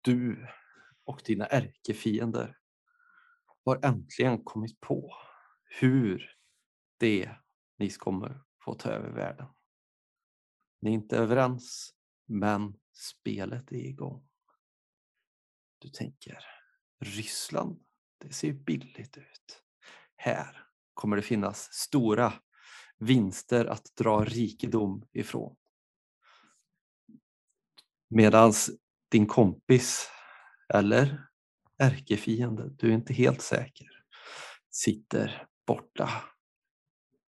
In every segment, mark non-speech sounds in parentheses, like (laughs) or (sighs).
du och dina ärkefiender har äntligen kommit på hur det ni kommer få ta över världen. Ni är inte överens, men spelet är igång. Du tänker, Ryssland, det ser billigt ut. Här kommer det finnas stora vinster att dra rikedom ifrån. Medan din kompis eller ärkefiende, du är inte helt säker, sitter borta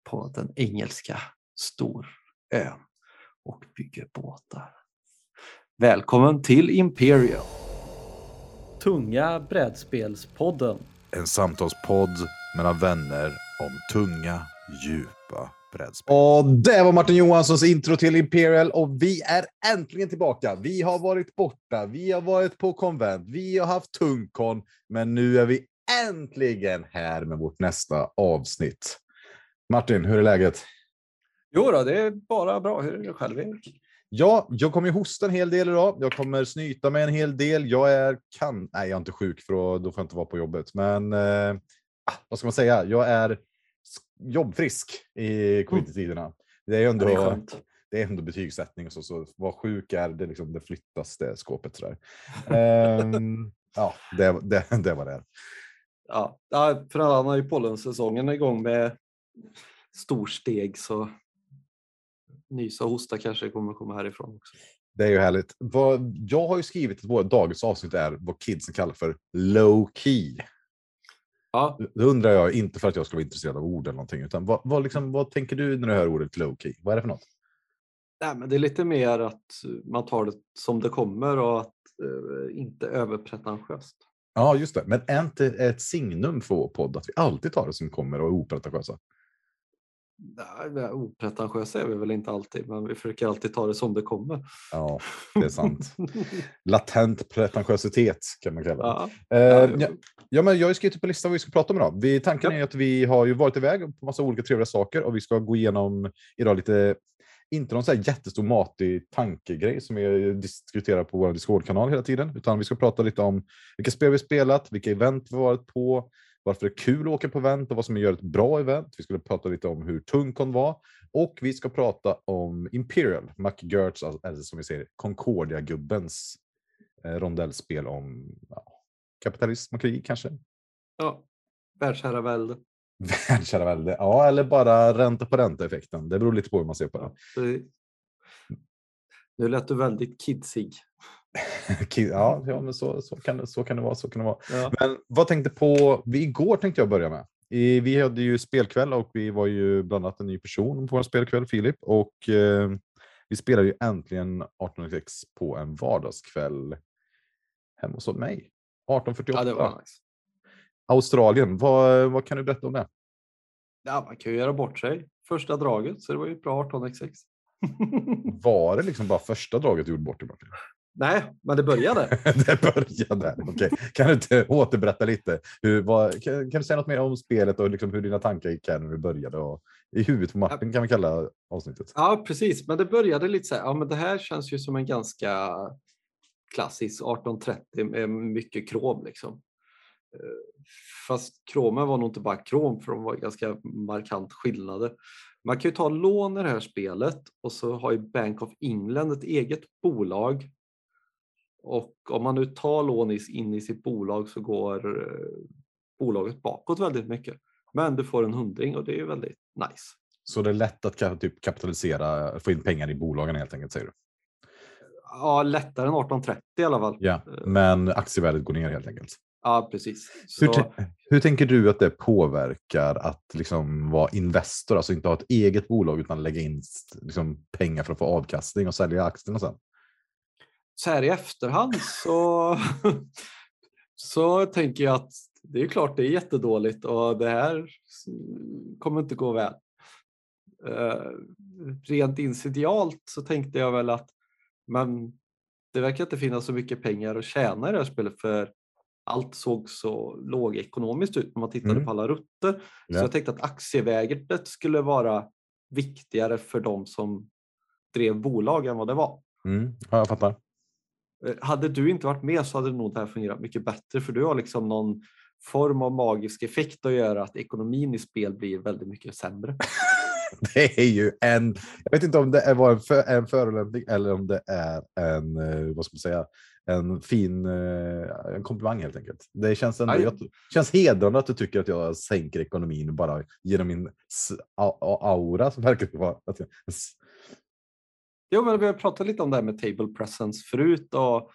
på den engelska storön och bygger båtar. Välkommen till Imperial! Tunga brädspelspodden. En samtalspodd mellan vänner om tunga, djupa brädspel. Och det var Martin Johanssons intro till Imperial och vi är äntligen tillbaka. Vi har varit borta, vi har varit på konvent, vi har haft tungkon, men nu är vi äntligen här med vårt nästa avsnitt. Martin, hur är läget? Jo då, det är bara bra. Hur är det själv, Erik? Ja, jag kommer ju hosta en hel del idag. Jag kommer snyta mig en hel del. Jag är kan. Nej, jag är inte sjuk för då, då får jag inte vara på jobbet. Men eh, ah, vad ska man säga? Jag är jobbfrisk i covid-tiderna. Det är ändå. Ja, det är det är ändå betygssättning och så, så vad sjuk är det, liksom, det flyttas det skåpet sådär. (laughs) Ehm, ja, det, det, det var det. Ja, för alla har ju pollensäsongen igång med storsteg så nysa och hosta kanske kommer komma härifrån också. Det är ju härligt. Vad, jag har ju skrivit att vårt dagens avsnitt är vad kidsen kallar för low key. Ja, Då undrar jag, inte för att jag ska vara intresserad av ord eller någonting, utan vad, vad, liksom, vad tänker du när du hör ordet low key? Vad är det för något? nej, men det är lite mer att man tar det som det kommer och att eh, inte överpretentiöst. Ja, just det. Men är inte ett signum för vår podd att vi alltid tar det som kommer och är opretentiösa? Nej, Opretentiösa är vi väl inte alltid, men vi försöker alltid ta det som det kommer. Ja, det är sant. Latent pretentiositet kan man kalla det. ja, Eh, ja, ja, men jag har skrivit upp en lista vad vi ska prata om idag. Vi, tanken Ja. är att vi har ju varit iväg på massa olika trevliga saker och vi ska gå igenom idag lite, inte någon så här jättestor matig tankegrej som vi diskuterar på vår Discord-kanal hela tiden, utan vi ska prata lite om vilka spel vi spelat, vilka event vi varit på, varför det är kul att åka på event och vad som gör ett bra event. Vi skulle prata lite om hur Tungkon var och vi ska prata om Imperial, McGurts, eller som vi säger, Concordia-gubbens eh, rondellspel om ja, kapitalism och krig kanske. ja. Världsherravälde. (laughs) Världsherravälde, ja, eller bara ränta på ränta-effekten. Det beror lite på hur man ser på det. Det- Nu lät du väldigt kidsig. (laughs) Ja, ja men så, så, kan det, så kan det vara. Så kan det vara. Ja. Men vad tänkte på, vi, igår tänkte jag börja med. I, vi hade ju spelkväll och vi var ju bland annat en ny person på vår spelkväll, Filip. Och eh, vi spelade ju äntligen 1806 på en vardagskväll hemma hos mig. 1848. ja, det var nice. Australien, vad, vad kan du berätta om det? Ja, man kan ju göra bort sig första draget, så det var ju ett bra 18x6. Var det liksom bara första draget du gjorde bort dig? Nej, men det började. (laughs) det började. Okej. Kan du inte återberätta lite? Hur, vad, kan, kan du säga något mer om spelet och liksom hur dina tankar gick när du började? Och I huvudet på Martin kan vi kalla avsnittet. Ja, precis. Men det började lite så här. Ja, men det här känns ju som en ganska klassisk 1830 med mycket krom liksom. Eh, Fast kromen var nog inte bara krom för de var ganska markant skillnader. Man kan ju ta lån i det här spelet och så har ju Bank of England ett eget bolag. Och om man nu tar lån in i sitt bolag så går eh, bolaget bakåt väldigt mycket. Men du får en hundring och det är väldigt nice. Så det är lätt att typ, kapitalisera, få in pengar i bolagen helt enkelt, säger du? Ja, lättare än 1830 i alla fall. Ja, men aktievärdet går ner helt enkelt. Ja, precis. Hur, Så, tän- hur tänker du att det påverkar att liksom vara investor, alltså inte ha ett eget bolag utan lägga in liksom, pengar för att få avkastning och sälja aktierna sen? Så här i efterhand så, (laughs) så tänker jag att det är klart det är jättedåligt och det här kommer inte gå väl. Eh, rent initialt så tänkte jag väl att men det verkar inte finnas så mycket pengar att tjäna i det här spelet för allt såg så lågekonomiskt ut när man tittade Mm. på alla rutter. Så Ja. jag tänkte att aktieväget skulle vara viktigare för de som drev bolag än vad det var. Mm, ja, jag fattar. Eh, Hade du inte varit med så hade nog det här fungerat mycket bättre för du har liksom någon form av magisk effekt att göra att ekonomin i spel blir väldigt mycket sämre. (laughs) Det är ju en, jag vet inte om det var en, för, en förolämpning eller om det är en, eh, vad ska man säga, en fin eh, en komplimang helt enkelt. Det känns, ändå, jag, känns hedrande att du tycker att jag sänker ekonomin bara genom min aura som verkar vara. Jo, men vi har pratat lite om det här med table presence förut och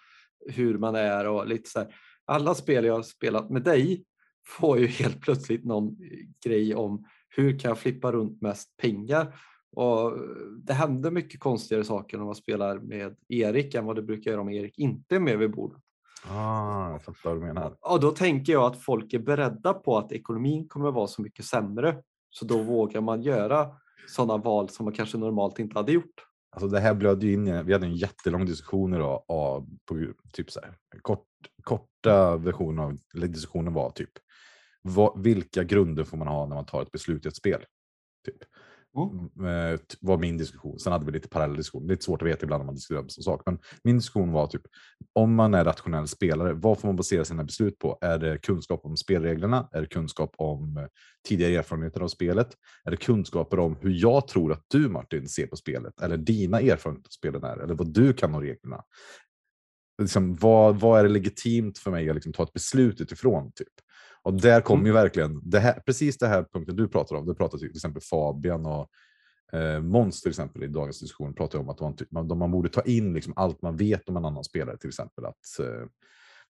hur man är och lite så här. Alla spel jag har spelat med dig får ju helt plötsligt någon grej om hur kan jag flippa runt mest pengar? Och det händer mycket konstigare saker när man spelar med Erik än vad det brukar göra om Erik inte är med vid bordet. ah, jag fattar vad du menar. Och då tänker jag att folk är beredda på att ekonomin kommer vara så mycket sämre. Så då vågar man göra sådana val som man kanske normalt inte hade gjort. Alltså det här blödde ju in vi hade en jättelång diskussion idag av, på typ så här, kort, korta versionen av diskussionen var typ vad, vilka grunder får man ha när man tar ett beslut i ett spel? Typ. Mm. mm eh, var min diskussion. Sen hade vi lite parallell diskussioner. Lite svårt att veta ibland om man diskuterar om sak. Men min diskussion var typ om man är rationell spelare, vad får man basera sina beslut på? Är det kunskap om spelreglerna? Är det kunskap om eh, tidigare erfarenheter av spelet? Är det kunskaper om hur jag tror att du Martin ser på spelet? Eller dina erfarenheter av spelen är? Eller vad du kan om reglerna? Liksom, vad, vad är det legitimt för mig att liksom ta ett beslut utifrån? Typ? Och där kommer Mm. ju verkligen det här, precis det här punkten du pratar om. Det pratar till exempel Fabian och eh, Måns till exempel i dagens diskussion pratar om att man, man, man borde ta in liksom allt man vet om en annan spelare, till exempel att eh,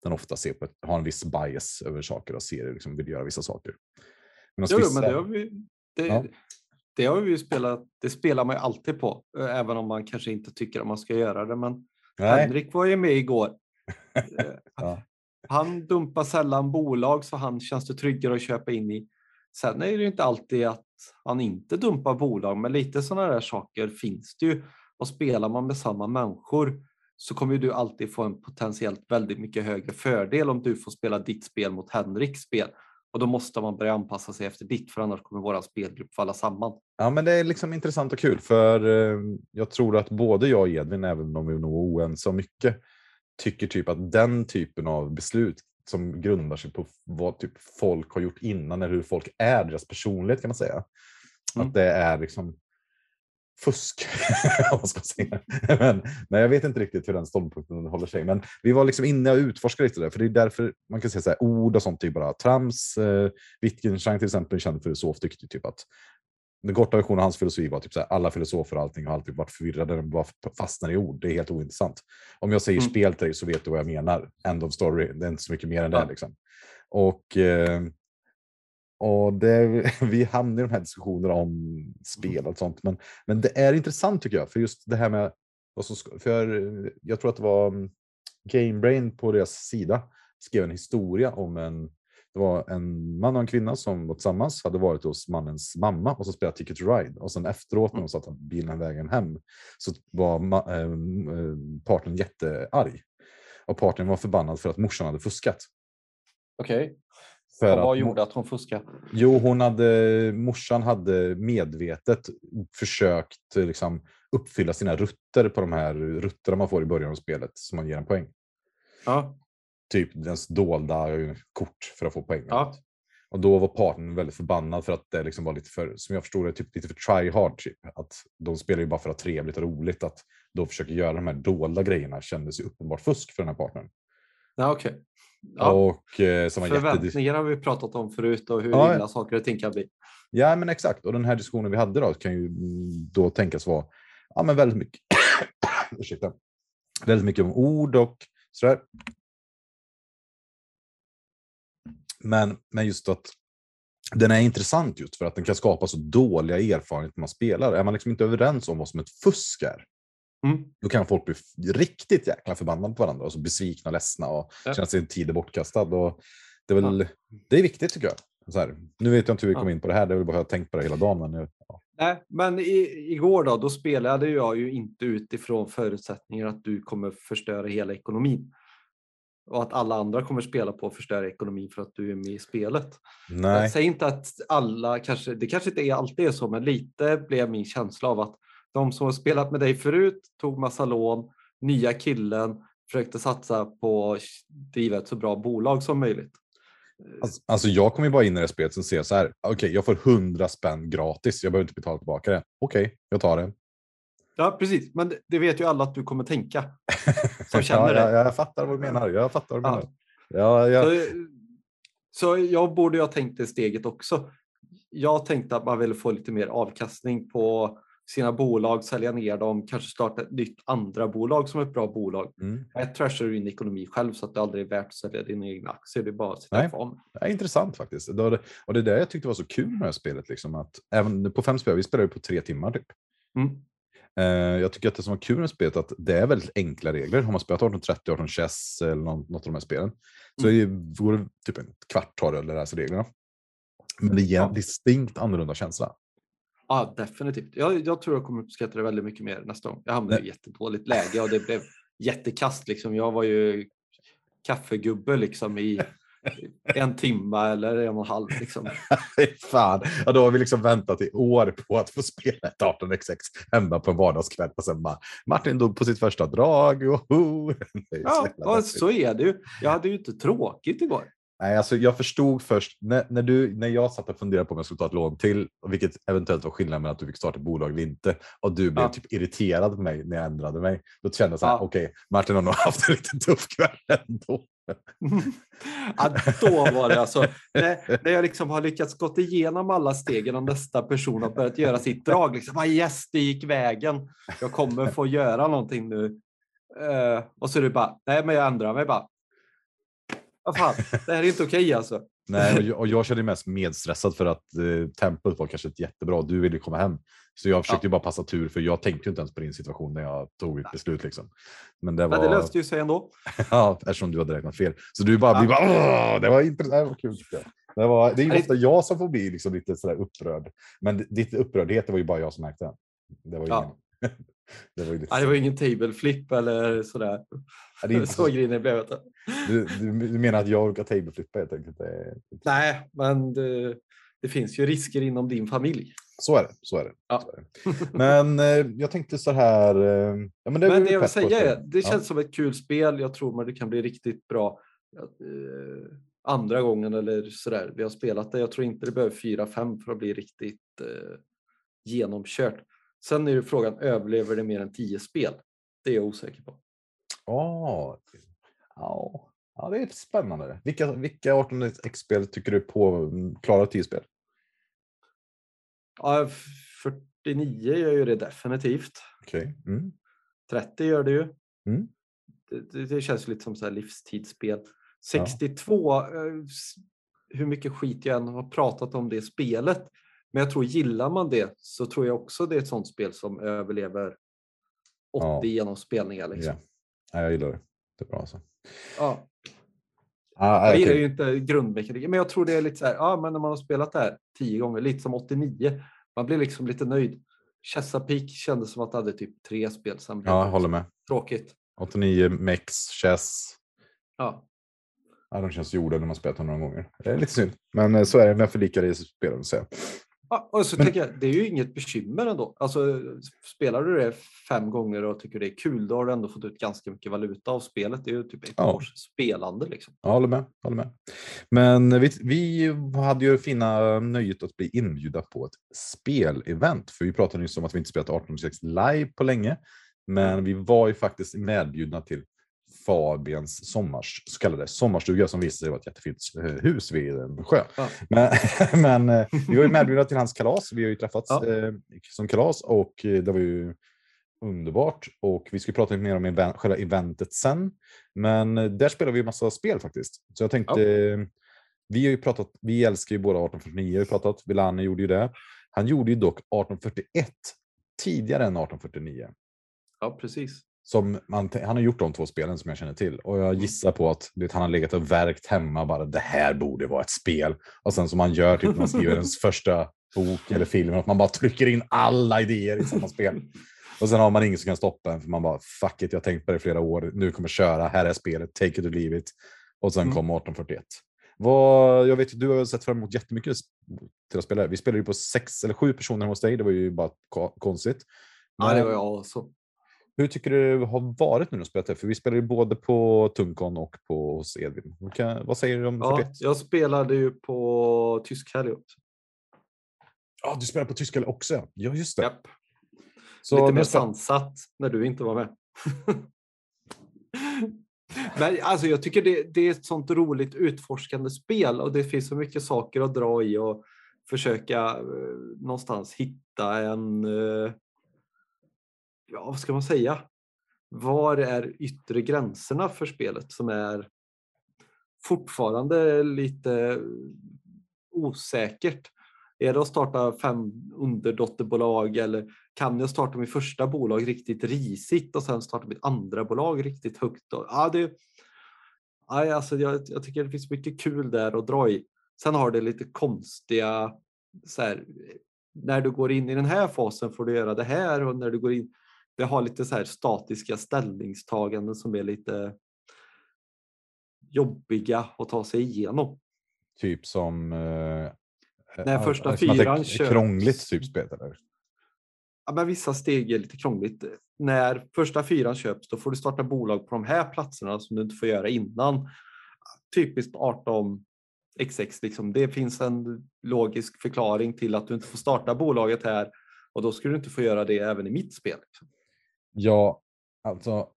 den ofta ser på ett, har en viss bias över saker och ser liksom, vill göra vissa saker. Jo, vissa- men det har vi, det, Ja. det har vi spelat, det spelar man ju alltid på, eh, även om man kanske inte tycker att man ska göra det. Men Nej. Henrik var ju med igår. (laughs) Eh, Ja. Han dumpar sällan bolag så han känns det tryggare att köpa in i. Sen är det ju inte alltid att han inte dumpar bolag, men lite sådana där saker finns det ju. Och spelar man med samma människor så kommer ju du alltid få en potentiellt väldigt mycket högre fördel om du får spela ditt spel mot Henriks spel. Och då måste man börja anpassa sig efter ditt, för annars kommer våra spelgrupp falla samman. Ja, men det är liksom intressant och kul för eh, jag tror att både jag och Edvin, även om vi nog är oense om mycket, tycker typ att den typen av beslut som grundar sig på vad typ folk har gjort innan eller hur folk är, deras personlighet kan man säga. Mm. Att det är liksom fusk, (laughs) man ska säga. Men, men jag vet inte riktigt hur den ståndpunkten håller sig. Men vi var liksom inne och utforskade lite där, för det är därför man kan säga så här, ord och sånt är bara trams. Eh, Wittgenstein till exempel, känd filosof, tyckte typ att den korta versionen av hans filosofi var typ så här, alla filosofer och allting har alltid varit förvirrade, de bara fastnar i ord. Det är helt ointressant. Om jag säger Mm. spel till dig så vet du vad jag menar. End of story. Det är inte så mycket mer än det. Liksom. Och, eh, och det, (laughs) vi hamnar i de här diskussionerna om spel och sånt. Men, men det är intressant tycker jag, för just det här med vad som, ska- för jag tror att det var mm, Gamebrain på deras sida skrev en historia om en det var en man och en kvinna som var tillsammans, hade varit hos mannens mamma och så spelat Ticket to Ride. Och sen efteråt när de satt på bilen vägen hem så var eh, partnern jättearg. Och partnern var förbannad för att morsan hade fuskat. Okej. För Och vad att, gjorde att hon fuskade? Jo, hon hade, morsan hade medvetet försökt liksom, uppfylla sina rutter på de här rutterna man får i början av spelet som man ger en poäng. Ja. Typ dens dolda kort för att få poäng. Ja. Och då var partnern väldigt förbannad för att det liksom var lite för, som jag förstod det, typ lite för try hard. Typ. Att de spelar ju bara för att ha trevligt och roligt. Att då försöka göra de här dolda grejerna kändes ju uppenbart fusk för den här partnern. Ja, okej. Ja. Och eh, som var jätte... Förväntningar har vi pratat om förut och hur Ja, illa saker och ting kan bli. Ja, men exakt. Och den här diskussionen vi hade då kan ju då tänkas vara ja, men väldigt mycket. (coughs) Ursäkta. Väldigt mycket om ord och sådär. Men, men just att den är intressant just för att den kan skapa så dåliga erfarenheter man spelar. Är man liksom inte överens om vad som ett fusk är, Mm. då kan folk bli riktigt jäkla förbannade på varandra och så besvikna och ledsna och Ja. känna sig tid är bortkastad. Och det, är väl, det är viktigt tycker jag. Här, nu vet jag inte hur vi kom Ja. in på det här, det är väl bara att jag har tänkt på det hela dagen. Men nu, ja. Nej, men i, igår då, då spelade jag ju inte utifrån förutsättningar att du kommer förstöra hela ekonomin. Och att alla andra kommer spela på att förstöra ekonomin för att du är med i spelet. Nej. Säg inte att alla, kanske, det kanske inte är alltid är så, men lite blev min känsla av att de som har spelat med dig förut tog massa lån, nya killen försökte satsa på att driva ett så bra bolag som möjligt. Alltså, alltså jag kommer bara in i det spelet och ser så här. Okej, jag får 100 spänn gratis. Jag behöver inte betala tillbaka det. Okej, jag tar det. Ja, precis. Men det- vet ju alla att du kommer tänka. (laughs) Som känner ja, det. ja, jag fattar vad du menar. Jag fattar vad du menar. Ja, ja. Så, så jag borde ha tänkt det steget också. Jag tänkte att man ville få lite mer avkastning på sina bolag, sälja ner dem, kanske starta ett nytt andra bolag som ett bra bolag. Mm. Jag trashar din ekonomi själv så att det aldrig är värt att sälja dina egna aktier. Det är bara att sitta Nej. kvar. Det är intressant faktiskt. Det det, och det är det jag tyckte var så kul med det här spelet. Liksom, att även på fem spel, vi spelar ju på tre timmar typ. Mm. Eh, jag tycker att det som var kul med spelet är att det är väldigt enkla regler. Har man spelat 1830, 18 chess eller något, av de här spelen så är det, går det typ en kvart tar det att lära sig reglerna. Men det ger en distinkt annorlunda känsla. Ja, definitivt. Jag, jag tror jag kommer uppskatta det väldigt mycket mer nästa gång. Jag hamnade i ett jättedåligt läge och det blev jättekast. Liksom. Jag var ju kaffegubbe liksom i en timme eller en och en halv. Liksom. (laughs) Fan, ja, då har vi liksom väntat i år på att få spela ett 18xx hemma på en vardagskväll. Och sen bara, Martin dog på sitt första drag. (laughs) Så Ja, deppigt. så är det ju. Jag hade ju inte tråkigt igår. Nej, alltså jag förstod först när, när, du, när jag satt och funderade på om jag skulle ta ett lån till, vilket eventuellt var skillnaden mellan att du fick starta ett bolag eller inte, och du blev Ja. typ irriterad på mig när jag ändrade mig. Då kände jag så här, Ja. okej, Martin har nog (laughs) haft en lite tuff kväll ändå. (laughs) ja, då var det alltså, när, när jag liksom har lyckats gått igenom alla stegen och nästa person har börjat göra sitt drag. Liksom, ah, yes, det gick vägen. Jag kommer få göra någonting nu. Uh, och så är det bara, nej men jag ändrar mig bara. Vad fan, det här är inte okej alltså. (laughs) Nej, och jag, och jag kände mig mest medstressad för att eh, tempot var kanske inte jättebra. Du ville komma hem. Så jag försökte ju bara passa tur för jag tänkte inte ens på din situation när jag tog ett beslut. Liksom. Men det var, Men det löste ju sig ändå. (laughs) ja, eftersom du hade räknat fel. Så du bara, vi Ja. bara Åh, det var intressant, det var kul. Det, var, det är ju ofta jag som får bli liksom lite sådär upprörd. Men ditt upprördhet det var ju bara jag som märkte. Det var ju Ja. (laughs) det var lite Nej, det var ingen table flip eller sådär. Ja, det är inte (laughs) Så grinig blev jag du, du, du menar att jag orkar tableflippa helt enkelt? Nej, men det, det finns ju risker inom din familj. så är det. Så är det. Ja. Så är det. Men eh, jag tänkte så här. Eh, ja, men det, Men det jag vill säga är, det Ja. känns som ett kul spel. Jag tror att det kan bli riktigt bra eh, andra gången eller sådär. Vi har spelat det. Jag tror inte det behöver 4-5 för att bli riktigt genomkört. Sen är frågan, överlever det mer än 10 spel? Det är jag osäker på. Ja, ja, ja, det är spännande. Vilka, vilka 18x-spel tycker du på klarar 10 spel? Ja, 49 gör ju det definitivt. Okej. Mm. 30 gör det ju. Mm. Det, det, känns lite som så här livstidsspel. 62, eh, s- hur mycket skit jag än har pratat om det spelet. Men jag tror gillar man det så tror jag också det är ett sånt spel som överlever 80 Ja. genomspelningar. Liksom. Ja. Ja, jag gillar det. Det är bra alltså. Ja, Ah, jag gillar ju inte grundmekaniken, men jag tror det är lite så här, ja men när man har spelat det här tio gånger, lite som 89, man blir liksom lite nöjd. Chesapeake kändes som att det hade typ tre spel, sen Ja, jag håller med. tråkigt. 89, Mex, Chess. Ja. Ja, de känns gjorda när man spelat dem några gånger. Det är lite synd. Men eh, så är det. Men jag förlikar Ja, och så Men- tänker jag, det är ju inget bekymmer ändå. Alltså, spelar du det fem gånger och tycker det är kul, då har du ändå fått ut ganska mycket valuta av spelet. Det är ju typ ett Ja. års spelande. Liksom. Jag håller med. Håller med. Men vi, vi hade ju fina nöjet att bli inbjudna på ett spelevent. För vi pratade nyss om att vi inte spelat 1806 live på länge. Men vi var ju faktiskt medbjudna till Fabians sommars, så kallade sommarstuga som visade sig vara ett jättefint eh, hus vid en sjö. Ja. Men, (laughs) men eh, vi var ju medbjudna till hans kalas. Vi har ju träffats Ja. eh, som kalas och eh, det var ju underbart. Och vi ska prata lite mer om event, själva eventet sen. Men där spelar vi massa spel faktiskt. Så jag tänkte, eh, vi har ju pratat, vi älskar ju båda 1849, har vi pratat. Vilane gjorde ju det. Han gjorde ju dock 1841 tidigare än 1849. Ja, precis. Som man, han har gjort de två spelen som jag känner till. Och jag gissar på att vet, han har legat och verkt hemma bara det här borde vara ett spel. Och sen som man gör typ när man skriver (laughs) ens första bok eller film, att man bara trycker in alla idéer i samma spel. Och sen har man ingen som kan stoppa en för man bara fuck it, jag har tänkt på det i flera år, nu kommer köra, här är spelet, take it or leave it. Och sen Mm. kom 1841. Vad, jag vet ju, du har sett fram emot jättemycket till att spela. Vi spelade ju på sex eller sju personer hos dig, det var ju bara ko- konstigt. Ja, det Men- var jag också. Hur tycker du det har varit nu när du spelat det? För vi spelar ju både på Tunkon och på hos Edvin. Vad säger du om Ja, 41? jag spelade ju på tysk helg också. Ja, du spelar på tyska också. ja. Just det. Japp. Så Lite mer sansat när du inte var med. (laughs) Men alltså jag tycker det, det är ett sånt roligt utforskande spel och det finns så mycket saker att dra i och försöka eh, någonstans hitta en, eh, ja vad ska man säga, var är yttre gränserna för spelet som är fortfarande lite osäkert. Är det att starta fem underdotterbolag eller kan jag starta mitt första bolag riktigt risigt och sen starta mitt andra bolag riktigt högt? Och, ja, det, ja, alltså jag, jag tycker det finns mycket kul där att dra i. Sen har det lite konstiga, så här, när du går in i den här fasen får du göra det här och när du går in, det har lite så här statiska ställningstaganden som är lite jobbiga att ta sig igenom. Typ som... Eh, När ja, första att det är fyran. Krångligt typ spel eller? Ja, men vissa steg är lite krångligt. När första fyran köps då får du starta bolag på de här platserna som du inte får göra innan. Typiskt 18 XX. Liksom. Det finns en logisk förklaring till att du inte får starta bolaget här och då skulle du inte få göra det även i mitt spel. Liksom. Ja, alltså.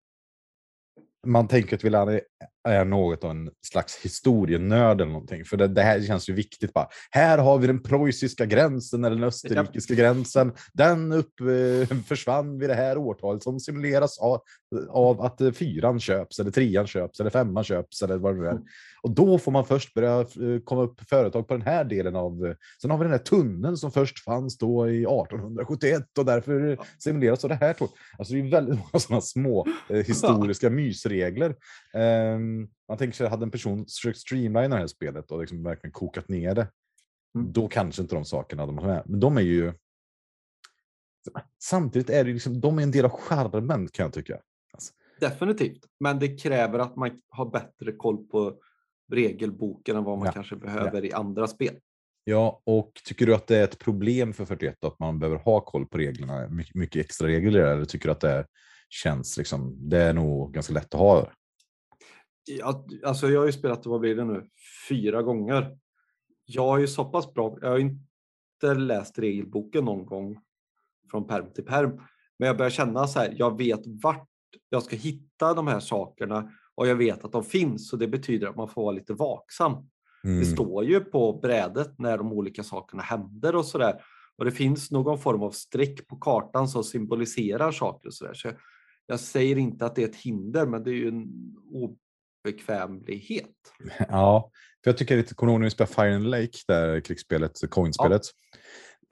Man tänker att vi är- är något av en slags historienörd eller någonting. För det, det här känns ju viktigt. Bara. Här har vi den preussiska gränsen eller den österrikiska gränsen. Den upp, eh, försvann vid det här årtalet som simuleras av, av att eh, fyran köps eller trean köps eller femman köps eller vad det nu är. Och då får man först börja eh, komma upp företag på den här delen av... eh, Sen har vi den här tunneln som först fanns då i 1871 och därför simuleras av det här. Alltså det är väldigt (laughs) många sådana små eh, historiska mysregler. Ehm, man tänker sig, hade en person försökt streamlina det här spelet och liksom verkligen kokat ner det, Mm. då kanske inte de sakerna de har med. Men de är ju... Samtidigt är det liksom, de är en del av charmen kan jag tycka. Definitivt, men det kräver att man har bättre koll på regelboken än vad man Ja, kanske behöver i andra spel. Ja, och tycker du att det är ett problem för 41 att man behöver ha koll på reglerna? Mycket, mycket extra regler eller tycker du att det känns liksom, det är nog ganska lätt att ha? Alltså jag har ju spelat, vad blir det nu, fyra gånger. Jag är ju så pass bra, jag har inte läst regelboken någon gång från perm till perm. Men jag börjar känna så här, jag vet vart jag ska hitta de här sakerna och jag vet att de finns. Så det betyder att man får vara lite vaksam. Mm. Det står ju på brädet när de olika sakerna händer och sådär. Och det finns någon form av streck på kartan som symboliserar saker och sådär. Så jag säger inte att det är ett hinder, men det är ju en obekvämlighet. Ja, för jag tycker lite, kommer ihåg när vi spelade Fire and Lake, där krigsspelet, coinspelet?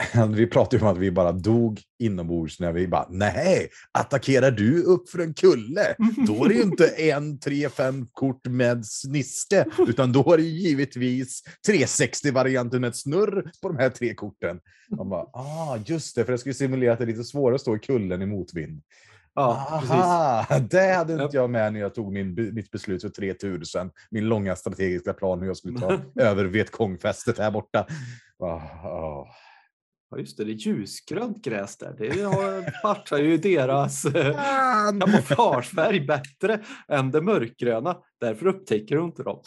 (laughs) Vi pratade ju om att vi bara dog inombords när vi bara, nej, attackerar du upp för en kulle, då är det ju inte (laughs) en, tre, fem kort med sniste, utan då är det givetvis 360-varianten med snurr på de här tre korten. Man bara, ah, just det, för det skulle simulera att det är lite svårare att stå i kullen i motvind. Ja, precis. Aha, det hade inte jag med när jag tog min, mitt beslut för 3000. Min långa strategiska plan hur jag skulle ta (laughs) över Vietkongfästet här borta. Ah, ah. Ja, just det, det är ljusgrönt gräs där. Det har- (laughs) passar ju deras eh, kamouflagefärg bättre än det mörkgröna. Därför upptäcker du inte dem.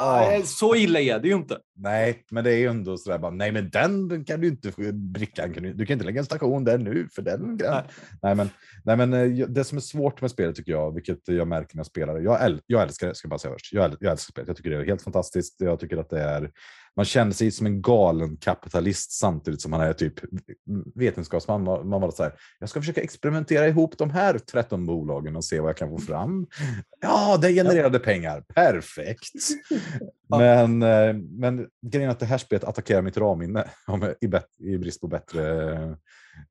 Nej, Så illa är det ju inte. Nej, men det är ju ändå sådär bara, nej men den kan du inte, brickan kan du, du kan inte lägga en station där nu för den Nej. nej. men, nej men eh, det som är svårt med spelet tycker jag, vilket jag märker när jag spelar jag, äl, jag älskar det, ska jag bara säga först, jag, äl, jag älskar spelet, jag tycker det är helt fantastiskt, jag tycker att det är, man känner sig som en galen kapitalist samtidigt som man är typ vetenskapsman, man, man var så här, jag ska försöka experimentera ihop de här 13 bolagen och se vad jag kan få fram. Ja, det genererade pengar, perfekt. (laughs) Men, eh, men grejen är att det här spelet attackerar mitt ramminne i, bet, i brist på bättre eh,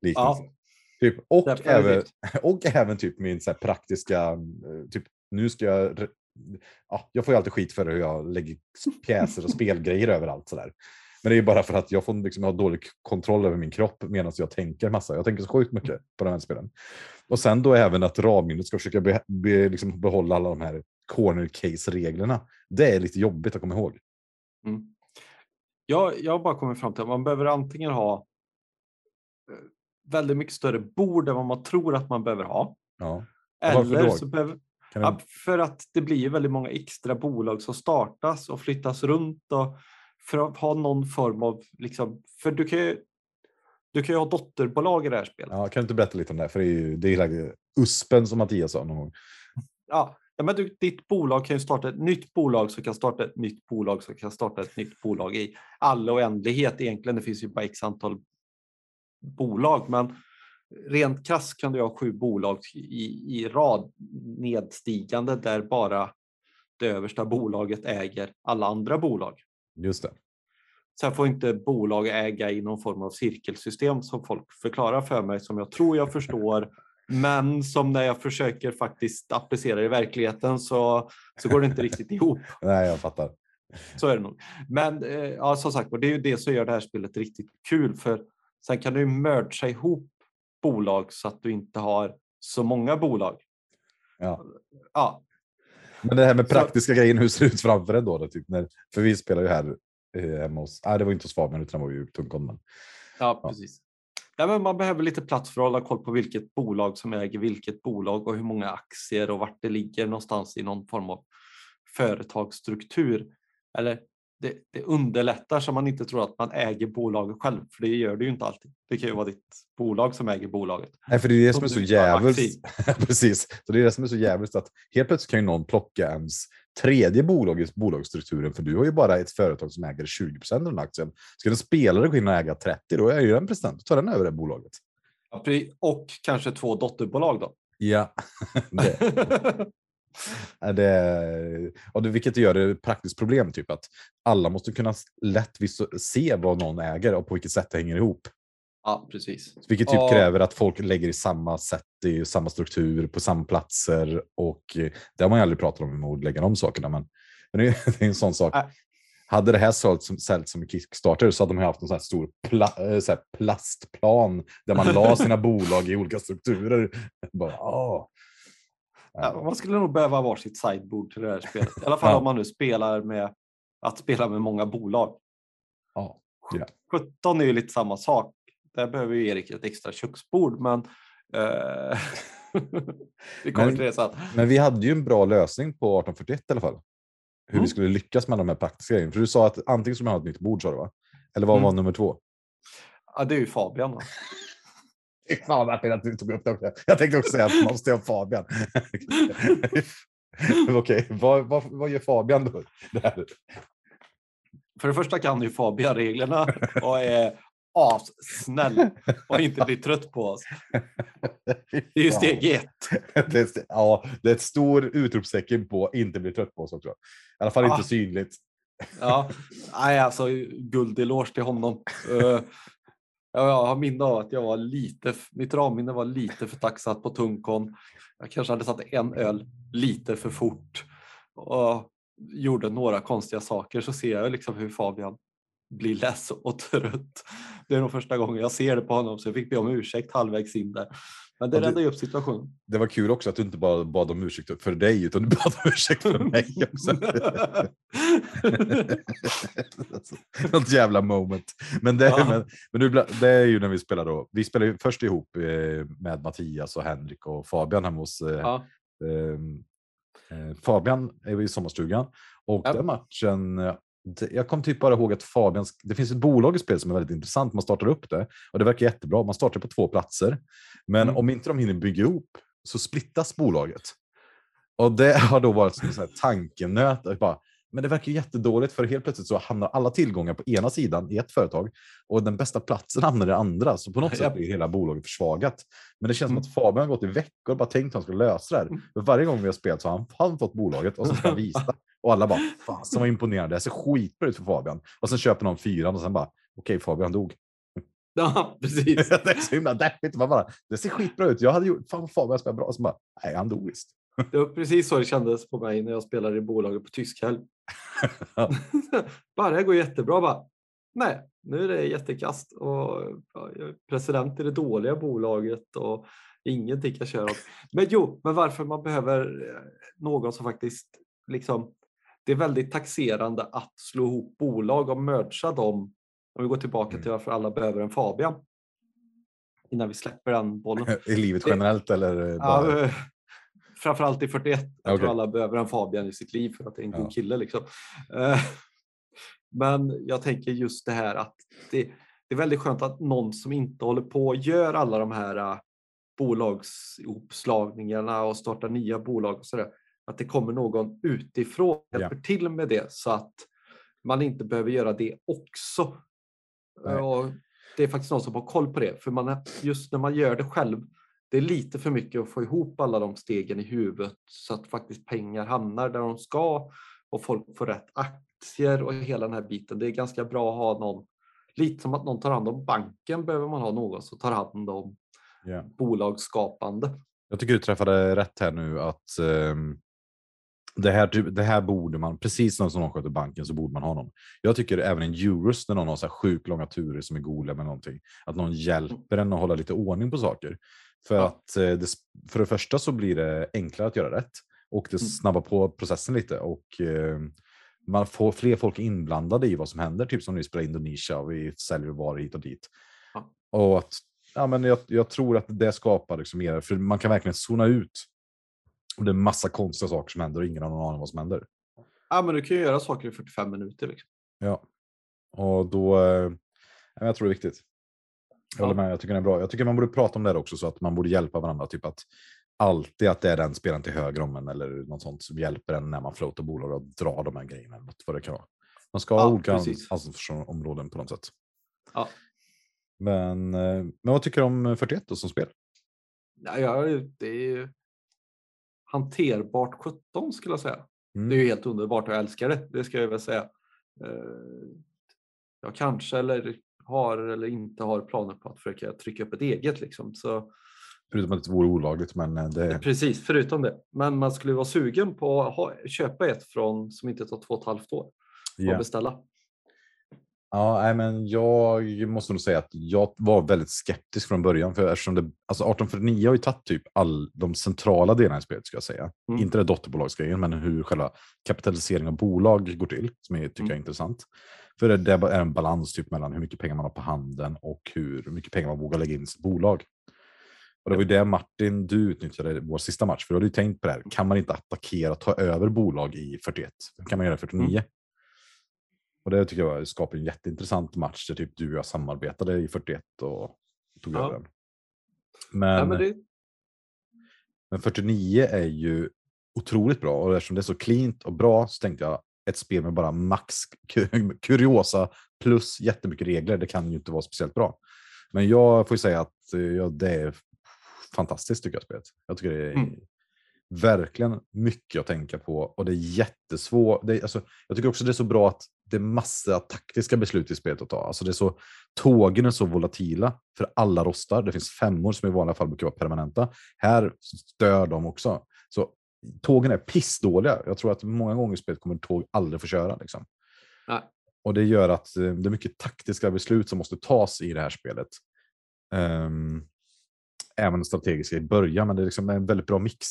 liknelse. Ja. Typ, och, även, och även typ min så praktiska, eh, typ nu ska jag, ja, jag får ju alltid skit för hur jag lägger pjäser och spelgrejer överallt sådär. Men det är ju bara för att jag får liksom ha dålig kontroll över min kropp medan jag tänker massa. Jag tänker så sjukt mycket på de här spelen. Och sen då även att ramminnet ska försöka be, be, liksom behålla alla de här corner case-reglerna. Det är lite jobbigt att komma ihåg. Mm. Jag, jag har bara kommit fram till att man behöver antingen ha eh, väldigt mycket större bord än vad man tror att man behöver ha. Ja. Eller så behöver, Kan ja, för att det blir ju väldigt många extra bolag som startas och flyttas runt och för att ha någon form av, liksom, för du kan ju, du kan ju ha dotterbolag i det här spelet. Ja, kan du inte berätta lite om det? För det är ju det är USPen som Mattias sa någon gång. Ja, ja, men du, ditt bolag kan ju starta ett nytt bolag som kan starta ett nytt bolag som kan starta ett nytt bolag i all oändlighet egentligen. Det finns ju bara x antal bolag, men rent krasst kan du ha sju bolag i, i rad nedstigande där bara det översta bolaget äger alla andra bolag. Just det. Sen får inte bolag äga i någon form av cirkelsystem som folk förklarar för mig som jag tror jag förstår. Men som när jag försöker faktiskt applicera i verkligheten så, så går det inte riktigt ihop. (laughs) Nej, jag fattar. Så är det nog. Men eh, ja, som sagt det är ju det som gör det här spelet riktigt kul. För sen kan du mergea ihop bolag så att du inte har så många bolag. Ja. Ja, Men det här med Så- praktiska grejen, hur ser det ut framför en då? då typ, när, för vi spelar ju här eh, hemma hos, nej det var inte hos Fabian utan det var ju Tungkon. Men, Ja, Ja. precis. Ja, men man behöver lite plats för att hålla koll på vilket bolag som äger vilket bolag och hur många aktier och vart det ligger någonstans i någon form av företagsstruktur. Eller det, det underlättar så man inte tror att man äger bolaget själv, för det gör det ju inte alltid. Det kan ju vara ditt bolag som äger bolaget. nej, för det är det som är så du jävligt. (laughs) Precis, så det är det som är så jävligt att helt plötsligt kan ju någon plocka ens tredje bolag i bolagsstrukturen, för du har ju bara ett företag som äger 20 procent av den aktien. Ska en spelare gå in och äga 30, då är ju den president, då tar den över det bolaget. Och kanske två dotterbolag då. Ja, (laughs) det, och det, vilket gör det praktiskt problem, typ att alla måste kunna lätt se vad någon äger och på vilket sätt det hänger ihop. ja, precis. Vilket typ Ja. kräver att folk lägger i samma sätt, i samma struktur, på samma platser. Och eh, det har man ju aldrig pratat om mord, lägga de sakerna. Men, men det, är, (laughs) en sån sak. Äh. Hade det här sålts som, säljts som Kickstarter så hade de haft en sån här stor pla, eh, så här plastplan där man la sina (laughs) bolag i olika strukturer. Bara, åh. Ja, man skulle nog behöva varsitt sideboard till det här spelet. I alla fall Ja. om man nu spelar med att spela med många bolag. Ja. 17 är ju lite samma sak. Där behöver ju Erik ett extra köksbord, men eh, (laughs) vi kommer Men- till det sen. Men vi hade ju en bra lösning på 1841 i alla fall. Hur Mm. vi skulle lyckas med de här praktiska grejerna. För du sa att antingen skulle man ha ett nytt bord, sa du va? Eller vad Mm. var nummer två? Ja, det är ju Fabian. (laughs) (laughs) Fan vad att du tog upp det också. Jag tänkte också säga att man måste ha Fabian. (laughs) Okej, vad, vad, vad gör Fabian då? För det första kan ju Fabian reglerna och är assnäll och inte blir trött på oss. Det är ju steg ett. (laughs) Det är, ja, det är ett stor utropstecken på inte bli trött på oss också. I alla fall Ah. inte synligt. Ja, nej, alltså guldeloge till honom. Jag har minne av att jag var lite, mitt ramminne var lite för taxat på Tungkon. Jag kanske hade satt en öl lite för fort och gjorde några konstiga saker så ser jag liksom hur Fabian blir less och trött. Det är nog första gången jag ser det på honom så jag fick be om ursäkt halvvägs in där. Men det räddade ju upp situationen. Det var kul också att du inte bara bad om ursäkt för dig, utan du bad om ursäkt för mig också. (laughs) Något jävla moment. Men, det, Ja. men, men nu, det är ju när vi spelar då. Vi spelar ju först ihop eh, med Mattias och Henrik och Fabian hemma hos eh, ja, Ehm, eh, Fabian är vi i sommarstugan och Ja. den matchen. Jag kom typ bara ihåg att Fabians, det finns ett bolag i spel som är väldigt intressant. Man startar upp det och det verkar jättebra. Man startar på två platser, men Mm. om inte de hinner bygga ihop så splittas bolaget. Och det (laughs) har då varit som en tankenöt. Bara, men det verkar jättedåligt för helt plötsligt så hamnar alla tillgångar på ena sidan i ett företag och den bästa platsen hamnar i det andra. Så på något (laughs) sätt blir hela bolaget försvagat. Men det känns Mm. som att Fabian har gått i veckor och bara tänkt att han skulle lösa det här. Mm. För varje gång vi har spelat så har han, han fått bolaget och så ska han (laughs) visa. Och alla bara, fan så vad imponerande, det ser skitbra ut för Fabian. Och sen köper någon fyran och sen bara, okej Fabian dog. (laughs) ja, precis. (laughs) det är så himla deppigt. Man bara, det ser skitbra ut, jag hade gjort, fan Fabian spelar bra. Och så bara, nej han dog visst. (laughs) Det var precis så det kändes på mig när jag spelade i bolaget på tysk helg. Ja. bara det går jättebra. Bara, nej, nu är det jättekast och ja, jag är president i det dåliga bolaget och ingenting kan köra. Men jo, men varför man behöver eh, någon som faktiskt liksom. Det är väldigt taxerande att slå ihop bolag och mergea dem. Om vi går tillbaka Mm. till varför alla behöver en Fabian. innan vi släpper den bollen. (laughs) I livet Det- generellt eller? Bara... Ja, eh, framförallt i 41. Jag Okej. tror alla behöver en Fabian i sitt liv för att det är en Ja. god kille. Liksom. Eh, Men jag tänker just det här att det, det är väldigt skönt att någon som inte håller på och gör alla de här eh, bolagsihopslagningarna och startar nya bolag och sådär. Att det kommer någon utifrån och Ja. hjälper till med det så att man inte behöver göra det också. Det är faktiskt någon som har koll på det. För man är, just när man gör det själv, det är lite för mycket att få ihop alla de stegen i huvudet så att faktiskt pengar hamnar där de ska och folk får rätt aktier och hela den här biten. Det är ganska bra att ha någon, lite som att någon tar hand om banken behöver man ha någon som tar hand om Ja. bolagsskapande. Jag tycker du träffade rätt här nu att ehm, det, här, typ- det här borde man, precis som någon sköter banken så borde man ha någon. Jag tycker även en Eurus när någon har så här sjukt långa turer som är goda med någonting, att någon hjälper en att hålla lite ordning på saker. För att eh, det, för det första så blir det enklare att göra rätt och det Mm. snabbar på processen lite och eh, man får fler folk inblandade i vad som händer, typ som när vi spelar Indonesia och vi säljer varor hit och dit. Ja. Och att, ja, men jag, jag tror att det skapar liksom mer, för man kan verkligen zona ut. Och det är massa konstiga saker som händer och ingen har någon aning vad som händer. Ja, men du kan ju göra saker i 45 minuter. Liksom. Ja. Och då, eh, jag tror det är viktigt. Jag håller Ja. med, jag tycker det är bra. Jag tycker man borde prata om det också så att man borde hjälpa varandra. Typ att alltid att det är den spelaren till höger om en eller något sånt som hjälper en när man floatar bolag och drar de här grejerna. Eller något vad det kan vara. Man ska ha Ja, olika precis. ansvarsområden på något sätt. Ja. Men, eh, men vad tycker du om 41 då som spel? Ja, det är ju hanterbart 17 skulle jag säga. Mm. Det är ju helt underbart och jag älskar det, det ska jag väl säga. Eh, Jag kanske eller har eller inte har planer på att försöka trycka upp ett eget liksom. Så, Förutom att det vore olagligt, men eh, det... Precis, förutom det. Men man skulle vara sugen på att ha, köpa ett från som inte tar två och ett halvt år och Ja. beställa. Ja, nej, men jag måste nog säga att jag var väldigt skeptisk från början. För eftersom det, alltså 1849 har ju tagit typ all de centrala delarna i spelet, ska jag säga. Mm. Inte det dotterbolagsgrejen, men hur själva kapitalisering av bolag går till, som jag tycker Mm. är intressant. För det, det är en balans typ mellan hur mycket pengar man har på handen och hur mycket pengar man vågar lägga in i sitt bolag. Och det var ju det Martin, du utnyttjade vår sista match, för du hade ju tänkt på det här. Kan man inte attackera, ta över bolag i 41? Kan man göra i 49? Och det tycker jag skapar en jätteintressant match där typ du och jag samarbetade i 41 och tog Ja. över den. Men, Ja, men det, men 49 är ju otroligt bra och eftersom det är så cleant och bra så tänkte jag ett spel med bara max ku- (laughs) kuriosa plus jättemycket regler, det kan ju inte vara speciellt bra. Men jag får ju säga att ja, det är fantastiskt tycker jag spelet. Jag tycker det är Mm. verkligen mycket att tänka på och det är jättesvårt. Det är, alltså, jag tycker också det är så bra att det är massa taktiska beslut i spelet att ta. Alltså det är så, tågen är så volatila för alla rostar. Det finns femmor som i vanliga fall brukar vara permanenta. Här stör de också. Så tågen är pissdåliga. Jag tror att många gånger i spelet kommer tåg aldrig få köra. Liksom. Nej. Och det gör att eh, det är mycket taktiska beslut som måste tas i det här spelet. Ehm, även strategiska i början, men det är liksom en väldigt bra mix.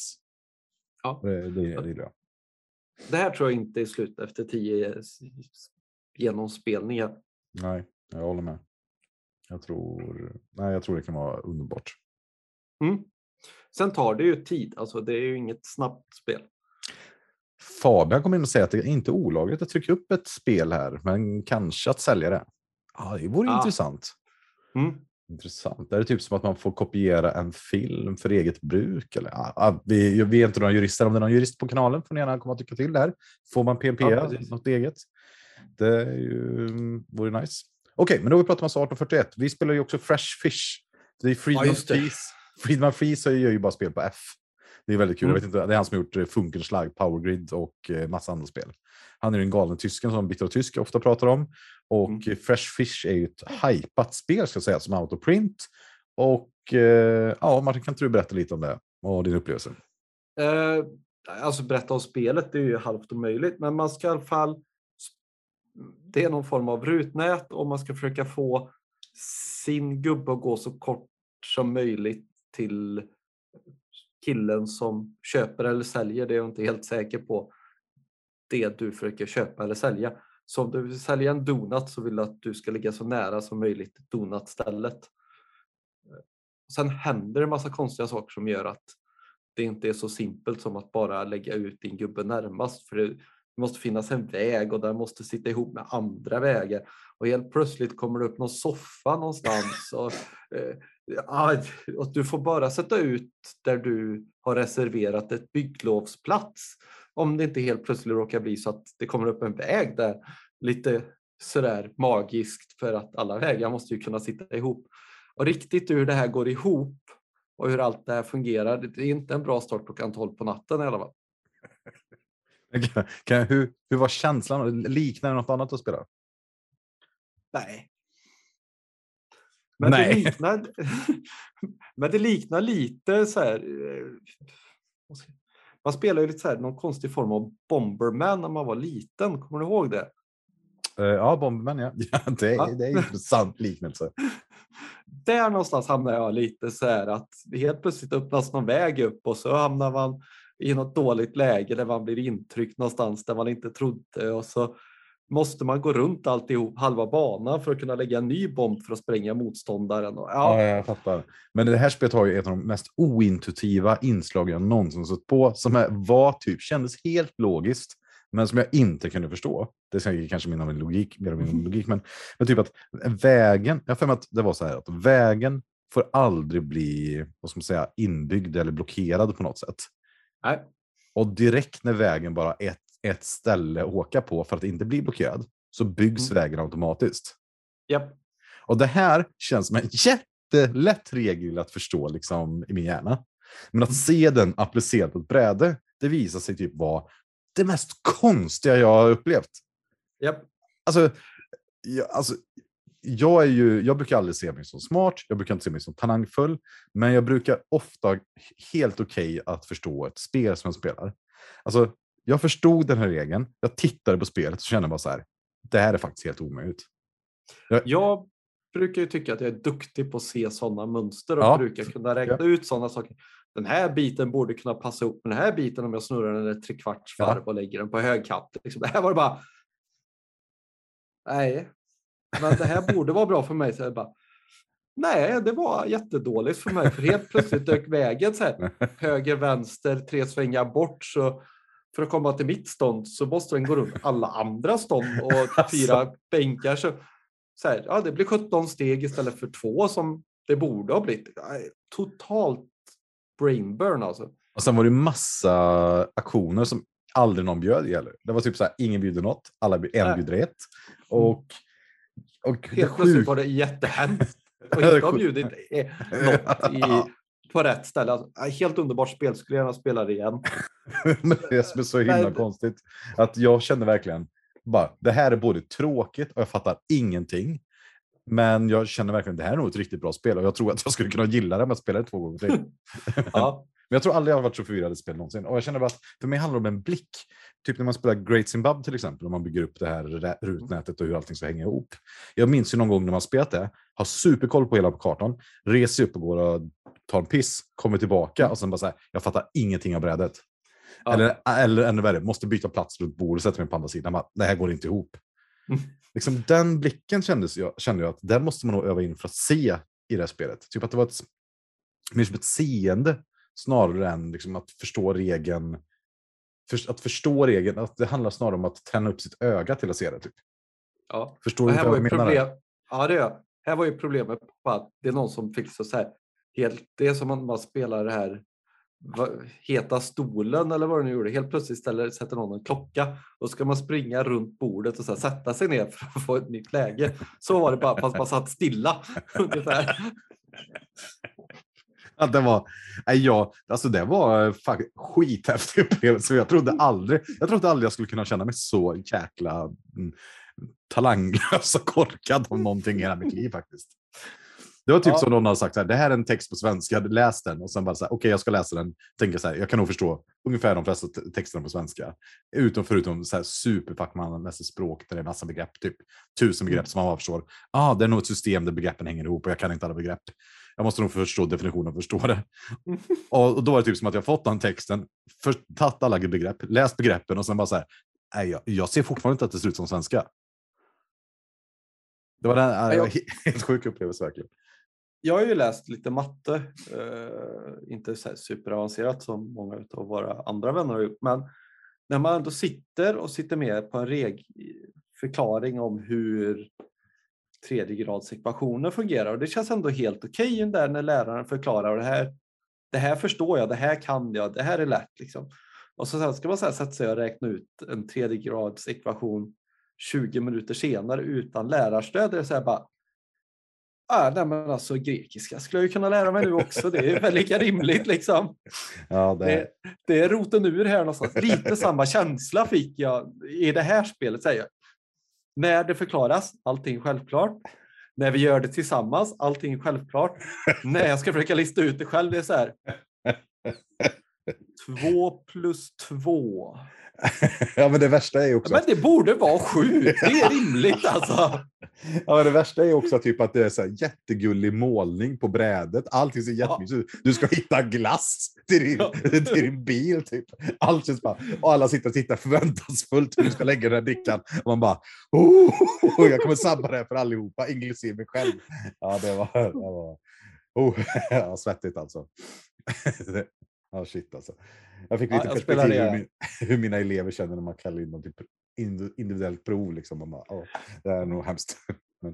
Ja. Det, det, det gillar jag. Det här tror jag inte är slut efter tio s- genomspelningar. Nej, jag håller med. Jag tror, nej, jag tror det kan vara underbart. Mm. Sen tar det ju tid, alltså det är ju inget snabbt spel. Fabian kommer in och säger att det är inte olagligt att trycka upp ett spel här, men kanske att sälja det. Ja, det vore Ah. intressant. Mm. Intressant. Det är typ som att man får kopiera en film för eget bruk. Eller, ja, ja, vi, vi är inte några jurister. Om det är någon jurist på kanalen får ni gärna komma och tycka till där. Får man PNP, Ja, precis. något eget. Det är ju, vore nice. Okej, men då har vi pratat om 1841. Vi spelar ju också Fresh Fish. Det är Friedman det. Freeze. Friedman Freeze gör ju bara spel på F. Det är väldigt kul. Mm. Jag vet inte, det är han som har gjort eh, Funkenschlag, Power Grid och eh, massa andra spel. Han är ju den galna tysken som Bitter och Tysk ofta pratar om. Och Mm. Fresh Fish är ju ett hypat spel ska jag säga, som autoprint. Och eh, ja, Martin, kan inte du berätta lite om det och din upplevelse? Eh, alltså berätta om spelet, det är ju halvt omöjligt, men man ska i alla fall... Det är någon form av rutnät och man ska försöka få sin gubbe att gå så kort som möjligt till killen som köper eller säljer. Det är jag inte helt säker på. Det du försöker köpa eller sälja. Så om du vill sälja en donut så vill du att du ska ligga så nära som möjligt donutstället. Eh, sen händer det en massa konstiga saker som gör att det inte är så simpelt som att bara lägga ut din gubbe närmast. För det måste finnas en väg och den måste sitta ihop med andra vägar. Och helt plötsligt kommer det upp någon soffa någonstans. Och, eh, och du får bara sätta ut där du har reserverat ett bygglovsplats. Om det inte helt plötsligt råkar bli så att det kommer upp en väg där. Lite sådär magiskt för att alla vägar måste ju kunna sitta ihop. Och riktigt hur det här går ihop och hur allt det här fungerar, det är inte en bra start klockan 12 på natten i alla fall. Kan, kan, hur, hur var känslan? Liknar det något annat att spela? Nej. Men, Nej. Det liknar, (laughs) men det liknar lite så här. Man spelar ju lite så här, någon konstig form av Bomberman när man var liten. Kommer du ihåg det? Eh, ja, Bomberman ja. ja (laughs) det, är, det är en intressant liknelse. (laughs) Där någonstans hamnar jag lite så här att helt plötsligt öppnas någon väg upp och så hamnar man i något dåligt läge där man blir intryckt någonstans där man inte trodde och så måste man gå runt alltihop halva banan för att kunna lägga en ny bomb för att spränga motståndaren. Och, Ja, ja, jag fattar. Men det här spelet har ju ett av de mest ointuitiva inslag jag någonsin sett på, som är, var typ, kändes helt logiskt, men som jag inte kunde förstå. Det är kanske min, min logik, mer av min logik, men, men typ att vägen, jag har att det var så här att vägen får aldrig bli, vad ska man säga, inbyggd eller blockerad på något sätt. nej. Och direkt när vägen bara har ett, ställe att åka på för att inte bli blockerad, så byggs Mm. vägen automatiskt. Japp. Och det här känns som en jättelätt regel att förstå liksom, i min hjärna. Men att se den applicerad på ett bräde, det visar sig typ vara det mest konstiga jag har upplevt. Japp. Alltså, jag, alltså, jag, är ju, jag brukar aldrig se mig som smart, jag brukar inte se mig som talangfull, men jag brukar ofta helt okej att förstå ett spel som jag spelar. Alltså, jag förstod den här regeln, jag tittade på spelet och kände bara så här, det här är faktiskt helt omöjligt. Jag brukar ju tycka att jag är duktig på att se sådana mönster och Ja. brukar kunna räkna ut sådana saker. Den här biten borde kunna passa ihop med den här biten om jag snurrar den ett trekvarts Ja. varv och lägger den på högkant. Liksom. Det här var det bara. Nej, men det här borde vara bra för mig. Så jag bara, Nej, det var jättedåligt för mig. För helt plötsligt dök vägen så här, (laughs) höger, vänster, tre svängar bort. Så för att komma till mitt stånd så måste den gå runt alla andra stånd och (laughs) Alltså. fyra bänkar. Så, så här, ja, det blir 17 steg istället för två som det borde ha blivit. Totalt brainburn alltså. Och sen var det massa aktioner som aldrig någon bjöd heller. Det var typ så här, ingen bjuder något, alla en Nej. bjuder ett. Och, och det Helt plötsligt var det jättehemskt. (laughs) Och inte ha sjukt. bjudit (laughs) något i, på rätt ställe. Alltså, ja, helt underbart spel, skulle gärna spela det igen. (laughs) Men det som är så himla Nej. konstigt, att jag kände verkligen bara, det här är både tråkigt och jag fattar ingenting. Men jag känner verkligen, det här är nog ett riktigt bra spel och jag tror att jag skulle kunna gilla det om jag spelar det två gånger till. (laughs) Ja, Men jag tror aldrig jag har varit så förvirrad i spel någonsin. Och jag känner bara att för mig handlar det om en blick. Typ när man spelar Great Zimbabwe till exempel, om man bygger upp det här rutnätet och hur allting ska hänga ihop. Jag minns ju någon gång när man spelat det, har superkoll på hela kartan, reser upp och går och tar en piss, kommer tillbaka och sen bara så här, jag fattar ingenting av brädet. Ja. Eller, eller ännu värre, måste byta plats runt bordet och sätta mig på andra sidan. Bara, Det här går inte ihop. Mm. Liksom, den blicken kändes jag, kände jag att den måste man nog öva in för att se i det här spelet. Typ att det var ett, mer som ett seende snarare än liksom att förstå regeln. För, att förstå regeln, att det handlar snarare om att träna upp sitt öga till att se det. Typ. ja. Förstår du här vad jag menar? problem. Ja, det gör jag. Här var ju problemet på att det är någon som fick så så här helt. Det är som om man spelar det här heta stolen eller vad det nu gjorde. Helt plötsligt ställer, sätter någon en klocka och ska man springa runt bordet och så här, sätta sig ner för att få ett nytt läge. Så var det bara fast man satt stilla (laughs) ungefär. (laughs) Att det var, nej, ja, alltså det var faktiskt skithäftig upplevelse. Jag trodde aldrig, jag trodde aldrig jag skulle kunna känna mig så jäkla mm, talanglös och korkad om någonting i hela mitt liv faktiskt. Det var typ Ja. som någon hade sagt så här, det här är en text på svenska, läs den och sen bara så här, okej jag ska läsa den, tänker så här, jag kan nog förstå ungefär de flesta te- texterna på svenska. Utom förutom så här superfuck man läser språk där det är massa begrepp, typ tusen begrepp som man bara förstår. Ah, det är nog ett system där begreppen hänger ihop och jag kan inte alla begrepp. Jag måste nog förstå definitionen och förstå det. Och, och då var det typ som att jag fått den texten, först tagit alla begrepp, läst begreppen och sen bara så här, nej, jag, jag ser fortfarande inte att det ser ut som svenska. Det var jag- jag... (laughs) helt sjuk upplevelse verkligen. jag har ju läst lite matte, eh, inte så superavancerat som många av våra andra vänner har gjort, men när man ändå sitter och sitter med på en reg förklaring om hur tredjegradsekvationer fungerar och det känns ändå helt okej okay där när läraren förklarar det här. Det här förstår jag, det här kan jag, det här är lätt liksom. Och så sen ska man så här sätta sig och räkna ut en tredjegradsekvation 20 minuter senare utan lärarstöd. Det är så här bara, Ah, nej, men alltså grekiska skulle jag ju kunna lära mig nu också. Det är väl lika rimligt liksom. Ja, det... Det, det är roten ur här någonstans. Lite samma känsla fick jag i det här spelet säger jag. När det förklaras, allting självklart. När vi gör det tillsammans, allting självklart. (laughs) När jag ska försöka lista ut det själv, det är så här. (laughs) Två plus två. (laughs) ja, men det värsta är ju också... Men det borde vara sju. Det är rimligt (laughs) alltså. Ja, men det värsta är också typ att det är så här jättegullig målning på brädet. Allting ser jättemysigt ut. Du ska hitta glass till din, (laughs) till din bil. Typ. Allt känns bara... Och alla sitter och tittar förväntansfullt hur du ska lägga den här drickan. Och man bara... Oh, jag kommer sabba det här för allihopa, inklusive mig själv. Ja, det var... Det var oh, ja, svettigt alltså. Ja, oh, shit alltså. Jag fick lite ja, jag perspektiv hur, min, (laughs) hur, mina elever känner när man kallar in dem till individuellt prov. Liksom. Man bara, oh, det är nog hemskt. (laughs) men,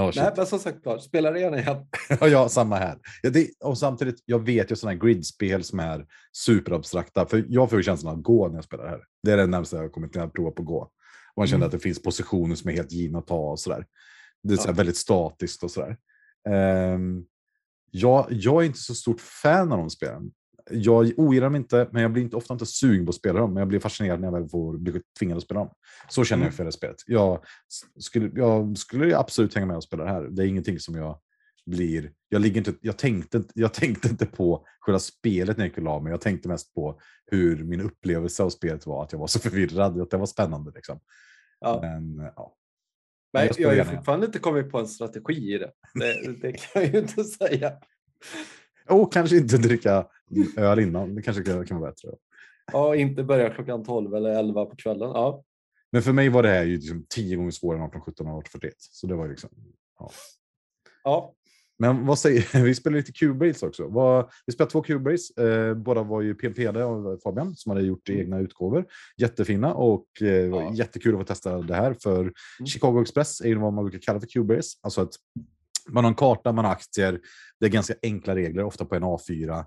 oh, Nej, men som sagt var, spela det gärna igen. (laughs) ja, samma här. Ja, det, och samtidigt, jag vet ju sådana här gridspel som är superabstrakta. För jag får ju känslan av gå när jag spelar det här. Det är det närmaste jag har kommit till att prova på gå. Och man känner mm. att det finns positioner som är helt givna att ta och sådär. Det är ja. väldigt statiskt och sådär. Um, jag, jag är inte så stort fan av de spelen jag ogillar dem inte, men jag blir inte, ofta inte sugen på att spela dem. Men jag blir fascinerad när jag väl får bli tvingad att spela dem. Så känner mm. jag för det spelet. Jag skulle, jag skulle absolut hänga med och spela det här. Det är ingenting som jag blir... Jag, ligger inte, jag, tänkte, jag tänkte inte på själva spelet när jag gick mig. Jag tänkte mest på hur min upplevelse av spelet var. Att jag var så förvirrad. Att det var spännande. Liksom. Ja. Men, ja. Men jag, har fortfarande inte kommit på en strategi i det. Det, det kan jag ju inte säga. Och kanske inte dricka öl innan. Det kanske kan, vara bättre. Ja, inte börja klockan 12 eller 11 på kvällen. Ja. Men för mig var det här ju liksom tio gånger svårare än 18, 17 och 41. Så det var liksom. Ja. ja. Men vad säger (laughs) vi? spelar lite Cubase också. Vi spelade två Cubase. Eh, båda var ju PMPD av Fabian som hade gjort mm. egna utgåvor. Jättefina och eh, ja. jättekul att få testa det här. För mm. Chicago Express är ju vad man brukar kalla för Cubase. Alltså ett man har en karta, man har aktier. Det är ganska enkla regler, ofta på en A4.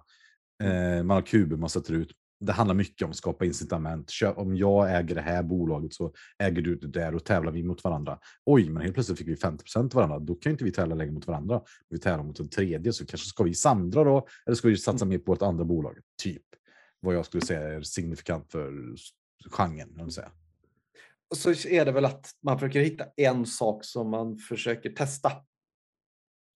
Eh, man har kuber man sätter ut. Det handlar mycket om att skapa incitament. Om jag äger det här bolaget så äger du det där och tävlar vi mot varandra. Oj, men helt plötsligt fick vi 50 procent varandra. Då kan inte vi tävla längre mot varandra. Vi tävlar mot en tredje, så kanske ska vi samdra då, eller ska vi satsa mer på vårt andra bolag? Typ vad jag skulle säga är signifikant för genren. Säga. Och så är det väl att man försöker hitta en sak som man försöker testa.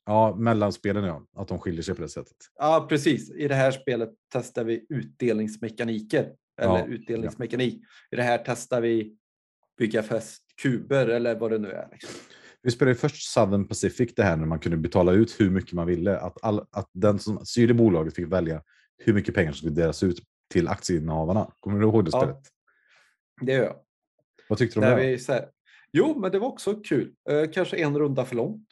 Ja, mellanspelen ja. Att de skiljer sig på det sättet. Ja, precis. I det här spelet testar vi utdelningsmekaniker. Eller ja, utdelningsmekanik. Ja. I det här testar vi bygga fast kuber eller vad det nu är. Liksom. Vi spelade först Southern Pacific det här när man kunde betala ut hur mycket man ville. Att, all, att den som styrde bolaget fick välja hur mycket pengar som skulle delas ut till aktieinnehavarna. Kommer du ihåg det spelet? Ja, det gör jag. Vad tyckte du om det? Vi, så här, jo, men det var också kul. Eh, kanske en runda för långt.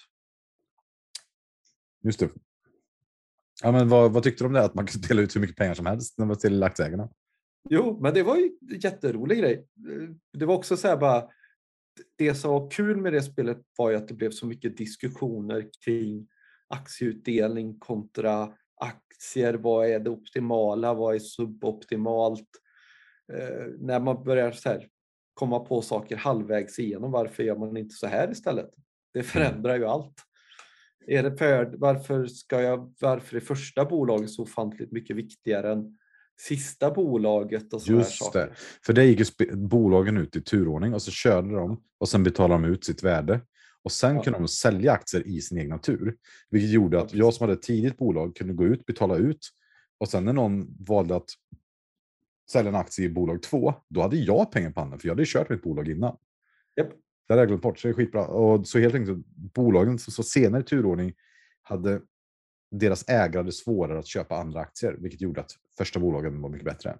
Just det. Ja, men vad, vad tyckte du om det? Att man kan dela ut hur mycket pengar som helst när man till aktieägarna? Jo, men det var ju en jätterolig grej. Det var också så här bara. Det som var kul med det spelet var ju att det blev så mycket diskussioner kring aktieutdelning kontra aktier. Vad är det optimala? Vad är suboptimalt? Eh, när man börjar så här, komma på saker halvvägs igenom. Varför gör man inte så här istället? Det mm. förändrar ju allt. Är det för, varför, ska jag, varför är första bolaget så ofantligt mycket viktigare än sista bolaget? Och Just saker? det, för det gick ju bolagen ut i turordning och så körde de och sen betalade de ut sitt värde. Och sen ja. kunde de sälja aktier i sin egna tur. Vilket gjorde att jag som hade ett tidigt bolag kunde gå ut, betala ut. Och sen när någon valde att sälja en aktie i bolag två, då hade jag pengar på handen för jag hade kört mitt bolag innan. Yep. Det hade jag glömt bort, så det är skitbra. Och så helt enkelt, bolagen som så senare i turordning hade deras ägare svårare att köpa andra aktier, vilket gjorde att första bolagen var mycket bättre.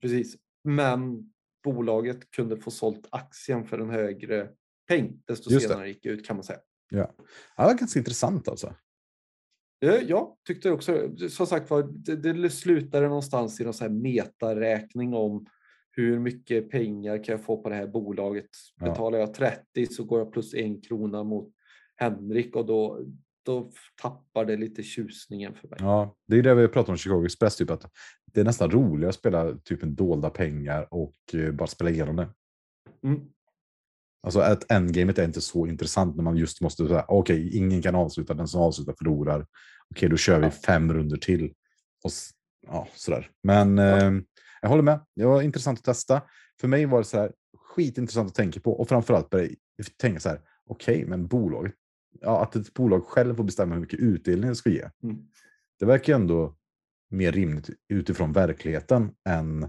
Precis, men bolaget kunde få sålt aktien för en högre peng desto Just senare det. gick ut kan man säga. Ja. ja, det var ganska intressant alltså. Ja, jag tyckte också, som sagt var, det, det slutade någonstans i någon sån här metaräkning om hur mycket pengar kan jag få på det här bolaget? Ja. Betalar jag 30 så går jag plus en krona mot Henrik och då, då tappar det lite tjusningen för mig. Ja, det är det vi pratar om Chicago Express, typ att det är nästan roligare att spela typ en dolda pengar och eh, bara spela igenom det. Mm. Alltså att endgamet är inte så intressant när man just måste säga okej, ingen kan avsluta, den som avslutar förlorar. Okej, då kör vi Ja. fem runder till. Och ja, sådär. Men eh, jag håller med. Det var intressant att testa. För mig var det så här skitintressant att tänka på och framförallt börja tänka så här. Okej, men bolaget, ja, att ett bolag själv får bestämma hur mycket utdelning det ska ge. Mm. Det verkar ju ändå mer rimligt utifrån verkligheten än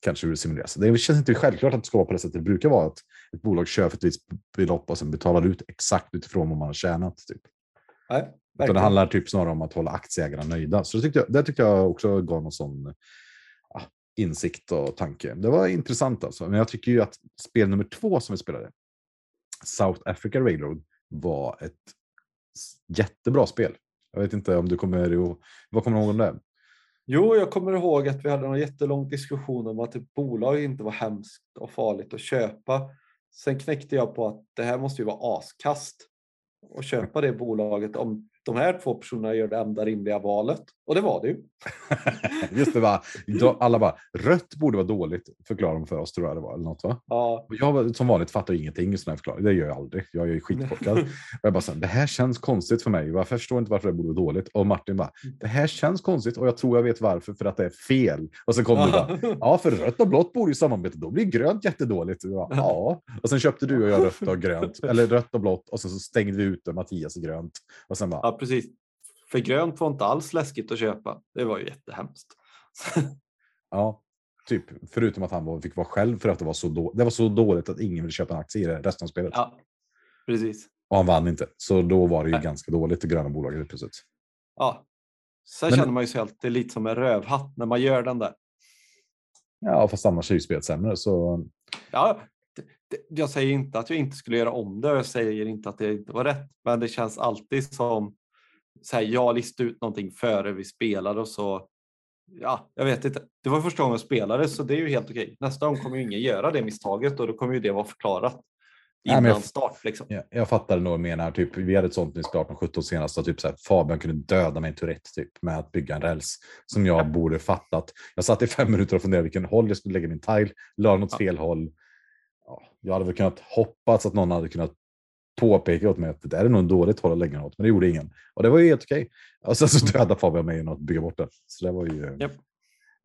kanske hur det simuleras. Det känns inte självklart att det ska vara på det sättet det brukar vara. Att ett bolag kör för ett visst belopp och sen betalar ut exakt utifrån vad man har tjänat. Typ. Nej, det handlar typ snarare om att hålla aktieägarna nöjda. Så det tyckte jag, det tyckte jag också gav någon sån insikt och tanke. Det var intressant alltså. Men jag tycker ju att spel nummer två som vi spelade, South Africa Railroad, var ett jättebra spel. Jag vet inte om du kommer ihåg, vad kommer du ihåg om det? Jo, jag kommer ihåg att vi hade en jättelång diskussion om att ett bolag inte var hemskt och farligt att köpa. Sen knäckte jag på att det här måste ju vara askast att köpa det bolaget om de här två personerna gör det enda rimliga valet. Och det var det ju. (laughs) Just det, va? Alla bara, rött borde vara dåligt, förklarar de för oss tror jag det var. Eller något, va? Ja. Och Jag som vanligt fattar ingenting i sådana här förklaringar. Det gör jag aldrig. Jag är skitkorkad. Jag bara, så här, det här känns konstigt för mig. Jag förstår inte varför det borde vara dåligt. Och Martin bara, det här känns konstigt och jag tror jag vet varför, för att det är fel. Och så kom du bara, ja, för rött och blått borde ju samarbeta. Då blir grönt jättedåligt. Och bara, ja. Och sen köpte du och jag rött och grönt, eller rött och blått. Och sen så stängde vi ute Mattias i grönt. Och sen bara, ja, precis. För grönt var inte alls läskigt att köpa. Det var ju jättehemskt. (laughs) ja. Typ, förutom att han var, fick vara själv för att det var så, då, det var så dåligt att ingen ville köpa en aktie i det resten av spelet. Ja, precis. Och han vann inte. Så då var det ju Nej. ganska dåligt, det gröna bolaget helt plötsligt. Ja. Sen Men- känner man ju sig alltid lite som en rövhatt när man gör den där. Ja, fast annars är ju spelet sämre. Så Ja, jag säger inte att jag inte skulle göra om det och jag säger inte att det inte var rätt. Men det känns alltid som så här, jag listade ut någonting före vi spelade och så. Ja, jag vet inte. Det var första gången jag spelade så det är ju helt okej. Nästa gång kommer ju ingen göra det misstaget och då kommer ju det vara förklarat. Nej, Innan jag- start liksom. Ja, jag fattar nog menar. Typ, vi hade ett sånt i Spartan 17 senast. och Typ så här, Fabian kunde döda mig i Tourette typ, med att bygga en räls. Som jag borde fattat. Jag satt i fem minuter och funderade vilken håll jag skulle lägga min tile. La den åt Ja. fel håll. Ja, jag hade väl kunnat hoppas att någon hade kunnat påpeka åt mig att det där är nog en dåligt håll att lägga åt. Men det gjorde ingen. Och det var ju helt okej. Och sen så dödade Fabian mig genom att bygga bort det. Så det var ju... Japp.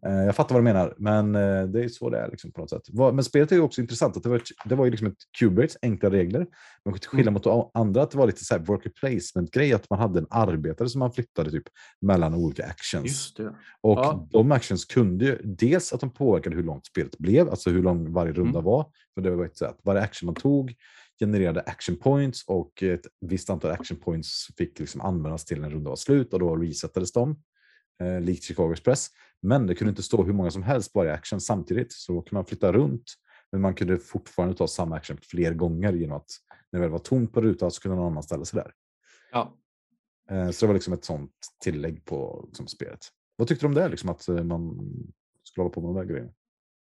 Eh, Jag fattar vad du menar, men eh, det är så det är liksom på något sätt. Vad- Men spelet är ju också intressant. Att det, var, det var ju liksom ett Cubase, enkla regler. Men till skillnad mot de andra, att det var lite så här worker placement-grej. Att man hade en arbetare som man flyttade typ mellan olika actions. Och Ja. de actions kunde ju dels att de påverkade hur långt spelet blev, alltså hur lång varje runda Mm. var. För det var ett sätt. Varje action man tog genererade action points och ett visst antal action points fick liksom användas till en runda var slut och då resetades de. Eh, likt Chicago Express. Men det kunde inte stå hur många som helst på varje action samtidigt. Så då kunde man flytta runt. Men man kunde fortfarande ta samma action fler gånger genom att när det väl var tomt på rutan så kunde någon annan ställa sig där. Ja. Eh, Så det var liksom ett sånt tillägg på liksom, spelet. Vad tyckte du om det? Liksom, att eh, man skulle hålla på med de där grejerna?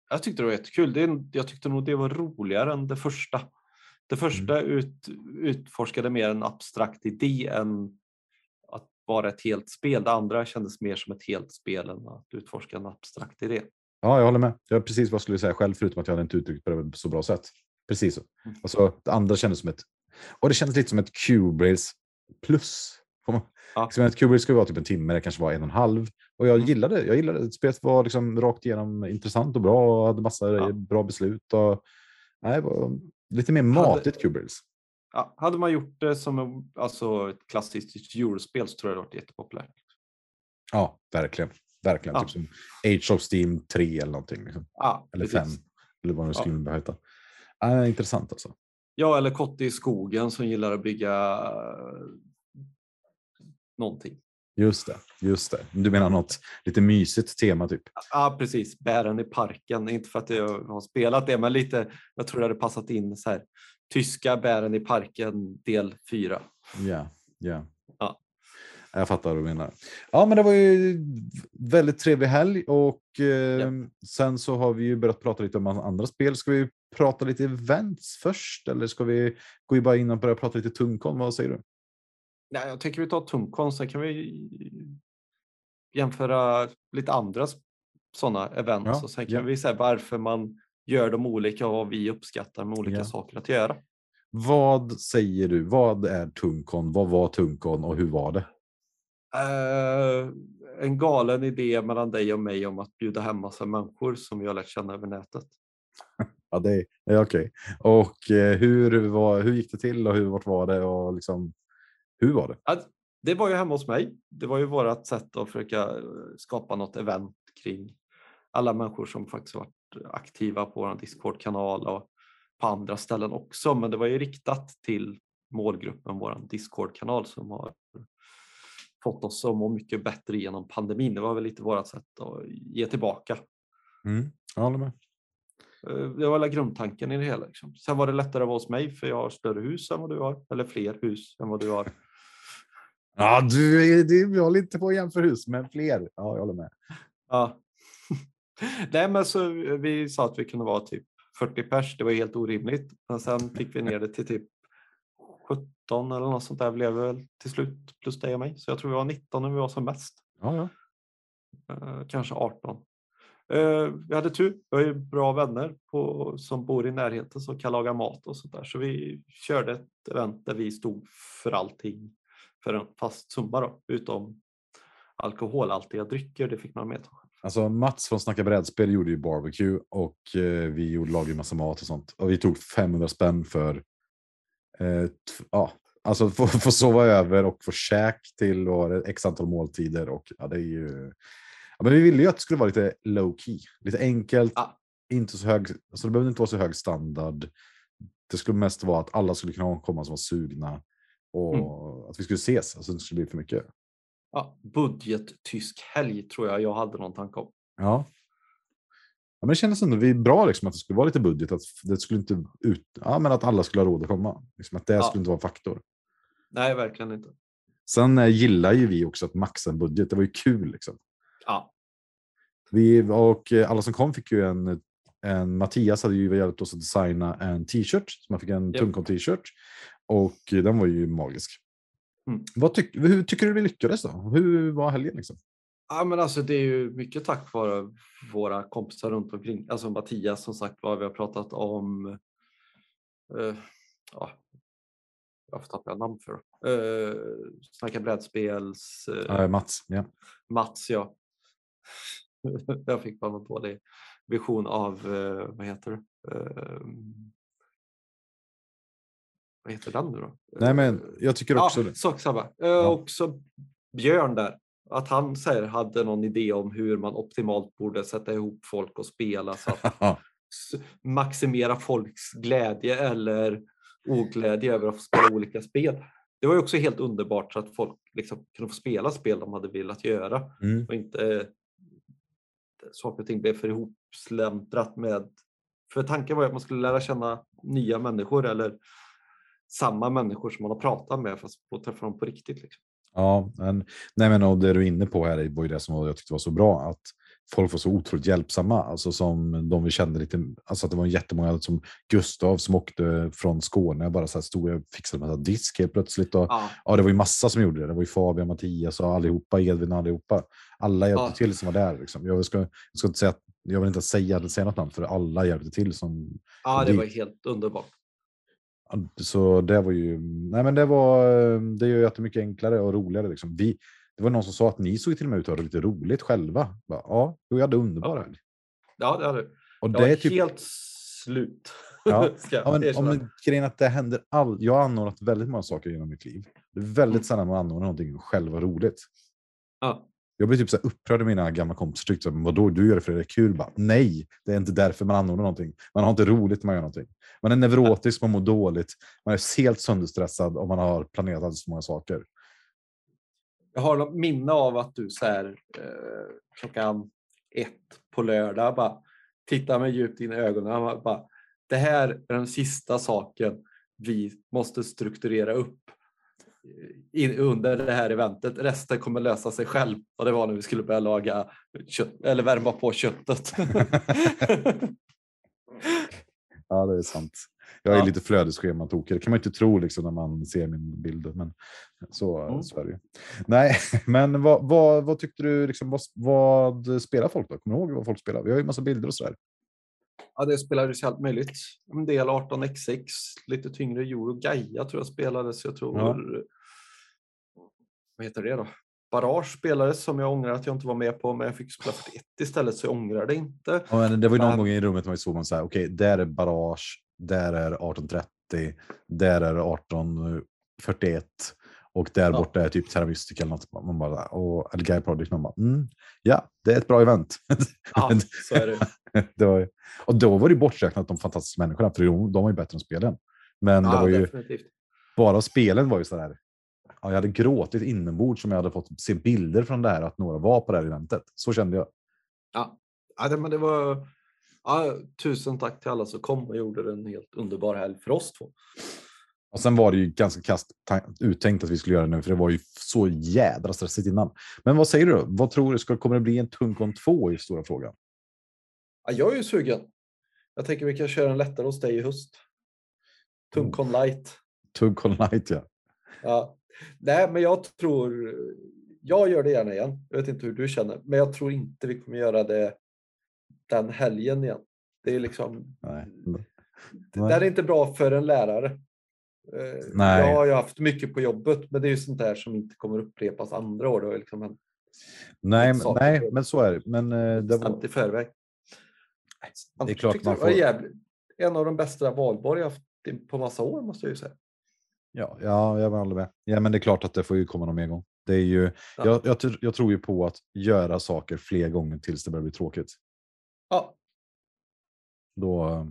Jag tyckte det var jättekul. Det, jag tyckte nog det var roligare än det första. Det första Mm. ut, utforskade mer en abstrakt idé än att vara ett helt spel. Det andra kändes mer som ett helt spel än att utforska en abstrakt idé. Ja, jag håller med. Det var precis vad jag skulle säga själv, förutom att jag hade inte uttryckt det på så bra sätt. Precis så. Mm. Alltså, det andra kändes som ett... Och det kändes lite som ett Q-Rails plus. Man- Ja. Liksom ett Q-Rails skulle vara typ en timme, det kanske var en och en halv. Och jag Mm. gillade. Jag gillade det. Spelet var liksom rakt igenom intressant och bra och hade massa Ja. bra beslut. Och, nej, lite mer matigt Q-Rails. Ja, hade man gjort det som alltså ett klassiskt eurospel så tror jag det hade varit jättepopulärt. Ja, verkligen. Verkligen. Ja. Typ som Age of Steam 3 eller någonting. Liksom. Ja, Eller precis. 5. Eller vad Ja. skulle behöva heta. Ja, intressant alltså. Ja, eller Kotte i skogen som gillar att bygga eh, någonting. Just det, just det. Du menar något lite mysigt tema typ? Ja, precis. Bären i parken. Inte för att jag har spelat det, men lite. Jag tror det hade passat in så här. Tyska bären i parken del 4. Ja, ja. Ja. Jag fattar vad du menar. Ja, men det var ju väldigt trevlig helg och eh, sen så har vi ju börjat prata lite om andra spel. Ska vi prata lite events först eller ska vi gå bara in och börja prata lite tungkon? Vad säger du? Nej, jag tänker vi tar Tumcon, sen kan vi jämföra lite andra sådana events Ja, och sen ja. kan vi säga varför man gör dem olika och vad vi uppskattar med olika Ja. saker att göra. Vad säger du? Vad är tungkon? Vad var tungkon och hur var det? Eh, en galen idé mellan dig och mig om att bjuda hem massa människor som vi har lärt känna över nätet. (laughs) Ja, det är ja, okej. Och eh, hur, var, hur gick det till och hur vart var det och liksom hur var det? Ja, det var ju hemma hos mig. Det var ju vårt sätt att försöka eh, skapa något event kring alla människor som faktiskt varit aktiva på vår Discord-kanal och på andra ställen också. Men det var ju riktat till målgruppen, vår Discord-kanal som har fått oss att må mycket bättre genom pandemin. Det var väl lite vårt sätt att ge tillbaka. Mm, jag håller med. Eh, Det var väl grundtanken i det hela. Liksom. Sen var det lättare att vara hos mig för jag har större hus än vad du har, eller fler hus än vad du har. Ja, du, du håller inte på att jämföra hus, men fler. Ja, jag håller med. Ja. (laughs) Nej, men så vi sa att vi kunde vara typ 40 pers. Det var helt orimligt. Men sen fick vi ner det till typ 17 eller något sånt där blev väl till slut plus dig och mig. Så jag tror vi var 19 när vi var som mest. Ja, ja. Eh, kanske 18. Eh, vi hade tur. Vi har ju bra vänner på, som bor i närheten som kan laga mat och sånt där. Så vi körde ett event där vi stod för allting för en fast summa då, utom alkoholhaltiga drycker. Det fick man med. Alltså Mats från Snacka brädspel gjorde ju barbecue och eh, vi gjorde lagade massa mat och sånt. Och vi tog 500 spänn för eh, ja, alltså få, få sova över och få käk till var x antal måltider. Och ja, det är ju. Ja, men vi ville ju att det skulle vara lite low key, lite enkelt, Ja. inte så hög. Alltså det behövde inte vara så hög standard. Det skulle mest vara att alla skulle kunna komma som var sugna och Mm. att vi skulle ses. Alltså det skulle bli för mycket. Ja, budget tysk helg tror jag jag hade någon tanke om. Ja. ja men det kändes ändå vi bra liksom, att det skulle vara lite budget. Att det skulle inte ut, ja, men att alla skulle ha råd att komma. Liksom, att det Ja. skulle inte vara en faktor. Nej, verkligen inte. Sen eh, gillar ju vi också att maxa en budget. Det var ju kul. Liksom. Ja, Vi, och eh, alla som kom fick ju en, en Mattias hade ju hjälpt oss att designa en t-shirt. Så man fick en Japp. Tungkon t-shirt. Och eh, den var ju magisk. Mm. Vad tyck, hur tycker du vi lyckades då? Hur var helgen? Liksom? ja men alltså det är ju mycket tack vare våra kompisar runt omkring. Alltså Mattias som sagt vad vi har pratat om. Eh, ja, jag får tappa namn för. Uh, snacka brädspels. eh, Eh, Mats, ja. Mats, ja. (laughs) jag fick bara en dålig vision av, eh, vad heter det? Eh, vad heter den nu då? Nej, men Eh, jag tycker också ja, det. sak samma. Eh, Också Björn där. Att han säger, hade någon idé om hur man optimalt borde sätta ihop folk och spela så att (laughs) maximera folks glädje eller oglädje över att få spela olika spel. Det var ju också helt underbart så att folk liksom kunde få spela spel de hade velat göra Mm. och inte eh, saker och ting blev för ihopsläntrat med... För tanken var ju att man skulle lära känna nya människor eller samma människor som man har pratat med fast få träffa dem på riktigt. Liksom. Ja, men, nej men och det du är inne på här var ju det som jag tyckte var så bra. Att folk var så otroligt hjälpsamma. Alltså som de vi kände lite. Alltså att det var jättemånga som Gustav som åkte från Skåne. Bara så här stod och fixade med disk helt plötsligt. Och, Ja, ja, det var ju massa som gjorde det. Det var ju Fabian, Mattias och allihopa. Edvin och allihopa. Alla hjälpte Ja. till som var där. Liksom. Jag, ska, jag ska inte säga jag vill inte säga, säga något namn för alla hjälpte till. Som, ja det- var helt underbart. Så det var ju, nej men det var, det gör ju att det är mycket enklare och roligare. Liksom. Vi, det var någon som sa att ni såg till och med ut att ha lite roligt själva. Bara, Ja, jag hade underbar Ja. helg. Ja, det hade Och jag det var är typ, helt slut. Ja. (laughs) Ja, men, om grejen att det händer all, jag har anordnat väldigt många saker genom mitt liv. Det är väldigt Mm. sällan man anordnar någonting och själv har roligt. ja. Jag blir typ så här upprörd när mina gamla kompisar tyckte att vadå, du gör det för att det är kul. Bara, Nej, det är inte därför man anordnar någonting. Man har inte roligt när man gör någonting. Man är neurotisk, man mår dåligt. Man är helt sönderstressad om man har planerat alldeles för många saker. Jag har något minne av att du så här, eh, klockan ett på lördag bara tittar mig djupt in i ögonen och bara det här är den sista saken vi måste strukturera upp in, under det här eventet. Resten kommer lösa sig själv. Och det var när vi skulle börja laga kött, eller värma på köttet. (laughs) Ja, det är sant. Jag är Ja. lite flödesschematokig. Det kan man inte tro liksom, när man ser min bild. Men så, Mm. så är det ju. Nej, (laughs) men vad, vad, vad tyckte du? Liksom, vad, vad spelar folk då? Kommer du ihåg vad folk spelar? Vi har ju massa bilder och sådär. Ja, det spelades allt möjligt. En del 18x6, lite tyngre Euro Gaia tror jag spelades. Jag tror... Ja. Vad heter det då? Barrage spelades som jag ångrar att jag inte var med på, men jag fick spela 41 istället så jag ångrar det inte. Ja, men det var ju någon Men- gång i rummet man såg man så här, okej, där är Barrage, där är 1830, där är 1841 och där Ja. borta är typ Terra Mystica eller något. Man bara, och, eller Guy Project, man bara, mm, ja, det är ett bra event. Ja, (laughs) så är det. (laughs) det var, och då var det borträknat de fantastiska människorna, för de, de var ju bättre än spelen. Men det Ja, var ju, definitivt. bara spelen var ju sådär, ja, jag hade gråtit inombords som jag hade fått se bilder från det här, att några var på det här eventet. Så kände jag. Ja, ja det, men det var... Ja, tusen tack till alla som kom och gjorde det en helt underbar helg för oss två. Och sen var det ju ganska kast uttänkt att vi skulle göra det nu, för det var ju så jädra stressigt innan. Men vad säger du då? Vad tror du? Ska, kommer det bli en Tunkon 2 i stora frågan? Ja, jag är ju sugen. Jag tänker vi kan köra en lättare hos dig i höst. Tunkon light. Tunkon Light, ja. Ja. Nej, men jag tror... Jag gör det gärna igen. Jag vet inte hur du känner, men jag tror inte vi kommer göra det den helgen igen. Det är liksom... Nej. Det där är inte bra för en lärare. Eh, Nej. Jag har ju haft mycket på jobbet, men det är ju sånt där som inte kommer upprepas andra år. Ju liksom hänt Nej, men, saker nej, men så är det. Men eh, det var, i förväg. det är klart man får- jävligt, en av de bästa valborg jag haft på massa år måste jag ju säga. Ja, ja, jag håller med. Ja, men det är klart att det får ju komma någon mer gång. Det är ju, Ja. jag, jag, jag tror ju på att göra saker fler gånger tills det börjar bli tråkigt. Ja, Då eh,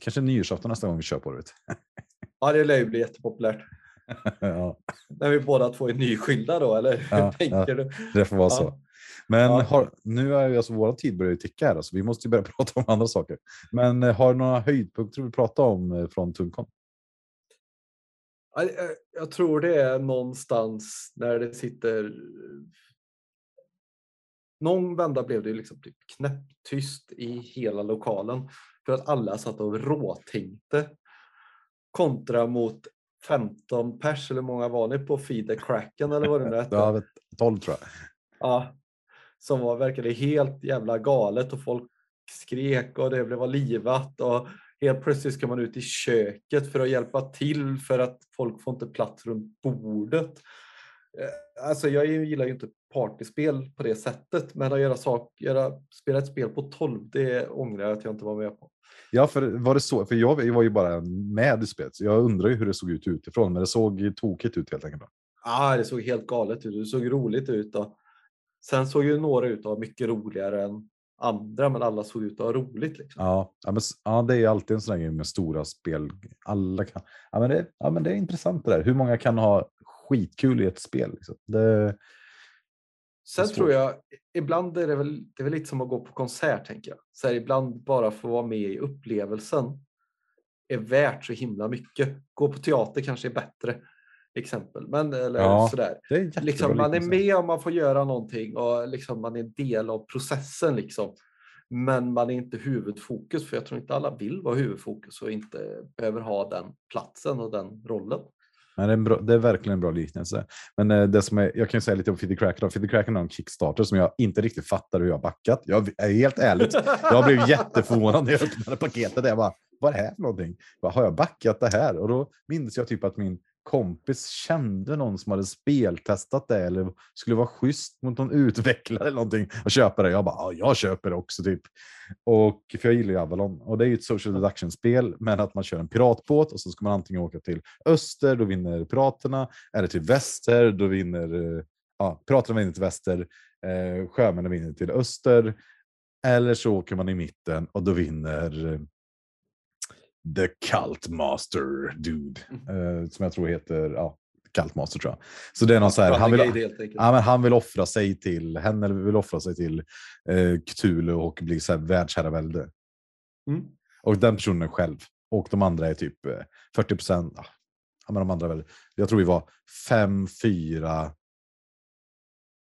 kanske nyårsafton nästa gång vi kör på det. (laughs) ja det lär ju bli jättepopulärt. (laughs) ja, När vi båda två är nyskilda då, eller hur Ja, (laughs) tänker du? det får vara Ja. så. Men Ja. har, nu är ju alltså vår tid börjar ju ticka här, så vi måste ju börja (laughs) prata om andra saker. Men eh, har du några höjdpunkter du vill prata om eh, från Tunkon? Ja, jag- tror det är någonstans när det sitter... Någon vända blev det liksom typ knäpptyst i hela lokalen för att alla satt och råtänkte. Kontra mot 15 pers, eller många var ni på Feed the Kraken eller vad det nu hette? Ja, vet- 12 tror jag. Ja, som var, verkade helt jävla galet och folk skrek och det blev var livat och helt plötsligt ska man ut i köket för att hjälpa till för att folk får inte plats runt bordet. Eh, Alltså jag gillar ju inte partyspel på det sättet, men att göra sak, göra, spela ett spel på 12, det ångrar jag att jag inte var med på. Ja, för var det så? För jag var ju bara med i spelet, så jag undrar ju hur det såg ut utifrån, men det såg tokigt ut helt enkelt. Ah, det såg helt galet ut, det såg roligt ut. Och sen såg ju några ut att ha mycket roligare än andra, men alla såg ut att ha roligt. Liksom. Ja, ja, men, ja, det är alltid en sån grej med stora spel. Alla kan, ja, men det, ja, men det är intressant det där. Hur många kan ha skitkul i ett spel? Liksom? Det, Sen tror jag, ibland är det väl, det är väl lite som att gå på konsert tänker jag. Så här, ibland bara få vara med i upplevelsen är värt så himla mycket. Gå på teater kanske är bättre exempel, men eller Ja, sådär. är Liksom, man är med om man får göra någonting och liksom, man är en del av processen. Liksom. Men man är inte huvudfokus, för jag tror inte alla vill vara huvudfokus och inte behöver ha den platsen och den rollen. Men det, är bra, det är verkligen en bra liknelse. Men eh, det som är, jag kan ju säga lite om Fiddy Kraken. Fiddy Kraken har en Kickstarter som jag inte riktigt fattar hur jag har backat. Jag är helt ärligt. Jag blev (laughs) jätteförvånad när jag öppnade paketet. Jag bara, vad är det här för någonting? Bara, har jag backat det här? Och då minns jag typ att min kompis kände någon som hade speltestat det eller skulle vara schysst mot någon utvecklare eller någonting och köpa det. Jag bara, ja, jag köper det också typ. Och för jag gillar ju Avalon och det är ju ett social deduction-spel, men att man kör en piratbåt och så ska man antingen åka till öster, då vinner piraterna, eller till väster, då vinner eh, ja, piraterna vinner till väster, eh, sjömännen vinner till öster, eller så åker man i mitten och då vinner eh, The Cult Master Dude, eh, som jag tror heter ja, Galtmaster tror jag. Så det är någon så här, han vill, ja, men han vill offra sig till henne, eller vill offra sig till eh, Cthulhu och bli så här världsherravälde. Mm. Och den personen själv. Och de andra är typ eh, 40 procent. Ja, men de andra väl, jag tror vi var fem, fyra,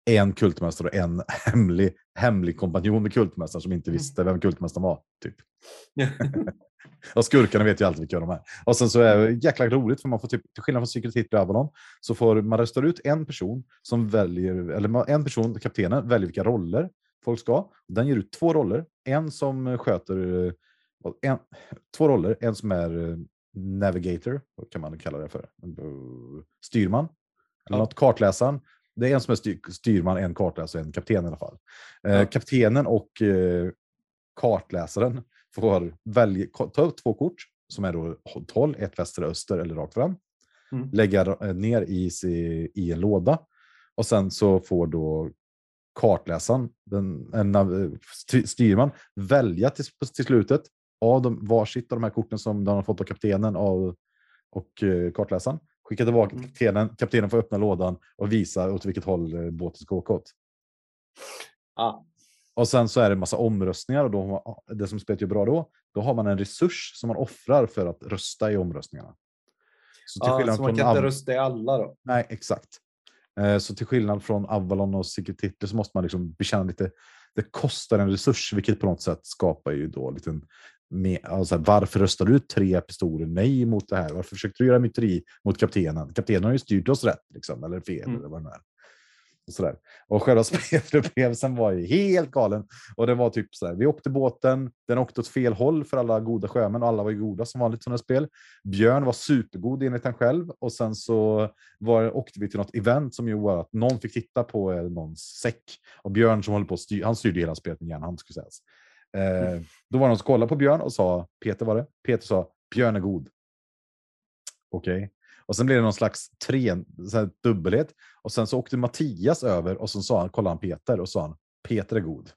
en kultmästare och en (laughs) hemlig, hemlig kompanjon med kultmästaren som inte Mm. visste vem kultmästaren var. Typ. (laughs) Och skurkarna vet ju alltid vilka de är. Och sen så är det jäkla roligt för man får typ, till skillnad från Secret Hitler och Avalon, så får man rösta ut en person som väljer, eller en person, kaptenen, väljer vilka roller folk ska. Den ger ut två roller. En som sköter, eh, en, två roller. En som är eh, navigator, vad kan man kalla det för? Styrman. Eller Ja. något, kartläsaren. Det är en som är styr, styrman, en kartläsare och en kapten i alla fall. Eh, Ja. Kaptenen och kartläsaren får välja, ta upp två kort som är då håll, ett väster, öster eller rakt fram. Mm. Lägga ner i, i en låda. Och sen så får då kartläsaren, den, en, styrman, välja till, till slutet av de, varsitt av de här korten som de har fått av kaptenen av, och eh, kartläsaren. Skicka tillbaka Mm. kaptenen. Kaptenen får öppna lådan och visa åt vilket håll eh, båten ska åka åt. Ja. Och sen så är det massa omröstningar och då, det som spelet gör bra då, då har man en resurs som man offrar för att rösta i omröstningarna. Så till skillnad så man från kan inte rösta i alla då? Nej, exakt. Eh, Så till skillnad från Avalon och Secret Hitler så måste man liksom bekänna lite, det kostar en resurs, vilket på något sätt skapar ju då lite med, alltså, varför röstar du tre pistoler nej mot det här? Varför försökte du göra myteri mot kaptenen? Kaptenen har ju styrt oss rätt, liksom, eller fel, Mm. eller vad det är. Och, sådär. och själva (laughs) spelupplevelsen var ju helt galen. Och det var typ så här, vi åkte båten, den åkte åt fel håll för alla goda sjömän och alla var ju goda som vanligt sådana spel. Björn var supergod enligt han själv och sen så var, åkte vi till något event som gjorde att någon fick titta på eh, någons säck. Och Björn som håller på att styr, han styrde hela spelet med järnhand skulle sägas. Eh, då var det någon som kollade på Björn och sa, Peter var det, Peter sa, Björn är god. Okej. Och sen blev det någon slags tre, så dubbelhet. Och sen så åkte Mattias över och så sa han, kollade han Peter och sa han, Peter är god.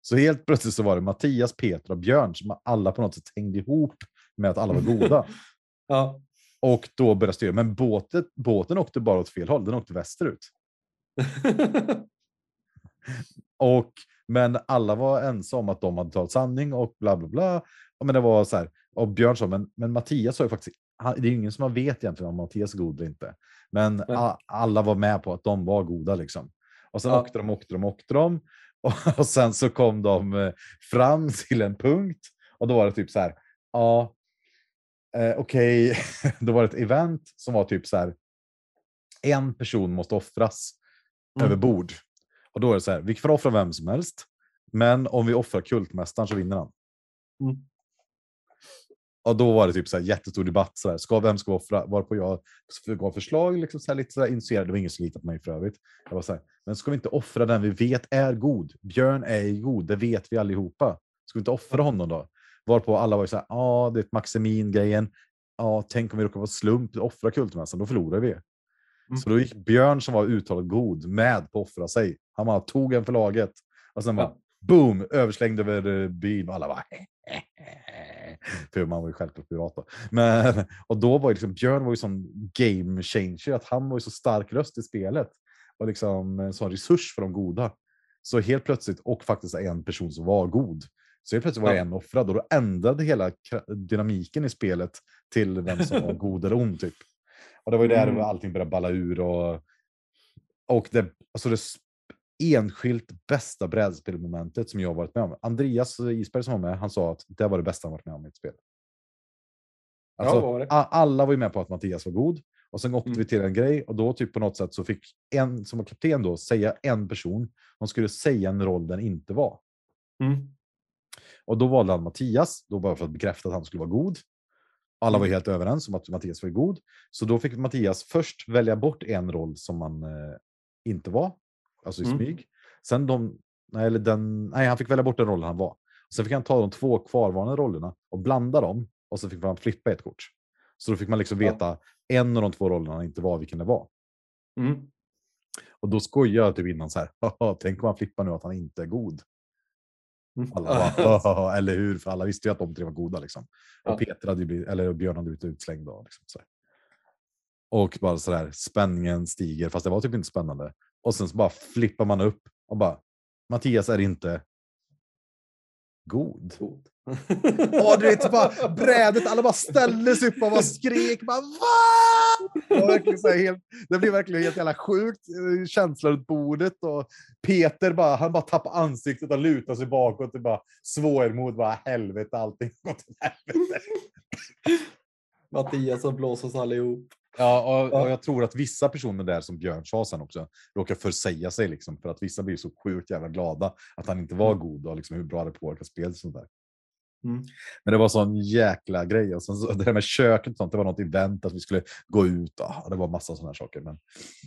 Så helt plötsligt så var det Mattias, Peter och Björn som alla på något sätt hängde ihop med att alla var goda. (laughs) Ja. Och då började styra. Men båten, båten åkte bara åt fel håll. Den åkte västerut. (laughs) Och, men alla var ense om att de hade talat sanning och bla bla bla. Och Men det var så här. Och Björn sa, men, men Mattias har ju faktiskt, det är ingen som vet egentligen om Mattias är god eller inte. Men Nej. a, alla var med på att de var goda liksom. Och sen Ja. åkte de, åkte de, åkte de. (laughs) Och, och sen så kom de eh, fram till en punkt. Och då var det typ så här, ja, eh, okej, (laughs) då var det ett event som var typ så här, en person måste offras Mm. över bord. Och då är det så här, vi får offra vem som helst, men om vi offrar kultmästaren så vinner han. Mm. Och då var det typ så här jättestor debatt, så här, ska, vem ska offra? Varpå jag gav förslag, liksom så här, lite så här initierad, det var ingen som litade på mig för övrigt. Jag var så här, men ska vi inte offra den vi vet är god? Björn är god, det vet vi allihopa. Ska vi inte offra honom då? Varpå alla var ju så här, ja, det är Maximin-grejen. Ja, tänk om vi råkar vara slump, offra kultmästaren, då förlorar vi. Mm. Så då gick Björn som var uttalat god med på att offra sig. Han bara tog en för laget och sen bara Ja. Boom, överslängd över eh, byn alla bara För man var ju självklart pirat då. Men, och då var ju liksom, Björn var ju sån game changer, att han var ju så stark röst i spelet. Och liksom en sån resurs för de goda. Så helt plötsligt, och faktiskt en person som var god. Så helt plötsligt var Ja. en offrad och då ändrade hela dynamiken i spelet till vem som var god eller ond typ. Och det var ju där Mm. allting började balla ur och, och det, alltså det enskilt bästa brädspelmomentet som jag varit med om. Andreas Isberg som var med, han sa att det var det bästa han varit med om i ett spel. Alltså, var alla var ju med på att Mattias var god. Och sen åkte Mm. vi till en grej och då typ på något sätt så fick en som var kapten då säga en person. De skulle säga en roll den inte var. Mm. Och då valde han Mattias, då bara för att bekräfta att han skulle vara god. Alla var Mm. helt överens om att Mattias var god. Så då fick Mattias först välja bort en roll som man eh, inte var, alltså i Mm. smyg. Sen de, nej, eller den, nej, han fick välja bort den rollen han var. Sen fick han ta de två kvarvarande rollerna och blanda dem och så fick man flippa ett kort. Så då fick man liksom Ja. veta en av de två rollerna han inte var, vilken det var. Mm. Och då skojar jag typ innan så här, "Haha, tänk om han flippar nu att han inte är god. Mm. Alla (laughs) bara, eller hur? För alla visste ju att de tre var goda liksom. Ja. Och Peter hade blivit, eller Björn hade blivit utslängd. Då, liksom, så här. Och bara sådär, spänningen stiger, fast det var typ inte spännande. Och sen så bara flippar man upp och bara, Mattias är inte god. God. Åh, du vet, bara brädet, alla bara ställde sig upp och bara skrek. Bara, Va? Det, helt, blev verkligen helt jävla sjukt eh, känsla runt bordet. Och Peter bara, han bara tappade ansiktet och lutade sig bakåt och bara svårmod. Bara helvete, allting gått åt helvete. Mattias som blåser oss allihop. Ja, och, och jag tror att vissa personer där, som Björn sa sen också, råkar försäga sig liksom, för att vissa blir så sjukt jävla glada att han inte var god och liksom hur bra det påverkar spelet sånt där. Mm. Men det var sån jäkla grej. Och sen så, det här med köket och sånt, det var något event att vi skulle gå ut. Och, det var massa sådana saker. Men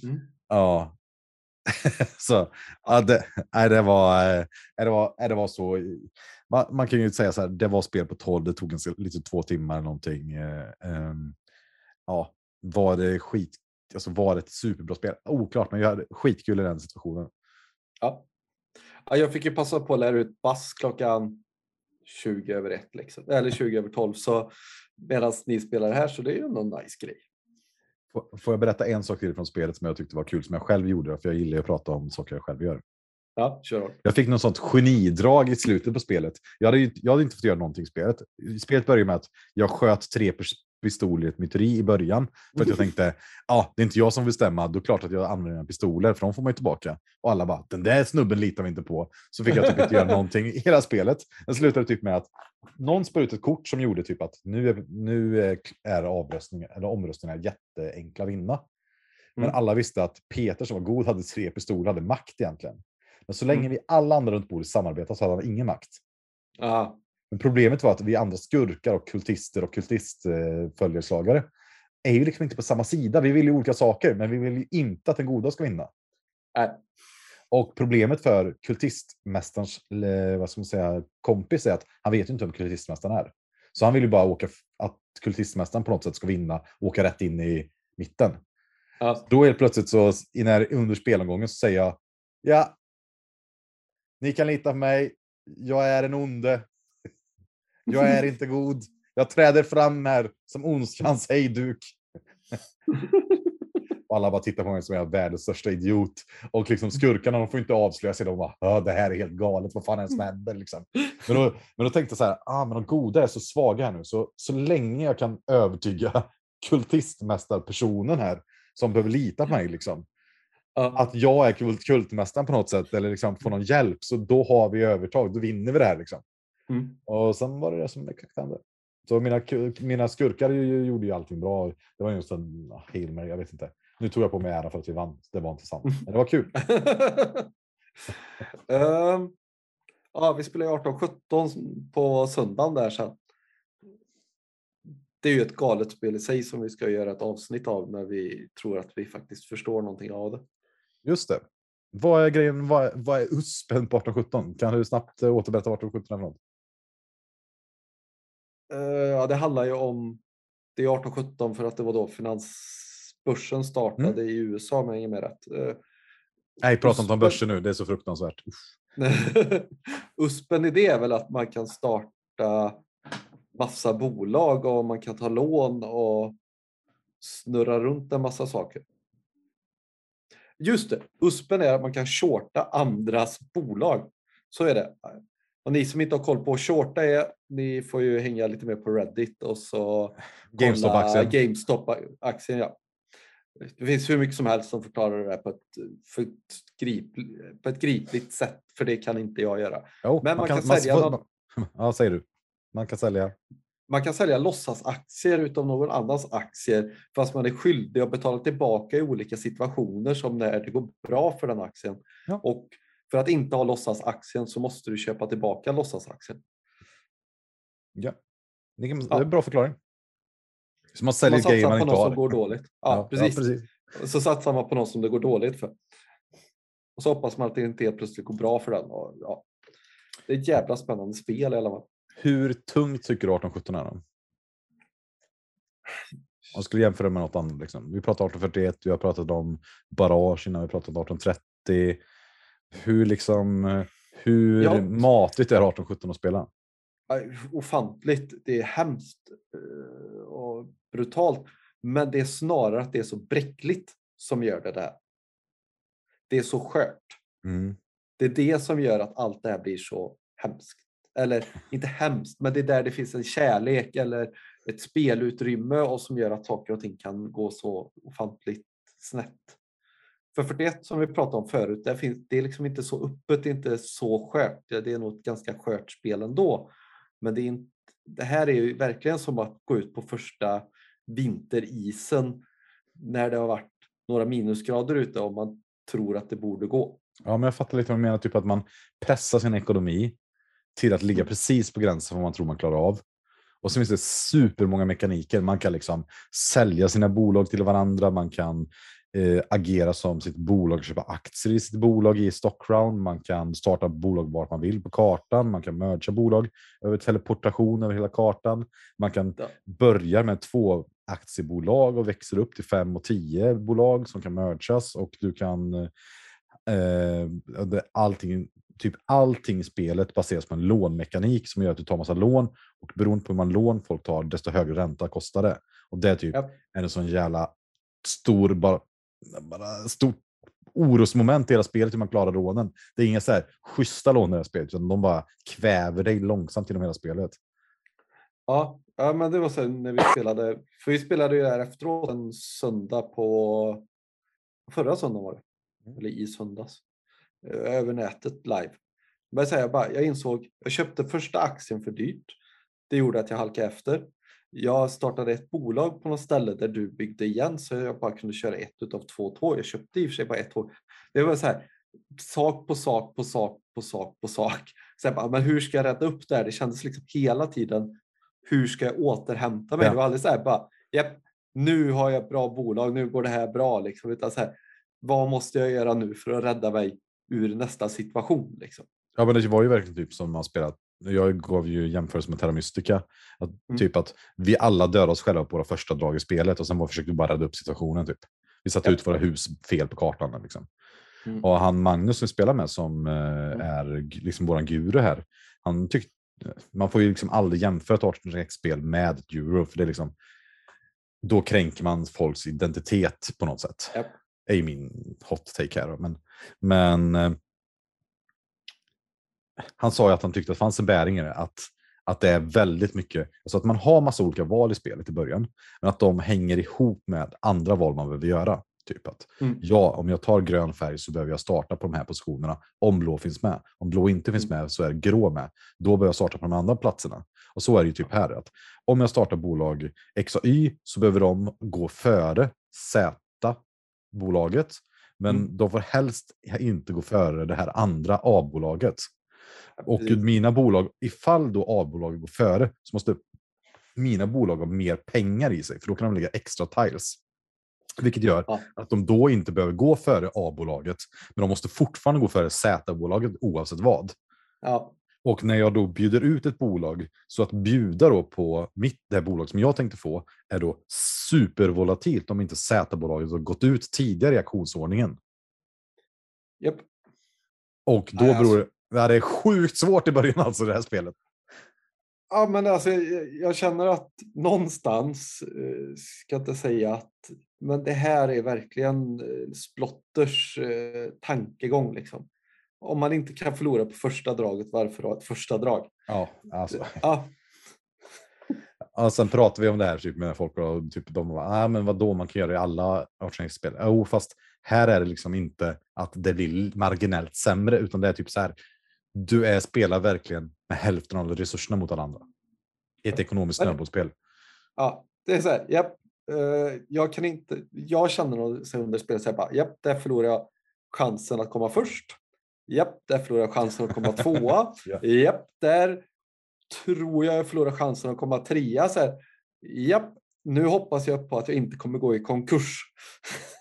Mm. ja. (laughs) så ja, det, nej, det var, eh, det var, nej, det var så. Man, man kan ju säga så här, det var spel på 12, det tog en, lite två timmar eller någonting. eh, ehm, ja, var det skit, alltså var det ett superbra spel? Oklart, men jag hade skitkul i den situationen. Ja. ja. Jag fick ju passa på att lära ut bass klockan 20 över 1, liksom. eller 20 över 12. Så medan ni spelar här så det är ju någon nice grej. Får- jag berätta en sak till från spelet som jag tyckte var kul, som jag själv gjorde, för jag gillar att prata om saker jag själv gör. Ja, kör. Jag fick något sånt genidrag i slutet på spelet. Jag hade, jag hade inte fått göra någonting i spelet. Spelet började med att jag sköt tre pistoler i ett myteri i början. För att jag (laughs) tänkte, ja, det är inte jag som bestämmer, då är det klart att jag använder mina pistoler, för de får man ju tillbaka. Och alla bara, den där snubben litar vi inte på. Så fick jag typ inte göra någonting i hela spelet. Det slutade typ med att någon spelade ut ett kort som gjorde typ att nu är, nu är- avröstningar, eller omröstningar jätteenkla att vinna. Men Mm. alla visste att Peter som var god hade tre pistoler, hade makt egentligen. Men så länge Mm. vi alla andra runt bordet samarbetade så hade han ingen makt. Ja, Men problemet var att vi andra skurkar och kultister och kultistföljeslagare är ju liksom inte på samma sida. Vi vill ju olika saker, men vi vill ju inte att den goda ska vinna. nej. Och problemet för kultistmästarens eh, vad ska man säga, kompis är att han vet ju inte vem kultistmästaren är. Så han vill ju bara åka, att kultistmästaren på något sätt ska vinna och åka rätt in i mitten. Ja, Då helt plötsligt så när, under spelomgången så säger jag ja. Ni kan lita på mig. Jag är en onde. Jag är inte god. Jag träder fram här som ondskans hejduk. (laughs) Och alla bara tittar på mig som jag är världens största idiot. Och liksom skurkarna de får inte avslöja sig. De bara, "Ja, det här är helt galet. Vad fan är det som händer? Liksom. Men, då, men då tänkte jag så här, ah, men de goda är så svaga här nu. Så, så länge jag kan övertyga kultistmästarpersonen här som behöver lita på mig, liksom, att jag är kult, kultmästaren på något sätt eller liksom får någon hjälp, så då har vi övertag. Då vinner vi det här. Liksom. Mm. Och sen var det det som hände. Så mina, mina skurkar gjorde ju allting bra. Det var just en ah, Hail Mary, jag vet inte. Nu tog jag på mig ära för att vi vann. Det var inte sant. Men det var kul. (laughs) Ehm, ja, vi spelar ju 18-17 på söndagen där sen. Det är ju ett galet spel i sig som vi ska göra ett avsnitt av när vi tror att vi faktiskt förstår någonting av det. Just det. Vad är grejen? Vad, är- vad är USPen på 1817? Kan du snabbt eh, återberätta vad 1817 är för något? Eh, ja, det handlar ju om, det är 1817 för att det var då finansbörsen startade i USA om jag hänger med rätt. Eh, Nej, prata inte om börsen nu. Det är så fruktansvärt. (laughs) USPen i det är väl att man kan starta massa bolag och man kan ta lån och snurra runt en massa saker. Just det, USPen är att man kan shorta andras bolag. Så är det. Och ni som inte har koll på shorta är, ni får ju hänga lite mer på Reddit och så (laughs) GameStop-aktien. GameStop-aktien, ja. Det finns hur mycket som helst som förklarar det här på ett, för ett, grip, på ett gripligt sätt, för det kan inte jag göra. Jo, Men man kan sälja får- någon- (laughs) Ja, säger du. Man kan sälja. Man kan sälja låtsasaktier utav någon annans aktier fast man är skyldig att betala tillbaka i olika situationer som när det går bra för den aktien. Ja. Och för att inte ha låtsasaktien så måste du köpa tillbaka låtsasaktien. Ja. Det är Ja. en bra förklaring. Så man Man säljer grejer satsar man på inte har. som går dåligt. (laughs) Ja, precis. precis. Så satsar man på någon som det går dåligt för. Och så hoppas man att det inte helt plötsligt går bra för den. Och, ja. Det är ett jävla spännande spel i alla fall. Hur tungt tycker du 1817 är? Då? Om jag skulle jämföra med något annat. Liksom. Vi pratade 1841, vi har pratat om barrage innan, vi pratat om 1830. Hur, liksom, eh, hur Ja. matigt är 1817 att spela? Ofantligt. Det är hemskt eh, och brutalt. Men det är snarare att det är så bräckligt som gör det där. Det är så skört. Mm. Det är det som gör att allt det här blir så hemskt. Eller inte hemskt, men det är där det finns en kärlek eller ett spelutrymme och som gör att saker och ting kan gå så ofantligt snett. För 41 som vi pratade om förut, finns, det är liksom inte så öppet, det är inte så skört. Det är nog ett ganska skört spel ändå. Men det, är inte, det här är ju verkligen som att gå ut på första vinterisen när det har varit några minusgrader ute och man tror att det borde gå. Ja, men jag fattar lite vad du menar, typ att man pressar sin ekonomi till att ligga Mm. precis på gränsen för vad man tror man klarar av. Och så finns det supermånga mekaniker. Man kan liksom sälja sina bolag till varandra, man kan eh, agera som sitt bolag, köpa aktier i sitt bolag i Stockround, man kan starta bolag vart man vill på kartan, man kan mergea bolag över teleportation över hela kartan. Man kan Ja. börja med två aktiebolag och växer upp till fem och tio bolag som kan mergas och du kan eh, allting, typ allting i spelet baseras på en lånmekanik som gör att du tar massa lån och beroende på hur många lån folk tar, desto högre ränta kostar det. Och det är typ Ja. en sån jävla stor, bara, bara stort orosmoment i hela spelet hur man klarar lånen. Det är inga så här schyssta lån i det här spelet, utan de bara kväver dig långsamt genom hela spelet. Ja, ja men det var så när vi spelade, för vi spelade ju där efteråt en söndag på, förra söndagen var det, Mm. eller i söndags, eh, över nätet live. Men så här, jag, bara, jag insåg, jag köpte första aktien för dyrt. Det gjorde att jag halkade efter. Jag startade ett bolag på något ställe där du byggde igen så jag bara kunde köra ett utav två tåg. Jag köpte i och för sig bara ett tåg. Det var så här, sak på sak på sak på sak på sak. Så jag bara, men hur ska jag rädda upp det här? Det kändes liksom hela tiden, hur ska jag återhämta mig? Ja. Det var aldrig så här, bara, japp, nu har jag ett bra bolag, nu går det här bra. Liksom. Utan så här, vad måste jag göra nu för att rädda mig ur nästa situation? Liksom? Ja, men det var ju verkligen typ som man spelat. Jag gav ju jämförelse med Terra Mystica. Att, Mm. Typ att vi alla dödade oss själva på våra första drag i spelet och sen var, försökte vi bara rädda upp situationen. Typ. Vi satte Ja. ut våra hus fel på kartan. Liksom. Mm. Och han Magnus som vi spelar med som eh, är g- liksom våran guru här. Han tyckte, man får ju liksom aldrig jämföra ett 18 spel med ett euro. För det är liksom, då kränker man folks identitet på något sätt. Japp. är ju min hot take här. Men, men eh, han sa ju att han tyckte att det fanns en bäring i det. Att, att det är väldigt mycket, alltså att man har massa olika val i spelet i början. Men att de hänger ihop med andra val man behöver göra. Typ att Mm. ja, om jag tar grön färg så behöver jag starta på de här positionerna om blå finns med. Om blå inte finns med så är grå med. Då behöver jag starta på de andra platserna. Och så är det ju typ här. Att om jag startar bolag X och Y så behöver de gå före Z-bolaget. Men Mm. de får helst inte gå före det här andra A-bolaget. Och Precis. mina bolag, ifall då A-bolaget går före så måste mina bolag ha mer pengar i sig för då kan de lägga extra tiles. Vilket gör Ja. att de då inte behöver gå före A-bolaget, men de måste fortfarande gå före Z-bolaget oavsett vad. Ja, Och när jag då bjuder ut ett bolag, så att bjuda då på mitt, det här bolag som jag tänkte få, är då supervolatilt om inte Z-bolaget har gått ut tidigare i auktionsordningen. japp. Och då Nej, beror det, det är sjukt svårt i början alltså det här spelet. Ja, men alltså, jag, jag känner att någonstans, eh, ska jag inte säga att, men det här är verkligen eh, Splotters eh, tankegång. Liksom. Om man inte kan förlora på första draget, varför ha ett första drag? Ja, alltså. Ja, (laughs) Ja, sen pratar vi om det här typ med folk och typ de bara, ah, men vad då man kan göra i alla spel. Jo, fast här är det liksom inte att det blir marginellt sämre, utan det är typ så här. Du är, spelar verkligen med hälften av resurserna mot alla andra. I ett ekonomiskt snöbollsspel. ja, det är så här, japp, eh, jag kan inte, jag känner nog så under spelet så bara, japp, där förlorar jag chansen att komma först. Japp, där förlorar jag chansen att komma (laughs) tvåa. Ja. Japp, där tror jag jag förlorar chansen att komma trea. Så här, japp, nu hoppas jag på att jag inte kommer gå i konkurs. (laughs)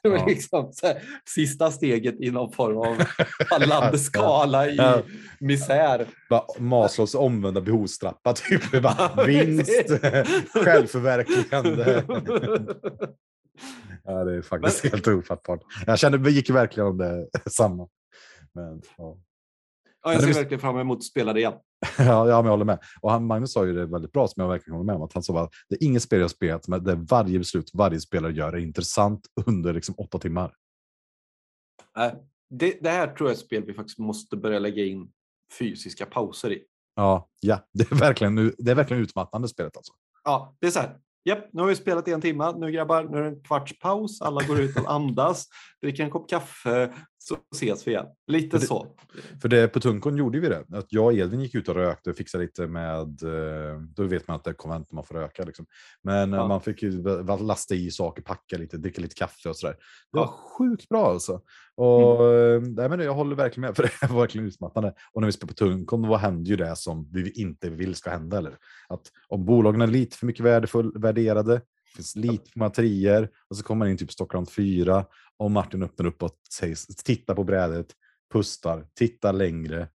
Ja. liksom här, sista steget i någon form av (laughs) fallande skala i Ja. misär. Maslows omvända behovstrappa, typ. (laughs) Vinst, självförverkligande. Ja, det är faktiskt helt ofattbart. Jag kände, vi gick verkligen om det samma. Men, ja. Ja, jag Men ser verkligen fram emot att spela det igen. (laughs) Ja, jag håller med. Och han, Magnus sa ju det väldigt bra, som jag verkligen håller med om. Att han sa att det är inget spel jag spelat men där varje beslut varje spelare gör är intressant under liksom åtta timmar. Det, det här tror jag är ett spel vi faktiskt måste börja lägga in fysiska pauser i. Ja, ja (laughs) det, är verkligen, det är verkligen utmattande spelet alltså. Ja, det är så här. Japp, nu har vi spelat i en timme. Nu grabbar, nu är det en kvarts paus. Alla går ut och andas, dricker en kopp kaffe, så ses vi igen. Lite det, så. För det, på Tunkon gjorde vi det. Att jag och Edvin gick ut och rökte och fixade lite med, eh, då vet man att det är konvent man får röka. Liksom. Men eh, Ja. man fick ju lasta i saker, packa lite, dricka lite kaffe och sådär. Det var Ja. sjukt bra alltså. Och, eh, nej, men jag håller verkligen med, (laughs) för det var verkligen utmattande. Och när vi spelar på Tunkon, vad händer ju det som vi inte vill ska hända? Eller? Att om bolagen är lite för mycket värdefull, värderade, det finns lite trier, och så kommer man in typ Stockholm 4, och Martin öppnar upp och tittar på brädet, pustar, tittar längre,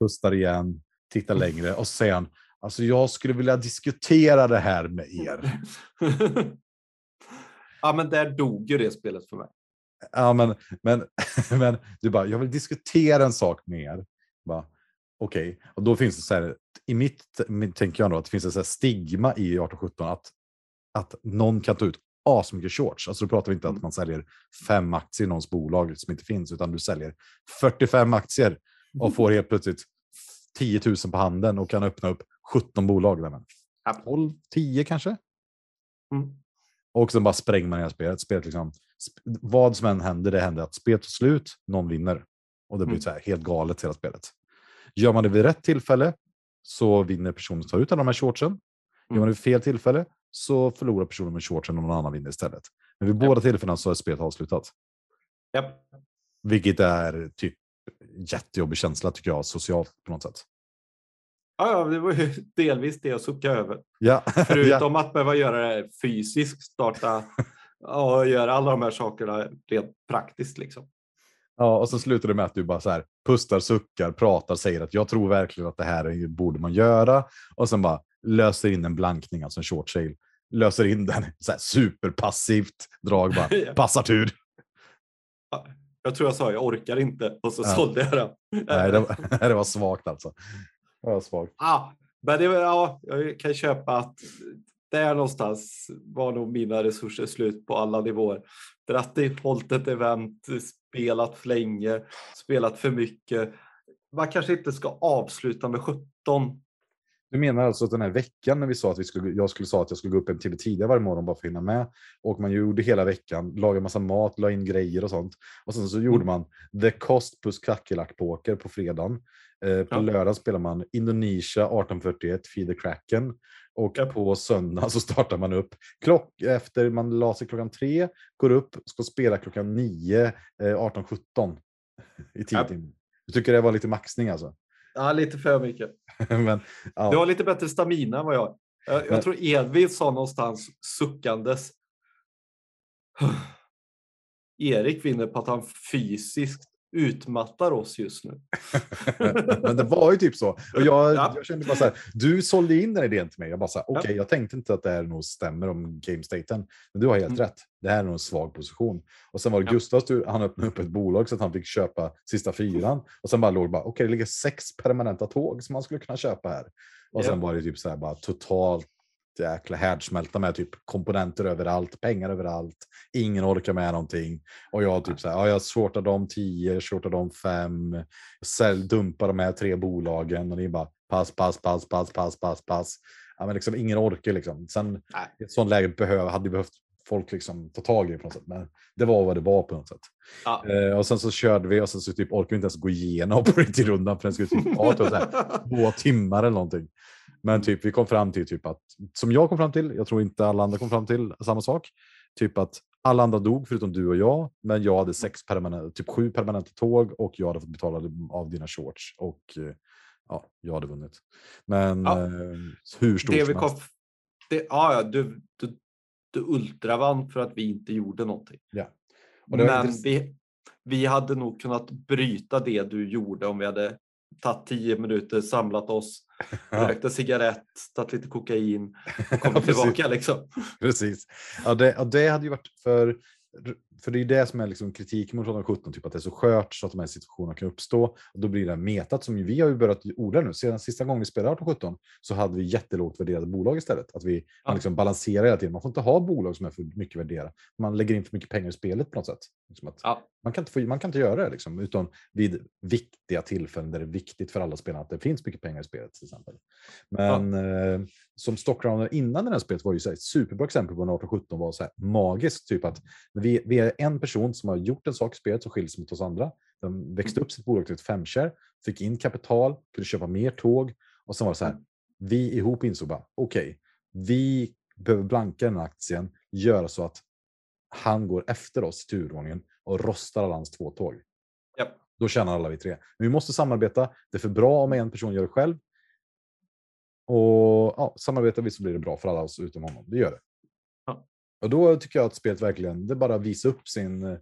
pustar igen, tittar längre och säger han, alltså jag skulle vilja diskutera det här med er. (laughs) ja, men där dog ju det spelet för mig. Ja, men, men, (laughs) men du bara, jag vill diskutera en sak med er. Okej, och då finns det så här, i mitt, tänker jag då att det finns ett stigma i 1817 att, att någon kan ta ut asmycket shorts. Alltså då pratar vi inte Mm. att man säljer fem aktier i någons bolag som inte finns, utan du säljer 45 aktier och får helt plötsligt 10 000 på handen och kan öppna upp 17 bolag. Där med. Ja. 12, 10 kanske? Mm. Och sen bara spränger man hela spelet. spelet liksom, sp- vad som än händer, det händer att spelet tar slut, någon vinner. Och det blir Mm. så här helt galet hela spelet. Gör man det vid rätt tillfälle så vinner personen som tar ut alla de här shortsen. Gör man Mm. det vid fel tillfälle så förlorar personen med shortsen och någon annan vinner istället. Men vid Ja. båda tillfällena så är spelet avslutat. Japp. Vilket är typ jättejobbig känsla tycker jag, socialt på något sätt. Ja, ja, det var ju (laughs) delvis det jag suckade över. Ja, (laughs) ja. Förutom att behöva göra det fysiskt, starta (laughs) och göra alla de här sakerna rent praktiskt. Liksom. Ja, och så slutar det med att du bara så här pustar, suckar, pratar, säger att jag tror verkligen att det här är- borde man göra. Och sen bara löser in en blankning, alltså en short sale. Löser in den så här superpassivt drag bara. (laughs) Passar tur. Jag tror jag sa jag orkar inte och så Ja. sålde jag den. Nej, det var, (laughs) det var svagt alltså. Det var svagt. Ah, men det ja, jag kan köpa att där någonstans var nog mina resurser slut på alla nivåer. Dragit hållit ett event, spelat för länge, spelat för mycket. Man kanske inte ska avsluta med 17. Du menar alltså att den här veckan när vi sa att vi skulle, jag skulle sa att jag skulle gå upp en timme tidigare varje morgon bara för att hinna med. Och man gjorde hela veckan, lagade massa mat, la in grejer och sånt. Och sen så gjorde man The Cost plus kackerlackpoker på fredagen. Eh, på Ja. lördag spelar man Indonesia 1841, Feed the Kraken. Och Ja. på söndag så startar man upp klock efter man la sig klockan tre, går upp, ska spela klockan nio, eh, 1817 i tio Ja. timmar. Du tycker det var lite maxning alltså? Ja, lite för mycket. (laughs) Men, ja. Du har lite bättre stamina än vad jag Jag, Men- jag tror Edvin sa någonstans suckandes. (sighs) Erik vinner på att han fysiskt utmattar oss just nu. (laughs) Men det var ju typ så. Och jag, Ja. jag kände bara så här, du sålde in den idén till mig. Jag bara så här, Ja. okej, jag tänkte inte att det här nog stämmer om game staten. Men du har helt Mm. rätt. Det här är nog en svag position. Och sen var det Ja. Gustavs tur. Han öppnade upp ett bolag så att han fick köpa sista fyran. Och sen bara låg bara, okej, det ligger sex permanenta tåg som man skulle kunna köpa här. Och sen Ja. var det typ så här bara totalt jäkla härdsmälta med typ komponenter överallt, pengar överallt. Ingen orkar med någonting. Och jag typ så här, ja, jag shortar de tio, shortar de fem, sälj, dumpar de här tre bolagen och ni bara pass, pass, pass, pass, pass, pass, pass. Ja, men liksom ingen orkar liksom. Sen Nej. i ett sånt läge behöv, hade vi behövt folk liksom ta tag i det på något sätt. Men det var vad det var på något sätt. Ja. Eh, och sen så körde vi och sen så typ orkade vi inte ens gå igenom (laughs) Operator-rundan för den skulle typ ta (laughs) två timmar eller någonting. Men typ vi kom fram till typ att, som jag kom fram till, jag tror inte alla andra kom fram till samma sak, typ att alla andra dog förutom du och jag, men jag hade sex permanent, typ sju permanenta tåg och jag hade fått betala av dina shorts och eh, ja, jag hade vunnit. Men Ja. eh, hur stort Det vi som helst. det, ja, ja, du, du, du ultravann för att vi inte gjorde någonting. Var Men vi, vi hade nog kunnat bryta det du gjorde om vi hade tagit tio minuter, samlat oss, Ja. (laughs) rökt en cigarett, tagit lite kokain (laughs) och kommit tillbaka. Liksom. Precis. Ja, det, ja, det hade ju varit för, för det är det som är liksom kritik mot 1817, typ att det är så skört så att de här situationerna kan uppstå. Och då blir det metat som vi har ju börjat odla nu. Sedan sista gången vi spelade 1817 så hade vi jättelågt värderade bolag istället. Att vi Ja. liksom balanserar hela tiden. Man får inte ha bolag som är för mycket värderade. Man lägger in för mycket pengar i spelet på något sätt. Liksom Ja. man, kan inte få, man kan inte göra det liksom, utan vid viktiga tillfällen där det är viktigt för alla spelarna att det finns mycket pengar i spelet till exempel. Men eh, som Stockrounder innan den här spelet var ju så här, ett superbra exempel på när 1817 var så här magiskt. Typ att vi, vi är en person som har gjort en sak i spelet som skiljs sig mot oss andra. De växte upp sitt bolag till ett femshare, fick in kapital, kunde köpa mer tåg och sen var det så här. Vi ihop insåg bara okej, vi behöver blanka den här aktien, göra så att han går efter oss i turordningen och rostar alla hans två tåg. Japp. Då tjänar alla vi tre. Men vi måste samarbeta. Det är för bra om en person gör det själv. Och ja, samarbetar vi så blir det bra för alla oss utom honom. Det gör det. Ja. Och då tycker jag att spelet verkligen, det bara visar upp sin eh,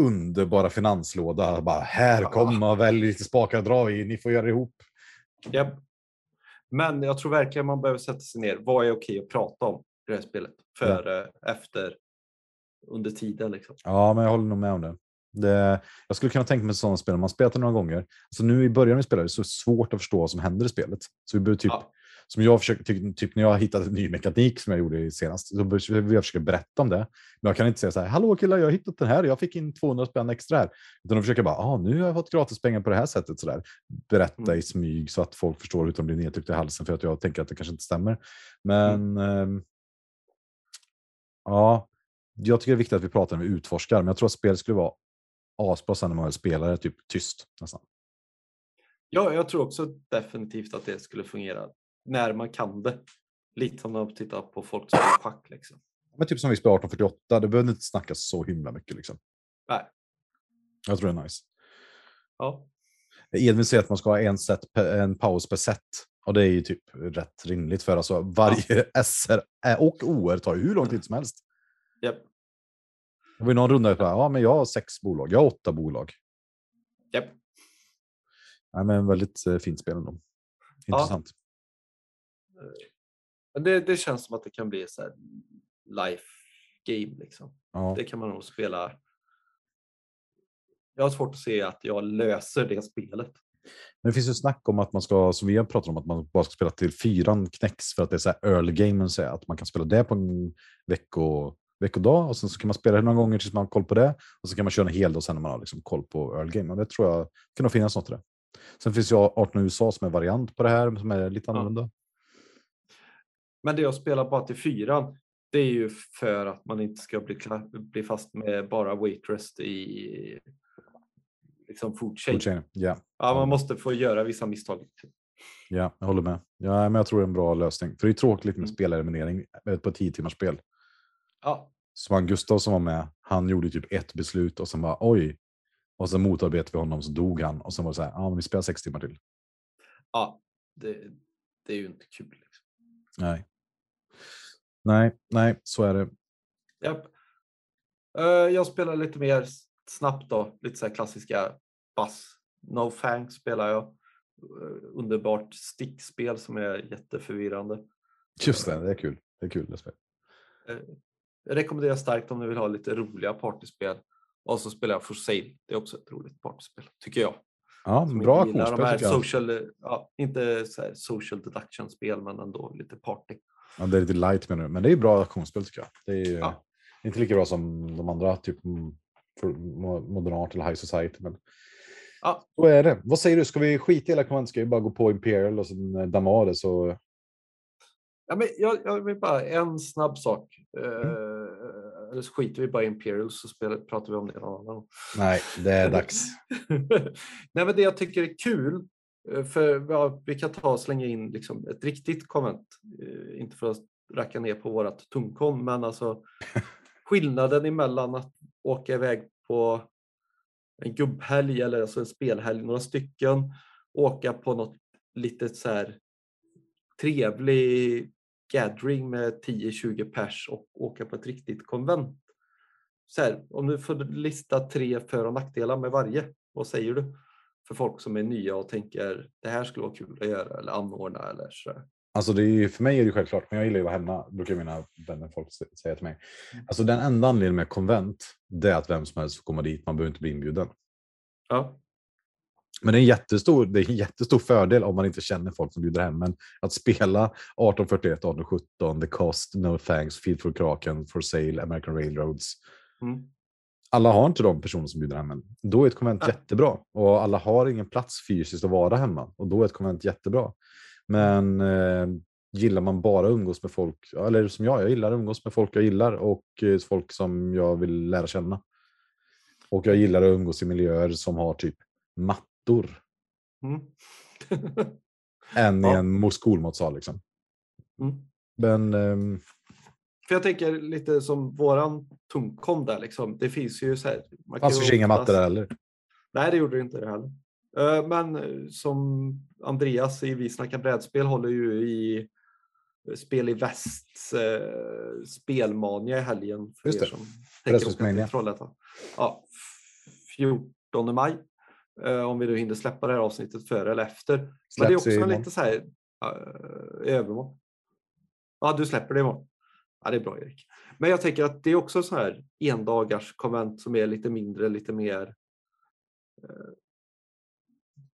underbara finanslåda. Bara här, Ja. kom och välj lite spakar dra i. Ni får göra ihop. Japp. Men jag tror verkligen man behöver sätta sig ner. Vad är okej att prata om i det här spelet? Före, efter, under tiden liksom. Ja, men jag håller nog med om det. det jag skulle kunna tänka mig sådana spel, man spelat det några gånger. Alltså nu i början vi spelar det så är det svårt att förstå vad som händer i spelet. Så vi behöver typ, Ja. Som jag försöker, typ, typ när jag hittat en ny mekanik som jag gjorde i senast, så vill jag försöka berätta om det. Men jag kan inte säga så här, hallå killar, jag har hittat den här, jag fick in 200 spänn extra här. Utan de försöker bara, ah, nu har jag fått gratis pengar på det här sättet. Så där. Berätta Mm. i smyg så att folk förstår utan att bli nedtryckta i halsen för att jag tänker att det kanske inte stämmer. Men ehm, ja, jag tycker det är viktigt att vi pratar när vi utforskar, men jag tror att spelet skulle vara asbra sen när man väl spelar typ tyst nästan. Ja, jag tror också definitivt att det skulle fungera när man kan det. Lite som när man tittar på folk som spelar schack. Liksom. Men typ som vi spelar 1848, det behöver inte snackas så himla mycket liksom. Nej. Jag tror det är nice. Ja. Edvin säger att man ska ha en, set, en paus per set. Och det är ju typ rätt rimligt för alltså varje SR (laughs) och OR tar ju hur lång tid som helst. Japp. Det var ju någon runda, ja men jag har sex bolag, jag har åtta bolag. Japp. Nej, men väldigt eh, fint spel ändå. Intressant. Men det, det känns som att det kan bli så här life game. Liksom. Ja. Det kan man nog spela. Jag har svårt att se att jag löser det spelet. Men det finns ju snack om att man ska, som vi har pratat om, att man bara ska spela till fyran knäcks för att det är så här early game, så att man kan spela det på en vecko, veckodag och sen så kan man spela det några gånger tills man har koll på det och så kan man köra en hel dag sen när man har liksom koll på early game. Och det tror jag kan nog finnas något i det. Sen finns ju 18 USA som är variant på det här som är lite annorlunda. Men det jag spelar bara till fyran, det är ju för att man inte ska bli, bli fast med bara waitress i liksom food chain. Food chain. Ja, Ja, man måste få göra vissa misstag. ja, jag håller med. Ja, men jag tror det är en bra lösning. För det är tråkigt med Mm. speleliminering eh, på 10 timmars spel. Ja, Som han Gustav som var med, han gjorde typ ett beslut och sen bara oj. Och sen motarbetade vi honom så dog han och sen var det så här, ja men vi spelar sex timmar till. ja det, det är ju inte kul. Liksom. Nej. Nej, nej, så är det. Japp. Eh, jag spelar lite mer snabbt då, lite så här klassiska bass. No Fang spelar jag. Eh, underbart stickspel som är jätteförvirrande. Just det, det är kul. Det är kul. Det spelet. Jag rekommenderar starkt om ni vill ha lite roliga partyspel. Och så spelar jag For Sale. Det är också ett roligt partyspel, tycker jag. Ja, Som bra de här tycker jag. social, ja, inte så social deduction-spel, men ändå lite party. Ja, det är lite light menar du, men det är bra auktionsspel tycker jag. Det är ju Ja. inte lika bra som de andra, typ mm, Modern Art eller High Society. Men Ja. så är det. Vad säger du, ska vi skita i hela kommandot? Ska vi bara gå på Imperial och sen eh, damma det så... Ja, men jag, jag vill bara en snabb sak. Mm. Eh, eller så skiter vi bara i Imperial så spelar, pratar vi om det någon annan. Nej, det är (laughs) dags. Nej, men det jag tycker är kul, för ja, vi kan ta och slänga in liksom ett riktigt konvent, eh, inte för att racka ner på vårat tungkon, men alltså (laughs) skillnaden emellan att åka iväg på en gubbhelg eller alltså en spelhelg, några stycken, åka på något litet så här trevlig gathering med 10-20 pers och åka på ett riktigt konvent. Så här, om du får lista tre för och nackdelar med varje, vad säger du? För folk som är nya och tänker det här skulle vara kul att göra eller anordna eller så. där. Alltså det är ju, för mig är det självklart, men jag gillar ju att vara hemma, brukar mina vänner folk sä- säga till mig. Alltså den enda anledningen med konvent, det är att vem som helst får komma dit, man behöver inte bli inbjuden. Ja. Men det är, en jättestor, det är en jättestor fördel om man inte känner folk som bjuder hem. Men att spela 1841, 1817, The Cost, No Thanks, Feed for Kraken, For Sale, American Railroads. Mm. Alla har inte de personer som bjuder hem en. Då är ett konvent Nej. jättebra. Och alla har ingen plats fysiskt att vara hemma. Och då är ett konvent jättebra. Men eh, gillar man bara umgås med folk, eller som jag, jag gillar att umgås med folk jag gillar och eh, folk som jag vill lära känna. Och jag gillar att umgås i miljöer som har typ mattor Mm. än i Ja. en mo- skolmatsal. Liksom. mm. Men ehm, För jag tänker lite som våran tungkom där liksom. Det finns ju så här. Man fanns ju inga mattor där heller. Nej, det gjorde det inte det heller. Eh, Men eh, som Andreas i Vi snackar brädspel håller ju i eh, Spel i väst eh, spelmania i helgen. För Just det. Brädspelsmania. Ja, f- 14 maj. Eh, Om vi nu hinner släppa det här avsnittet före eller efter. Men det är Släpps också lite så här uh, övermorgon. Ja, du släpper det imorgon. Ja, det är bra Erik. Men jag tänker att det är också så här endagars konvent som är lite mindre, lite mer eh,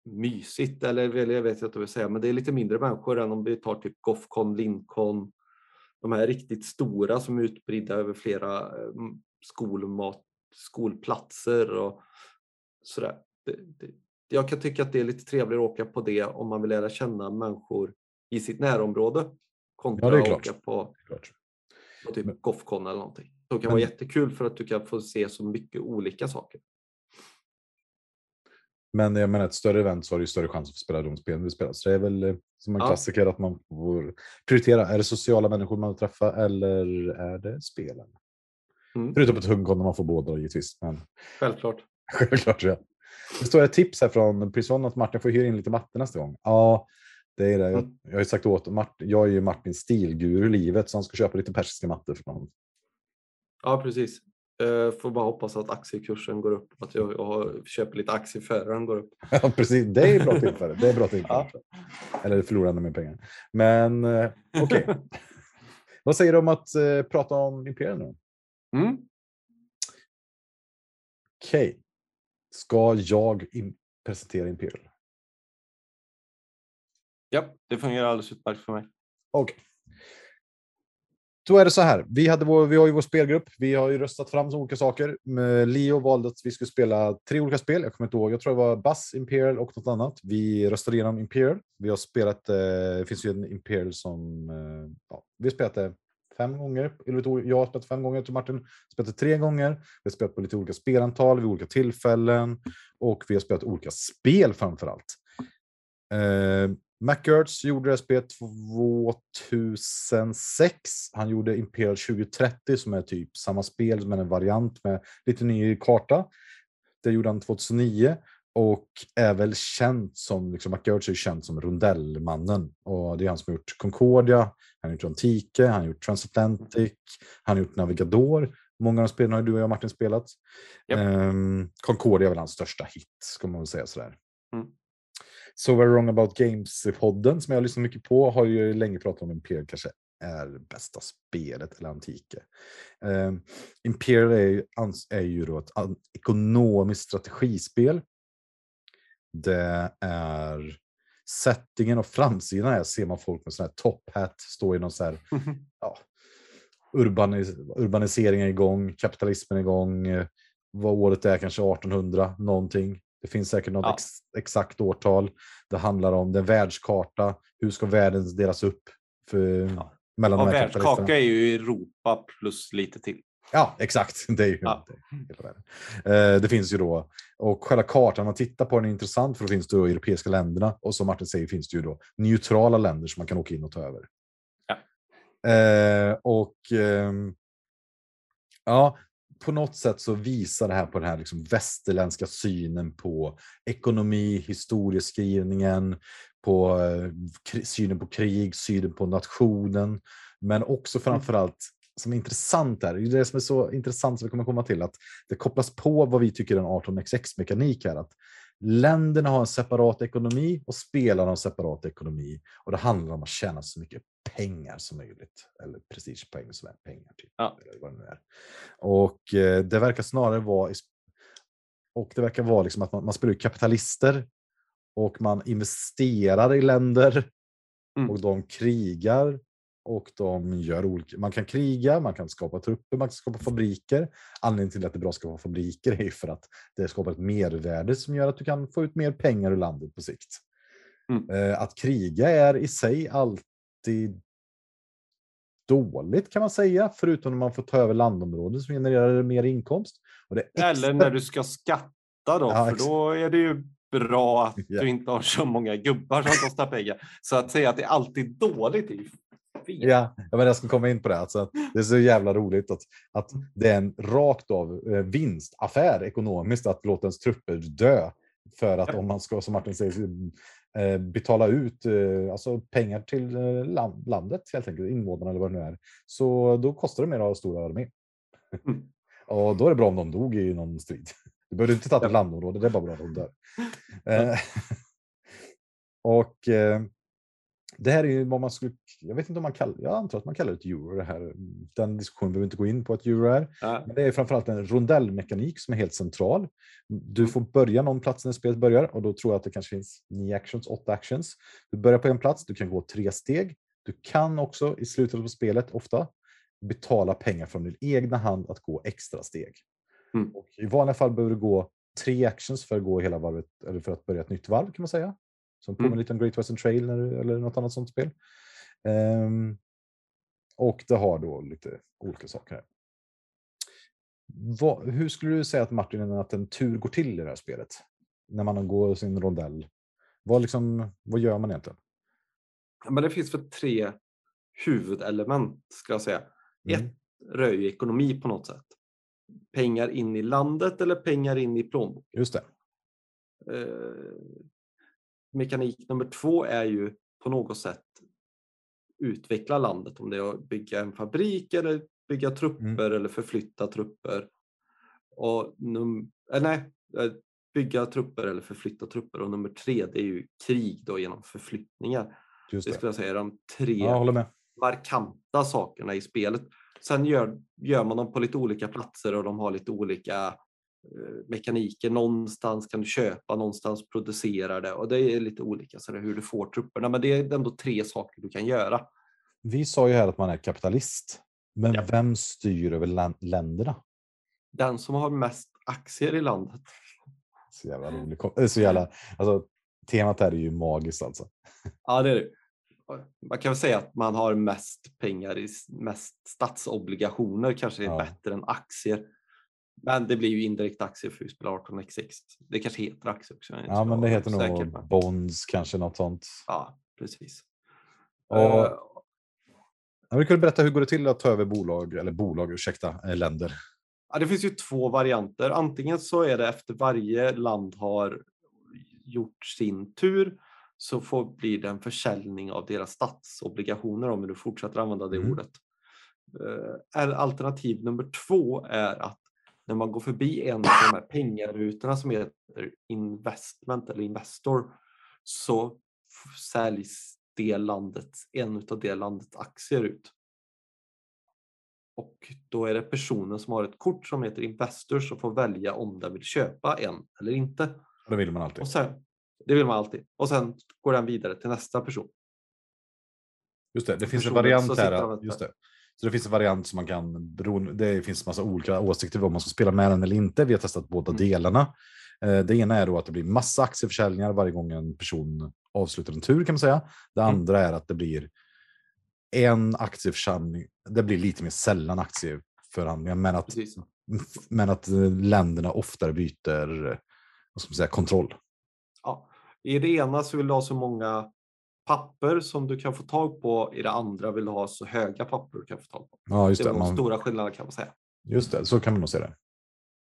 mysigt. Eller jag vet inte vad jag vill säga, men det är lite mindre människor än om vi tar typ Gothcon, Lincon. De här riktigt stora som är utspridda över flera eh, skolmat, skolplatser och sådär. Det, det, jag kan tycka att det är lite trevligare att åka på det om man vill lära känna människor i sitt närområde kontra Ja, att åka på. På typ Gothcon eller någonting. Det kan vara jättekul för att du kan få se så mycket olika saker. Men jag menar, ett större event så har du större chans att få spela de spel vi spelar. Så det är väl eh, som en Ja. klassiker att man får prioritera. Är det sociala människor man vill träffa eller är det spelen? Mm. Förutom ett huggon när man får båda givetvis. Men Självklart. (laughs) självklart ja. Det står ett tips här från Prison att Martin får hyra in lite matte nästa gång. Ja, det är det. Jag, Mm. jag har ju sagt åt Martin, jag är ju Martins stilguru i livet så han ska köpa lite persiska mattor för honom. Ja, precis. Eh, Får bara hoppas att aktiekursen går upp. Att jag, jag köper lite aktier före den går upp. (laughs) Ja, precis. Det är bra tillfälle. Det är bra tillfälle. Eller förlorar ännu mer pengar. Men eh, okej. (laughs) Vad säger du om att eh, prata om Imperium nu? Mm. Okej. Ska jag in- presentera Imperial? Ja, det fungerar alldeles utmärkt för mig. Okej. Då är det så här. Vi, hade vår, vi har ju vår spelgrupp. Vi har ju röstat fram så olika saker. Leo valde att vi skulle spela tre olika spel. Jag kommer inte ihåg. Jag tror det var Bass, Imperial och något annat. Vi röstade igenom Imperial. Vi har spelat. Eh, det finns ju en Imperial som. Eh, ja, vi har spelat det fem gånger. Jag har spelat fem gånger. Jag tror Martin spelat tre gånger. Vi har spelat på lite olika spelantal vid olika tillfällen och vi har spelat olika spel framför allt. Eh, McGurts gjorde spelet 2006. Han gjorde Imperial 2030 som är typ samma spel men en variant med lite ny karta. Det gjorde han 2009 och är väl känd som, liksom McGurts är känd som rondellmannen. Och det är han som har gjort Concordia, han har gjort Antike, han har gjort Transatlantic, han har gjort Navigador. Många av de spelen har du och jag Martin spelat. Japp. Um, Concordia är väl hans största hit, ska man väl säga sådär. Mm. So Very Wrong About Games-podden som jag har lyssnat mycket på har ju länge pratat om Imperial kanske är bästa spelet eller Antike. Um, Imperial är, ju- är ju då ett ekonomiskt strategispel. Det är settingen och framsidan här ser man folk med sån här top hat stå i någon så här ja, urbanis urbaniseringen igång, kapitalismen är igång. eh, Vad året är kanske 1800 någonting. Det finns säkert något Ja. ex exakt årtal. Det handlar om den världskarta. Hur ska världen delas upp för, Ja. mellan Och de här världskaka är ju Europa plus lite till. Ja, exakt. (laughs) Det är ju Ja. det. Eh, det finns ju då, och själva kartan, man tittar på den är intressant för då finns det då europeiska länderna och som Martin säger finns det ju då neutrala länder som man kan åka in och ta över. Ja. Eh, och ehm, ja, på något sätt så visar det här på den här liksom västerländska synen på ekonomi, historieskrivningen, på eh, synen på krig, synen på nationen, men också framförallt som är intressant är, det är det som är så intressant som vi kommer komma till, att det kopplas på vad vi tycker är en 18xx-mekanik här. Att Länderna har en separat ekonomi och spelarna har en separat ekonomi. Och det handlar om att tjäna så mycket pengar som möjligt. Eller prestigepoäng som är pengar. Typ, Ja. eller vad det nu är. Och eh, det verkar snarare vara... Och det verkar vara liksom att man, man spelar ut kapitalister. Och man investerar i länder. Mm. Och de krigar. Och de gör olika... Man kan kriga, man kan skapa trupper, man kan skapa fabriker. Anledningen till att det är bra att skapa fabriker är för att det skapar ett mervärde som gör att du kan få ut mer pengar ur landet på sikt. Mm. Eh, Att kriga är i sig alltid dåligt kan man säga, förutom när man får ta över landområden som genererar mer inkomst. Är Eller extra- när du ska skatta då, Ja, för då är det ju bra att (laughs) Ja. du inte har så många gubbar som kostar pengar. Så att säga att det är alltid dåligt är ju fel. Ja, men jag ska komma in på det. Alltså, det är så jävla roligt att, att det är en rakt av eh, vinstaffär ekonomiskt att låta ens trupper dö. För att om man ska, som Martin säger, betala ut eh, alltså pengar till eh, land, landet, helt enkelt, invånarna eller vad det nu är, så då kostar det mer att ha stora armé. Mm. (laughs) Och då är det bra om de dog i någon strid. (laughs) Du behöver inte ta ett landområde, det är bara bra att de dör. Eh, (laughs) och eh, det här är ju vad man skulle, jag vet inte om man kallar, jag antar att man kallar det ett euro det här. Den diskussionen behöver vi inte gå in på att euro är. Ja. Men det är framförallt en rondellmekanik som är helt central. Du Mm. får börja någon plats när spelet börjar och då tror jag att det kanske finns nio actions, åtta actions. Du börjar på en plats, du kan gå tre steg. Du kan också i slutet på spelet ofta betala pengar från din egna hand att gå extra steg. Mm. Och I vanliga fall behöver du gå tre actions för att gå hela varvet, eller för att börja ett nytt varv kan man säga. Som påminner Mm. lite om Great Western Trail när eller något annat sånt spel. Ehm, och det har då lite olika saker här. Vad, hur skulle du säga att Martin, att en tur går till i det här spelet? När man går sin rondell. Vad, liksom, vad gör man egentligen? Men det finns för tre huvudelement ska jag säga. Mm. Ett rör ju ekonomi på något sätt. Pengar in i landet eller pengar in i plånboken. Just det. Eh, mekanik nummer två är ju på något sätt utveckla landet. Om det är att bygga en fabrik eller bygga trupper eller förflytta trupper. Och num- eh, nej, eh, bygga trupper eller förflytta trupper. Och nummer tre det är ju krig då genom förflyttningar. Just Det det. skulle jag säga är de tre markanta sakerna i spelet. Sen gör, gör man dem på lite olika platser och de har lite olika mekaniker. Någonstans kan du köpa, någonstans producerar det och det är lite olika så hur du får trupperna. Men det är ändå tre saker du kan göra. Vi sa ju här att man är kapitalist. Men Ja. vem styr över län- länderna? Den som har mest aktier i landet. (laughs) Så jävla roligt. eh, Så jävla, alltså, temat här är ju magiskt alltså. (laughs) Ja, det är det. Man kan väl säga att man har mest pengar i mest statsobligationer kanske är Ja. bättre än aktier. Men det blir ju indirekt aktier för vi spelar 18x6. Det kanske heter aktier också. Ja, men det heter säker nog på. bonds, kanske något sånt. Ja, precis. Och- Eh, Ja, vi kunde berätta hur går det till att ta över bolag, eller bolag, ursäkta, eh, länder? Ja, det finns ju två varianter. Antingen så är det efter varje land har gjort sin tur så får, blir det en försäljning av deras statsobligationer om du fortsätter använda det Mm. ordet. Eh, Alternativ nummer två är att när man går förbi en av de här pengarutorna som heter investment eller investor så säljs det landets, en av det landets aktier ut. Och då är det personen som har ett kort som heter Investor som får välja om den vill köpa en eller inte. Det vill man alltid. Och sen, det vill man alltid. Och sen går den vidare till nästa person. Just det, det finns en variant här. Just det. Så det finns en variant som man kan, det finns massa olika åsikter om man ska spela med den eller inte. Vi har testat båda Mm. delarna. Eh, Det ena är då att det blir massa aktieförsäljningar varje gång en person avslutar en tur kan man säga. Det Mm. andra är att det blir en aktieförsäljning. Det blir lite mer sällan aktieförhandlingar, men att, Precis. (laughs) men att eh, länderna oftare byter eh, vad ska man säga, kontroll. Ja. I det ena så vill du ha så många papper som du kan få tag på. I det andra vill du ha så höga papper du kan få tag på. Ja, just det är det. de Man, stora skillnaderna kan man säga. just det, så kan man nog se det.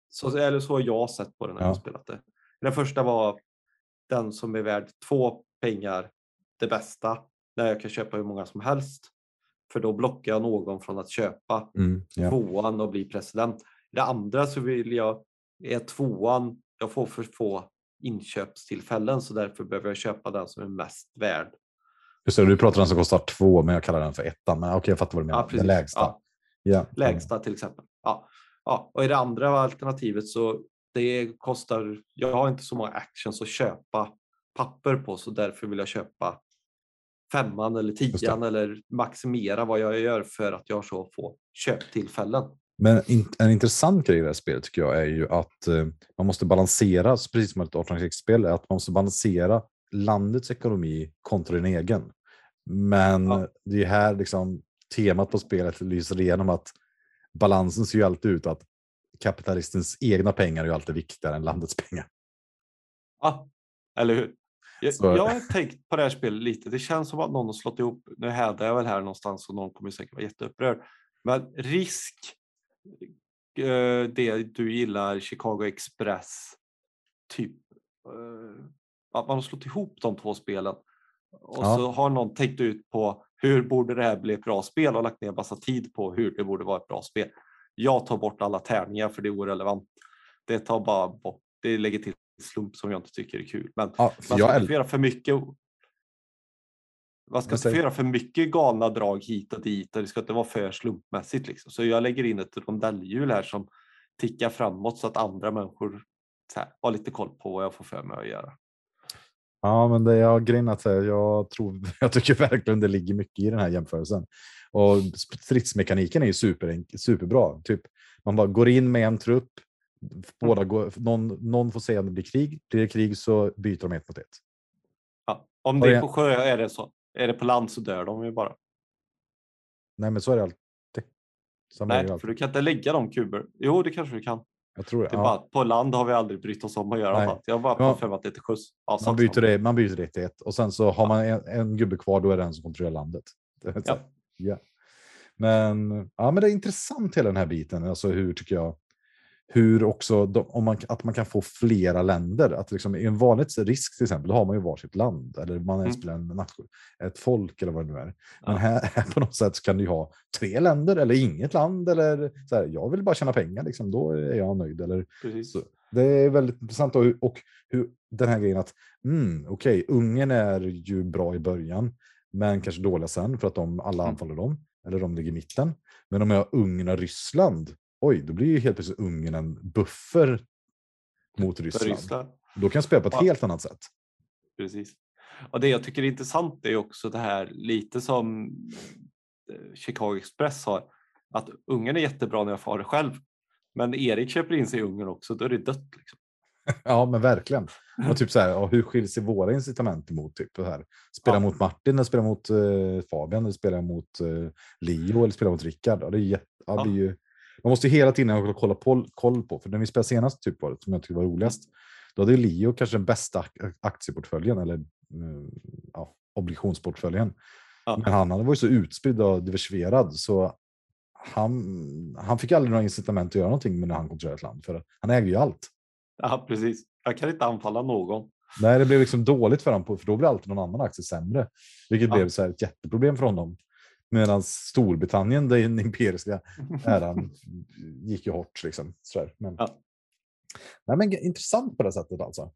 Så, eller så har jag sett på det när jag Ja. har spelat det. Den första var den som är värd två pengar, det bästa, när jag kan köpa hur många som helst. För då blockar jag någon från att köpa Mm, ja. tvåan och bli president. Det andra så vill jag, är tvåan, jag får för få inköpstillfällen så därför behöver jag köpa den som är mest värd. Just det, du pratar om den som kostar två, men jag kallar den för ettan. Men okej, jag fattar vad du menar. Ja, precis. den lägsta. Ja. Ja. Lägsta till exempel. Ja. Ja. Och i det andra alternativet så det kostar, jag har inte så många actions att köpa papper på så därför vill jag köpa femman eller tian eller maximera vad jag gör för att jag har så få köptillfällen. Men en intressant grej i det här spelet tycker jag är ju att eh, man måste balansera, precis som ett 1806-spel, att man måste balansera landets ekonomi kontra din egen. Men Ja. det är här liksom temat på spelet lyser igenom att balansen ser ju alltid ut att kapitalistens egna pengar är ju alltid viktigare än landets pengar. Ja, eller hur? Jag, jag har tänkt på det här spelet lite. Det känns som att någon har slått ihop. Nu hävdar jag väl här någonstans och någon kommer säkert vara jätteupprörd. Men risk, eh, det du gillar, Chicago Express, typ. eh, Att man har slått ihop de två spelen. Och Ja. så har någon tänkt ut på hur borde det här bli ett bra spel och lagt ner massa tid på hur det borde vara ett bra spel. Jag tar bort alla tärningar för det är orelevant. Det tar bara bort, det lägger till slump som jag inte tycker är kul. Men Ja, man ska inte göra för mycket. Man ska inte göra för mycket galna drag hit och dit och det ska inte vara för slumpmässigt. Liksom. Så jag lägger in ett rondellhjul här som tickar framåt så att andra människor så här, har lite koll på vad jag får för mig att göra. Ja, men det jag grejen är att säga, jag, tror, (laughs) jag tycker verkligen det ligger mycket i den här jämförelsen. Och stridsmekaniken är ju super, superbra. Typ, man bara går in med en trupp, båda går, någon, någon får säga om det blir krig. Blir det krig så byter de ett mot ett. Ja. Om det är på sjö är det så. Är det på land så dör de ju bara. Nej, men så är det alltid. Samma Nej, för du kan inte lägga de kuber. Jo, det kanske du kan. Jag tror det. Det Ja. bara, på land har vi aldrig brytt oss om att göra Nej. annat. Jag har bara Ja. för att det är till skjuts. Ja, Man byter, det, man byter det till ett och sen så har man en, en gubbe kvar, då är det den som kontrollerar landet. (laughs) Ja. ja. Men, ja, men det är intressant hela den här biten. Alltså hur tycker jag, hur också, de, om man, att man kan få flera länder. Att liksom, I en vanlig risk till exempel, då har man ju varsitt land. Eller man Mm. spelar en nation, ett folk eller vad det nu är. Men Ja. här, (laughs) här på något sätt så kan du ha tre länder eller inget land. Eller så här, jag vill bara tjäna pengar, liksom, då är jag nöjd. Eller, Precis. så, det är väldigt intressant och, och hur den här grejen att mm, okej, Ungern är ju bra i början, men kanske dåliga sen för att de alla Mm. anfaller dem eller de ligger i mitten. Men om jag har Ungern och Ryssland, oj, då blir ju helt plötsligt Ungern en buffer mot Ryssland. Ryssland. Då kan jag spela på ett Ja. helt annat sätt. Precis. Och det jag tycker är intressant är också det här lite som eh, Chicago Express har. Att Ungern är jättebra när jag får ha det själv. Men Erik köper in sig i Ungern också, då är det dött. Liksom. (laughs) Ja, men verkligen. (laughs) Och typ så här, ja, hur skiljer sig våra incitament emot typ det här? Spela Ja. mot Martin, eller spela mot eh, Fabian, eller spela mot eh, Leo, eller spela mot Rickard. Ja, det är jätte, ja, Ja. det är ju, man måste hela tiden ha kolla på, koll på, för när vi spelade senast, typ var det, som jag tyckte var roligast, då hade Leo kanske den bästa ak- aktieportföljen, eller mm, ja, obligationsportföljen. Ja. Men han, var ju så utspridd och diversifierad, så han, han fick aldrig några incitament att göra någonting med när han kontrollerade ett land, för han äger ju allt. Ja, precis. Jag kan inte anfalla någon. Nej, det blev liksom dåligt för honom, för då blev alltid någon annan aktie sämre. Vilket Ja. blev så ett jätteproblem för honom. Medan Storbritannien, den imperiska (laughs) äran, gick ju hårt. Liksom. Men, Ja. Nej, men intressant på det sättet alltså.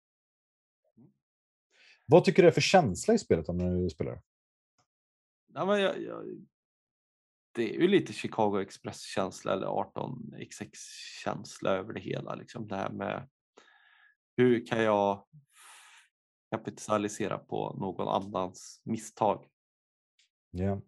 Vad tycker du är för känsla i spelet om du spelar? Ja, men jag, jag, det är ju lite Chicago Express-känsla eller 18XX-känsla över det hela. Liksom. Det här med hur kan jag kapitalisera på någon annans misstag? Ja.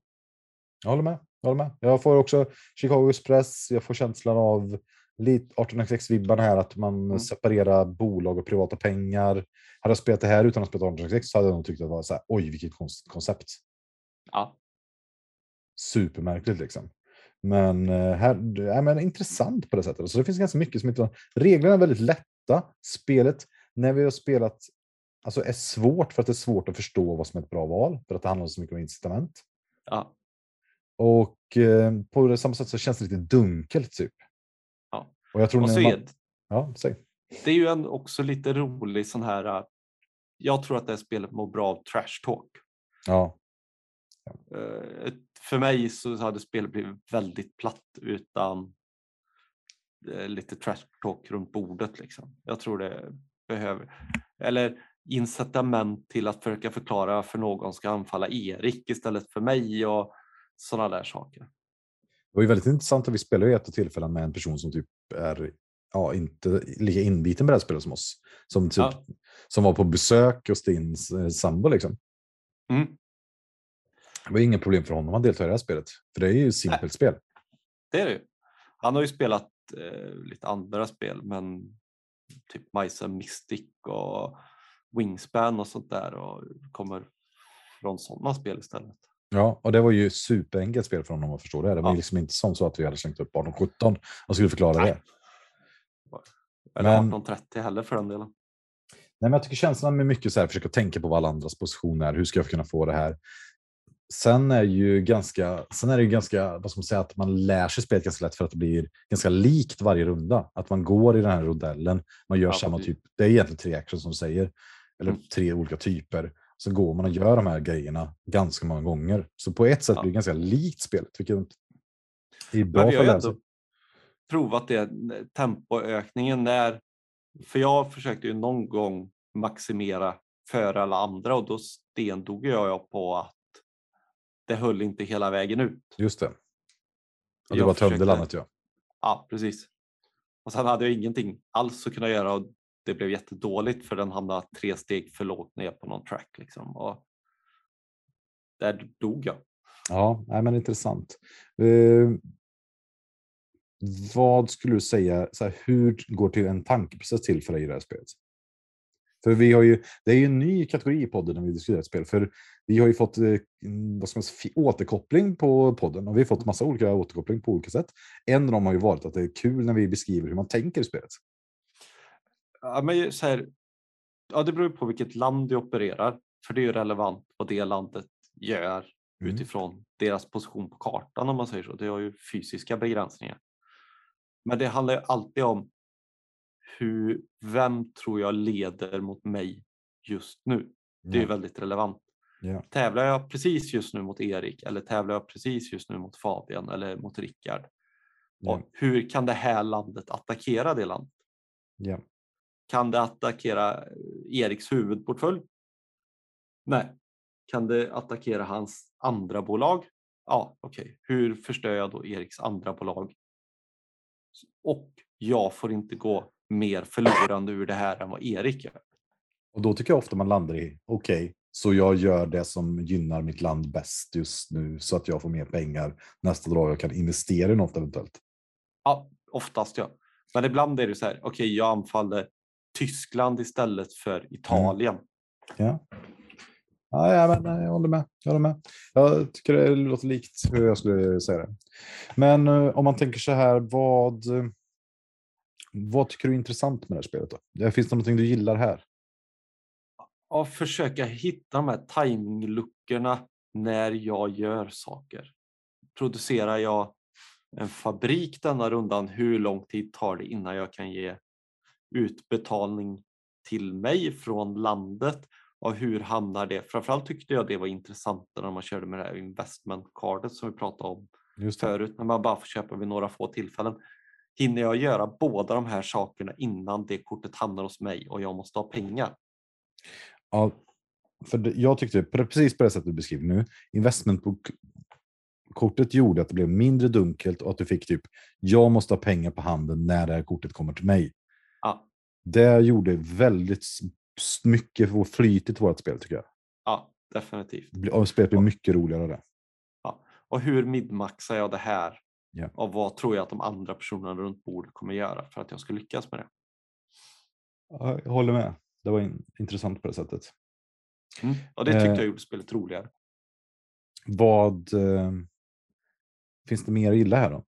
Jag håller med. Jag, håller med. jag får också Chicago Express, jag får känslan av lite 1806-vibbarna här, att man Mm. separerar bolag och privata pengar. Hade jag spelat det här utan att spela 1806 så hade jag nog tyckt att det var så här, oj vilket konst- koncept. Ja, Supermärkligt liksom. Men eh, här, ja, men intressant på det sättet. Så det finns ganska mycket som inte... Reglerna är väldigt lätta. Spelet, när vi har spelat, alltså är svårt för att det är svårt att förstå vad som är ett bra val. För att det handlar så mycket om incitament. ja, Och eh, på det samma sätt så känns det lite dunkelt typ. Ja. Och jag tror och så man, Ja, säg. det är ju en, också lite rolig sån här. äh, Jag tror att det här spelet mår bra av trash talk. Ja, Eh, För mig så hade spelet blivit väldigt platt utan eh, lite trash talk runt bordet. Liksom. Jag tror det behöver. eller incitament till att försöka förklara varför någon ska anfalla Erik istället för mig och sådana där saker. Det var ju väldigt intressant att vi spelade i ett av tillfällen med en person som typ är ja, inte lika inbiten brädspelare som oss. Som, typ, Ja. som var på besök hos din eh, sambo. Liksom. Mm. Det var inget problem för honom att delta i det här spelet. För det är ju ett simpelt spel. Det är det ju. Han har ju spelat eh, lite andra spel, men typ and Mystic och Wingspan och sånt där och kommer från sådana spel istället. Ja, och det var ju superenkelt spel för honom att förstå det. Det var Ja. liksom inte som så att vi hade slängt upp 18-17 och skulle förklara Nej. det. Eller Men- 1830 heller för den delen. Nej, men jag tycker känslan med mycket så här, försöka tänka på vad alla andras position är. Hur ska jag kunna få det här? Sen är, ju ganska, sen är det ju ganska, vad ska man säga, att man lär sig spelet ganska lätt för att det blir ganska likt varje runda. Att man går i den här rondellen, man gör Ja, samma typ, det är egentligen tre actions som säger, eller Mm. tre olika typer. Så går man och gör de här grejerna ganska många gånger. Så på ett sätt Ja. blir det ganska likt spelet, vilket är bra för ändå provat det, tempoökningen där. För jag försökte ju någon gång maximera för alla andra och då stendog jag på att det höll inte hela vägen ut. Just det. Och du bara tömde landet ja. Ja, precis. Och sen hade jag ingenting alls att kunna göra och det blev jättedåligt för den hamnade tre steg för lågt ner på någon track liksom. Och där dog jag. Ja, nej, men intressant. Eh, vad skulle du säga, så här, hur går till en tankeprocess till för dig i det här spelet? För vi har ju, det är ju en ny kategori i podden när vi diskuterar spel. För vi har ju fått eh, vad ska man säga, återkoppling på podden och vi har fått massa olika återkoppling på olika sätt. En av dem har ju varit att det är kul när vi beskriver hur man tänker i spelet. Ja, men så här, ja, det beror på vilket land du opererar. För det är ju relevant vad det landet gör Mm. utifrån deras position på kartan om man säger så. Det har ju fysiska begränsningar. Men det handlar ju alltid om hur, vem tror jag leder mot mig just nu? Det är ju Ja. väldigt relevant. Ja. Tävlar jag precis just nu mot Erik eller tävlar jag precis just nu mot Fabian eller mot Rickard? Ja. Hur kan det här landet attackera det landet? Ja. Kan det attackera eh, Eriks huvudportfölj? Nej. Kan det attackera hans andra bolag? Ja, okej. Hur förstör jag då Eriks andra bolag? Och jag får inte gå mer förlorande ur det här än vad Erik gör. Och då tycker jag ofta man landar i, okej, så jag gör det som gynnar mitt land bäst just nu så att jag får mer pengar nästa dag jag kan investera i något eventuellt. Ja, oftast ja. Men ibland är det så här, okej, jag anfaller Tyskland istället för Italien. Ja. Ja, ja, men nej, jag håller med. Jag håller med. Jag tycker det låter likt hur jag skulle säga det. Men eh, om man tänker så här, vad, eh, vad tycker du är intressant med det här spelet? Då? Det- Finns det någonting du gillar här? och försöka hitta de här timingluckorna när jag gör saker. Producerar jag en fabrik denna rundan, hur lång tid tar det innan jag kan ge utbetalning till mig från landet och hur hamnar det? Framförallt tyckte jag det var intressant när man körde med det här investmentcardet som vi pratade om förut, när man bara får köpa vid några få tillfällen. Hinner jag göra båda de här sakerna innan det kortet hamnar hos mig och jag måste ha pengar? Ja, för jag tyckte precis på det sättet du beskriver nu, investmentkortet gjorde att det blev mindre dunkelt och att du fick typ, jag måste ha pengar på handen när det här kortet kommer till mig. Ja, Det gjorde väldigt mycket för flytigt i vårt spel tycker jag. ja definitivt. Och Spelet blir mycket roligare av det. Och hur midmaxar jag det här? Ja. Och vad tror jag att de andra personerna runt bordet kommer göra för att jag ska lyckas med det? Ja, Jag håller med. Det var in, intressant på det sättet. Och det tyckte Eh. jag gjorde spelet roligare. Vad eh, finns det mer att gilla här då?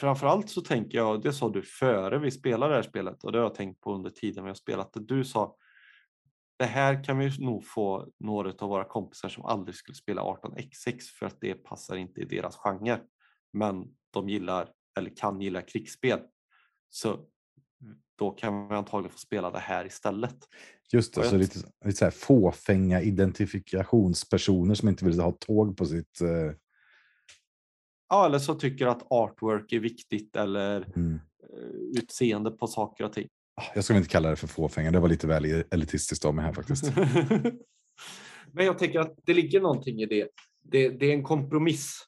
Framförallt så tänker jag, det sa du före vi spelade det här spelet och det har jag tänkt på under tiden vi har spelat det. Du sa, det här kan vi nog få några av våra kompisar som aldrig skulle spela 18x6 för att det passar inte i deras genre. Men de gillar, eller kan gilla krigsspel. Så då kan vi antagligen få spela det här istället. Just det, Och så jag- lite, lite så här fåfänga identifikationspersoner som inte vill ha tåg på sitt... Eh, Ja, eller så tycker att artwork är viktigt eller mm. eh, utseende på saker och ting. Ah, Jag ska väl inte kalla det för fåfänga, det var lite väl elitistiskt av mig här faktiskt. (laughs) Men jag tänker att det ligger någonting i det. Det, det är en kompromiss.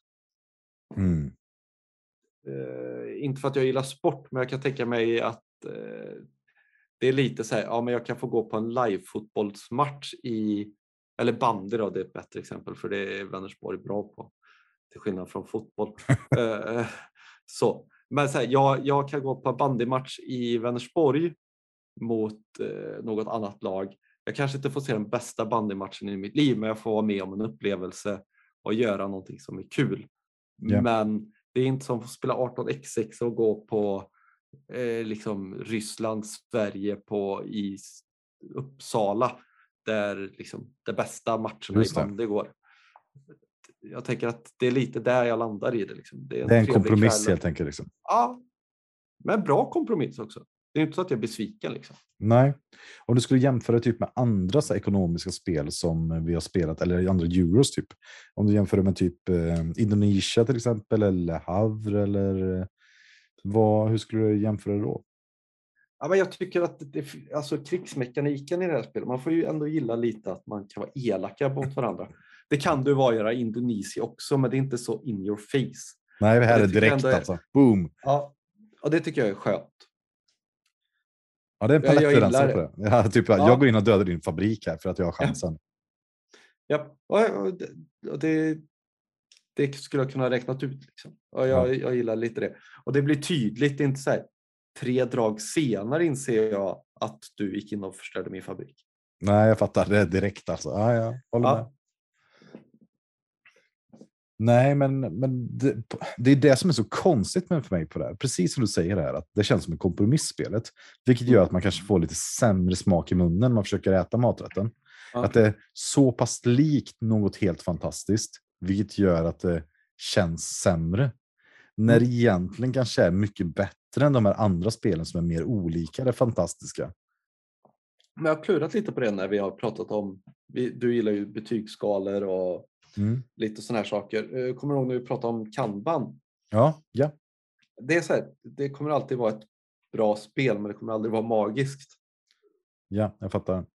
Mm. Eh, inte för att jag gillar sport, men jag kan tänka mig att eh, det är lite så här, ja men jag kan få gå på en live-fotbollsmatch i, eller bandy då, det är ett bättre exempel för det är Vänersborg bra på, till skillnad från fotboll. (laughs) Eh, så. Men så här, jag, jag kan gå på en bandymatch i Vänersborg mot eh, något annat lag. Jag kanske inte får se den bästa bandymatchen i mitt liv, men jag får vara med om en upplevelse och göra någonting som är kul. Ja. Men det är inte som att spela 18x6 och gå på eh, liksom Ryssland, Sverige på i Uppsala där liksom det bästa matcherna i Just bandy går. Jag tänker att det är lite där jag landar i det. Liksom. Det är en, Det är en kompromiss kväll. helt enkelt. Liksom. Ja, men bra kompromiss också. Det är inte så att jag är besviken. Liksom. Nej, om du skulle jämföra typ med andra så ekonomiska spel som vi har spelat, eller andra euros typ. Om du jämför med typ eh, Indonesia till exempel, eller Havre, eller eh, vad, hur skulle du jämföra då? Ja, men jag tycker att det, alltså krigsmekaniken i det här spelet, man får ju ändå gilla lite att man kan vara elaka mot varandra. Det kan du vara göra i Indonesien också, men det är inte så in your face. Nej, det här det är direkt är- alltså. Boom! Ja, och det tycker jag är skönt. Ja, det är en Ja, palettrensare på det. Ja, typ, Ja. Jag går in och dödar din fabrik här för att jag har chansen. Ja, och, och det, det, skulle jag kunna ha räknat ut. Liksom. Och jag, jag gillar lite det. Och det blir tydligt, det är inte så här, tre drag senare inser jag att du gick in och förstörde min fabrik. Nej, jag fattar. Det direkt alltså. Ja, ja, håller Ja. med. Nej, men, men det, det är det som är så konstigt med för mig på det här. Precis som du säger här, att det känns som ett kompromisspelet. Vilket gör att man kanske får lite sämre smak i munnen när man försöker äta maträtten. Ja. Att det är så pass likt något helt fantastiskt, vilket gör att det känns sämre. När det egentligen kanske är mycket bättre än de här andra spelen som är mer olika det fantastiska. Men jag har klurat lite på det när vi har pratat om, du gillar ju betygsskalor och Mm. lite sådana här saker. Eh, Kommer du ihåg när vi pratade om kanban? Ja, ja. Det är så här, det kommer alltid vara ett bra spel, men det kommer aldrig vara magiskt. Ja, jag fattar.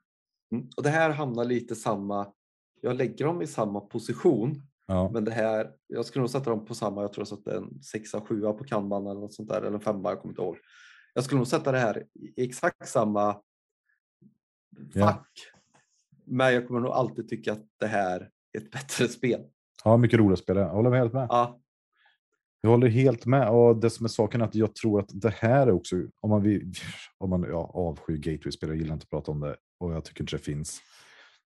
Mm. Och det här hamnar lite samma, jag lägger dem i samma position, Ja. men det här, jag skulle nog sätta dem på samma, jag tror jag satte en sexa, sjua på kanban eller något sånt där, eller en femma, jag kommer inte ihåg. Jag skulle nog sätta det här i exakt samma Ja. fack, men jag kommer nog alltid tycka att det här är ett bättre spel. ja, mycket roliga spelare. Jag håller helt med. Ja, Jag håller helt med. Och det som är saken är att jag tror att det här är också, om man, vill, om man ja, avskyr gateway-spel, jag gillar inte att prata om det och jag tycker inte det finns.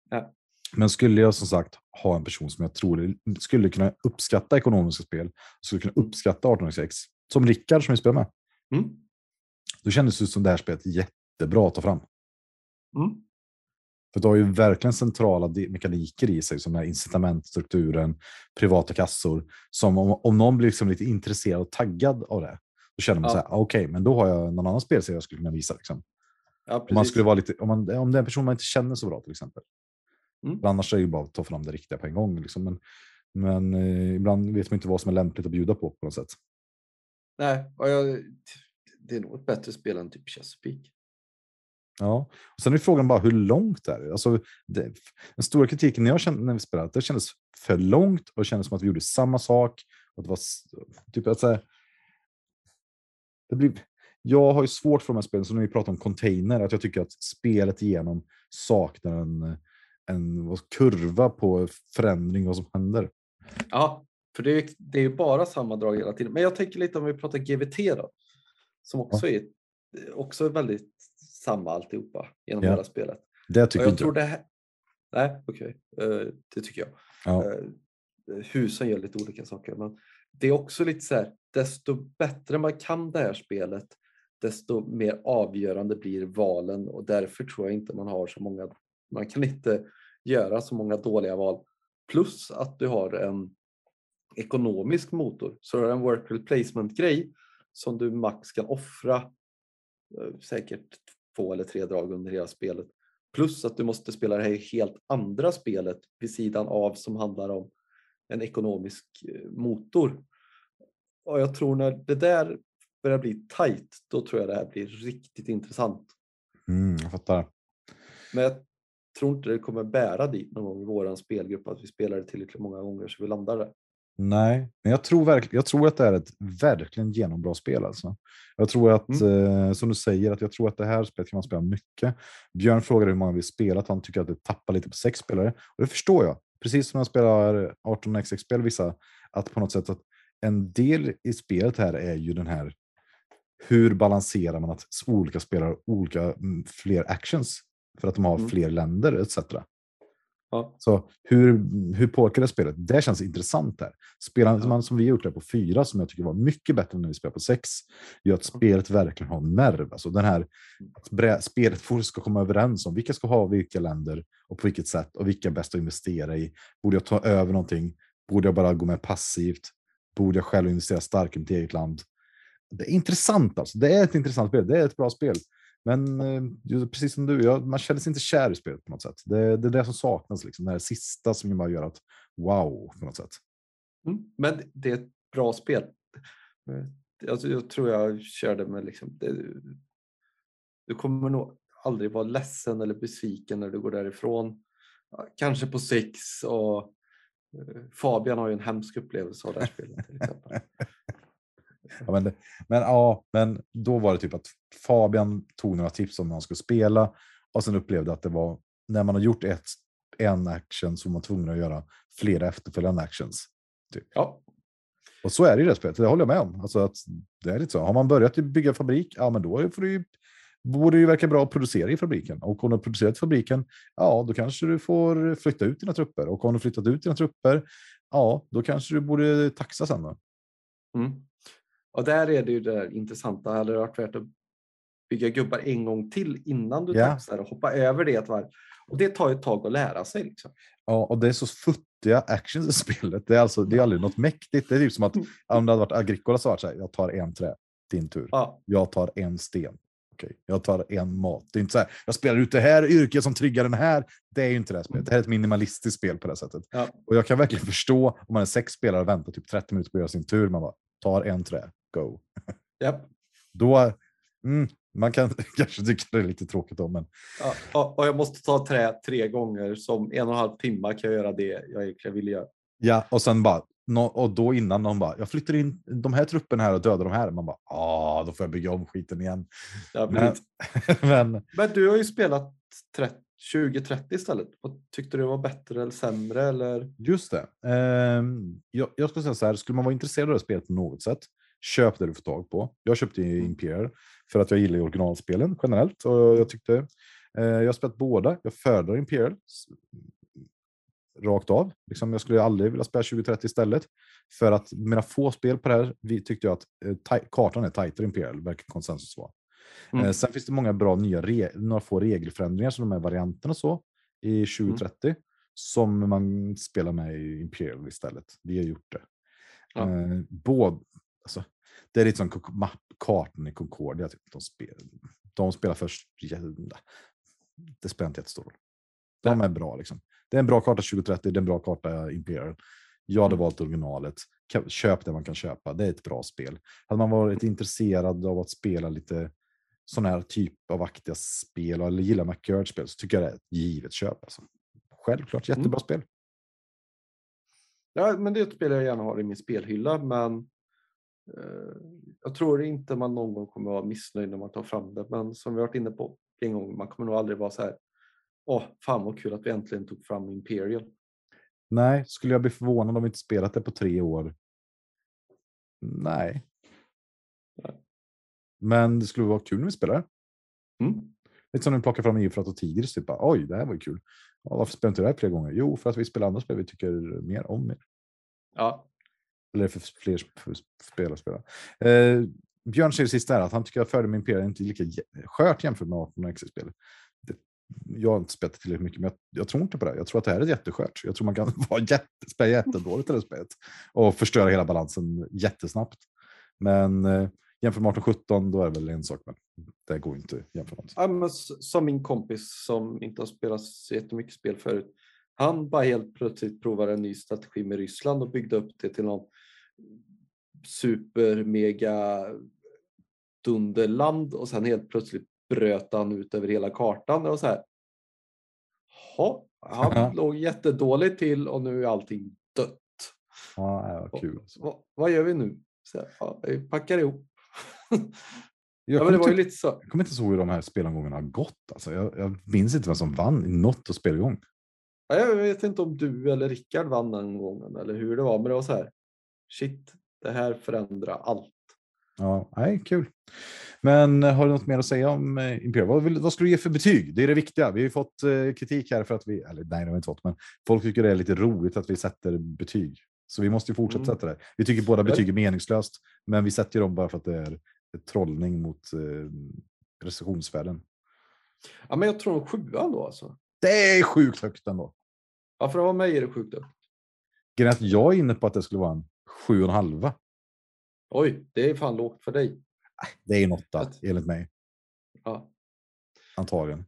Ja. Men skulle jag som sagt ha en person som jag tror skulle kunna uppskatta ekonomiska spel, skulle kunna uppskatta 1806, som Rickard som vi spelar med, mm. då kändes det som det här spelet jättebra att ta fram. Mm. För det har ju verkligen centrala mekaniker i sig som är incitamentstrukturen, privata kassor. Som om, om någon blir liksom lite intresserad och taggad av det, då känner man Ja. så här, "Ah, okej, men då har jag någon annan spelserie jag skulle kunna visa. Liksom. ja Om, man skulle vara lite, om, man, om det är en person man inte känner så bra till exempel. Mm. Annars är det ju bara att ta fram det riktiga på en gång. Liksom. Men, men eh, ibland vet man inte vad som är lämpligt att bjuda på på något sätt. Nej, och jag, det är nog ett bättre spel än typ Chesapeake. Ja. Och sen är frågan bara hur långt är det? Alltså, det den stora kritiken jag kände när vi spelade, det kändes för långt och det kändes som att vi gjorde samma sak. Och det var typ att säga, det blir, jag har ju svårt för de här spelen, som när vi pratar om container, att jag tycker att spelet igenom saknar en, en kurva på förändring, vad som händer. Ja, för det är, det är ju bara samma drag hela tiden. Men jag tänker lite om vi pratar GVT då. Som också är också är väldigt samma alltihopa genom Ja. hela spelet. Det tycker jag inte tror det här... Nej, okej. Eh, det tycker jag. Ja. Eh, husen gör lite olika saker. Men det är också lite så här, desto bättre man kan det här spelet, desto mer avgörande blir valen och därför tror jag inte man har så många, man kan inte göra så många dåliga val. Plus att du har en ekonomisk motor, så du har en work replacement grej som du max kan offra eh, säkert två eller tre drag under hela spelet. Plus att du måste spela det här helt andra spelet vid sidan av som handlar om en ekonomisk eh, motor. Och jag tror när det där börjar bli tight, då tror jag det här blir riktigt intressant. Mm, jag fattar. Men jag tror inte det kommer bära dit någon gång i våran spelgrupp att vi spelar det tillräckligt många gånger så vi landar där. Nej, men jag tror, verkligen, jag tror att det är ett verkligen genombra spel. Alltså. Jag tror att, eh, som du säger, att jag tror att det här spelet kan man spela mycket. Björn frågade hur många vi spelat. Han tycker att det tappar lite på sex spelare. Och det förstår jag. Precis som jag spelar 18xx-spel, vissa, att på något sätt att en del i spelet här är ju den här hur balanserar man att olika spelare har olika mm, fler actions för att de har Mm. fler länder etc. Ja. Så hur, hur påverkar det spelet? Det känns intressant här. Spelar Ja. som vi gjort det på fyra, som jag tycker var mycket bättre än när vi spelade på sex, gör att spelet verkligen har nerv. Alltså den här att brä- spelet får ska komma överens om vilka ska ha vilka länder och på vilket sätt och vilka är bäst att investera i. Borde jag ta över någonting? Borde jag bara gå med passivt? Borde jag själv investera starkt i mitt eget land? Det är intressant alltså. Det är ett intressant spel. Det är ett bra spel. Men eh, precis som du, jag, man känner sig inte kär i spelet på något sätt. Det, det är det som saknas, liksom. det här sista som bara gör att wow på något sätt. Mm. Men det är ett bra spel. Alltså, jag tror jag körde med liksom, det, du kommer nog aldrig vara ledsen eller besviken när du går därifrån. Kanske på sex och eh, Fabian har ju en hemsk upplevelse av det här spelet till exempel. (laughs) Ja, men, men, ja, men då var det typ att Fabian tog några tips om hur han skulle spela och sen upplevde att det var när man har gjort ett, en action så var man tvungen att göra flera efterföljande actions. Ja, Och så är det i det spelet, det håller jag med om. Alltså att det är lite så. Har man börjat bygga fabrik, ja men då får du borde ju verka bra att producera i fabriken. Och om du har producerat i fabriken, ja då kanske du får flytta ut dina trupper. Och om du flyttat ut dina trupper, ja då kanske du borde taxa sen. Mm. Och där är det ju det där intressanta. Hade det varit värt att bygga gubbar en gång till innan du Ja. taxar och hoppa över det ett varv? Och det tar ett tag att lära sig. Liksom. Ja, och det är så futtiga actions i spelet. Det är, alltså, det är aldrig något mäktigt. Det är typ som att (laughs) om det hade varit Agricola så hade så här, jag tar en trä, din tur. Ja, Jag tar en sten. Okej, jag tar en mat. Det är inte så här, jag spelar ut det här yrket som triggar den här. Det är ju inte det här spelet. Det här är ett minimalistiskt spel på det sättet. Ja. Och jag kan verkligen förstå om man är sex spelare och väntar typ 30 minuter på att göra sin tur. Man bara, tar en trä, go. japp. Då, mm, man kan (laughs) kanske tycka det är lite tråkigt då, men Ja, och- jag måste ta trä tre gånger. Som en och en halv timme kan jag göra det jag egentligen vill göra. Ja, och sen bara, och då innan någon bara, jag flyttar in de här trupperna här och dödar de här. Man bara, ah, då får jag bygga om skiten igen. Ja, Men, (laughs) men Men du har ju spelat 30 2030 istället. Vad tyckte du var bättre eller sämre? Eller? just det. Ehm, jag, jag skulle säga så här, skulle man vara intresserad av det spelet på något sätt, köp det du får tag på. Jag köpte ju Imperial för att jag gillar originalspelen generellt och jag tyckte, eh, jag har spelat båda. Jag föredrar Imperial s- rakt av. Liksom, jag skulle aldrig vilja spela 2030 istället. För att mina få spel på det här, vi tyckte jag att eh, kartan är tajtare Imperial, verkar konsensus vara. Mm. Eh, sen finns det många bra nya, några få regelförändringar som de här varianterna så i 2030 som man spelar med i Imperial istället. Vi har gjort det. Ja. Eh, både, alltså, det är lite som kartan i Concordia. Typ. De, spel, de spelar först. Det spelar inte jättestor roll. De är bra liksom. Det är en bra karta 2030, det är en bra karta Imperial. Jag hade Mm. valt originalet. Köp det man kan köpa. Det är ett bra spel. Hade man varit intresserad av att spela lite sån här typ av aktiga spel eller gillar McCurd-spel så tycker jag det är ett givet köp. Alltså. Självklart jättebra Mm. spel. Ja, men det är ett spel jag gärna har i min spelhylla. Men jag tror inte man någon gång kommer vara missnöjd när man tar fram det. Men som vi varit inne på en gång, man kommer nog aldrig vara så här. Åh, fan vad kul att vi äntligen tog fram Imperial. Nej, skulle jag bli förvånad om vi inte spelat det på tre år? Nej. Nej. Men det skulle vara kul när vi spelar. Mm. Lite som när vi plockar fram Eufrat och Tigris. Typ, Oj, det här var ju kul. Ja, varför spelar inte det här fler gånger? Jo, för att vi spelar andra spel vi tycker mer om. Mer. Ja, eller för fler spelare att spela. Eh, Björn säger sist där att han tycker att Fördel med Imperial inte är lika skört jämfört med 18 och spel Jag har inte spelat tillräckligt mycket, men jag, jag tror inte på det. Jag tror att det här är jätteskört. Jag tror man kan (laughs) vara jätte, spela jättedåligt i det spelet och förstöra hela balansen jättesnabbt. Men eh, jämfört med 18-17, då är det väl en sak, men det går inte att jämföra. med. Ja, men som min kompis som inte har spelat så jättemycket spel förut. Han bara helt plötsligt provade en ny strategi med Ryssland och byggde upp det till någon super mega dunderland och sen helt plötsligt bröt han ut över hela kartan. Var så här. "Jaha, han låg jättedåligt till och nu är allting dött. Ja, var kul. Alltså. Vad, vad gör vi nu? Så här, ja, vi packar ihop. (laughs) Jag, Ja, kommer lite så. jag kommer inte ihåg hur de här spelomgångarna har gått. Alltså, jag, jag minns inte vem som vann i något spelgång. Ja, Jag vet inte om du eller Rickard vann den gången eller hur det var, men det var så här. Shit, det här förändrar allt. Ja, nej, kul. Men eh, har du något mer att säga om eh, Imperial? Vad, vill, vad ska du ge för betyg? Det är det viktiga. Vi har ju fått eh, kritik här för att vi, eller nej, det har vi inte fått, men folk tycker det är lite roligt att vi sätter betyg. Så vi måste ju fortsätta Mm. sätta det. Vi tycker båda betyg är meningslöst, men vi sätter ju dem bara för att det är trollning mot eh, recensionsvärden. Ja, men jag tror en sjua då alltså. Det är sjukt högt ändå. Ja, för av mig är det sjukt upp. Grejen att jag är inne på att det skulle vara en sju och en halva. Oj, det är fan lågt för dig. Det är en åtta, Ett- enligt mig. Ja, Antagligen.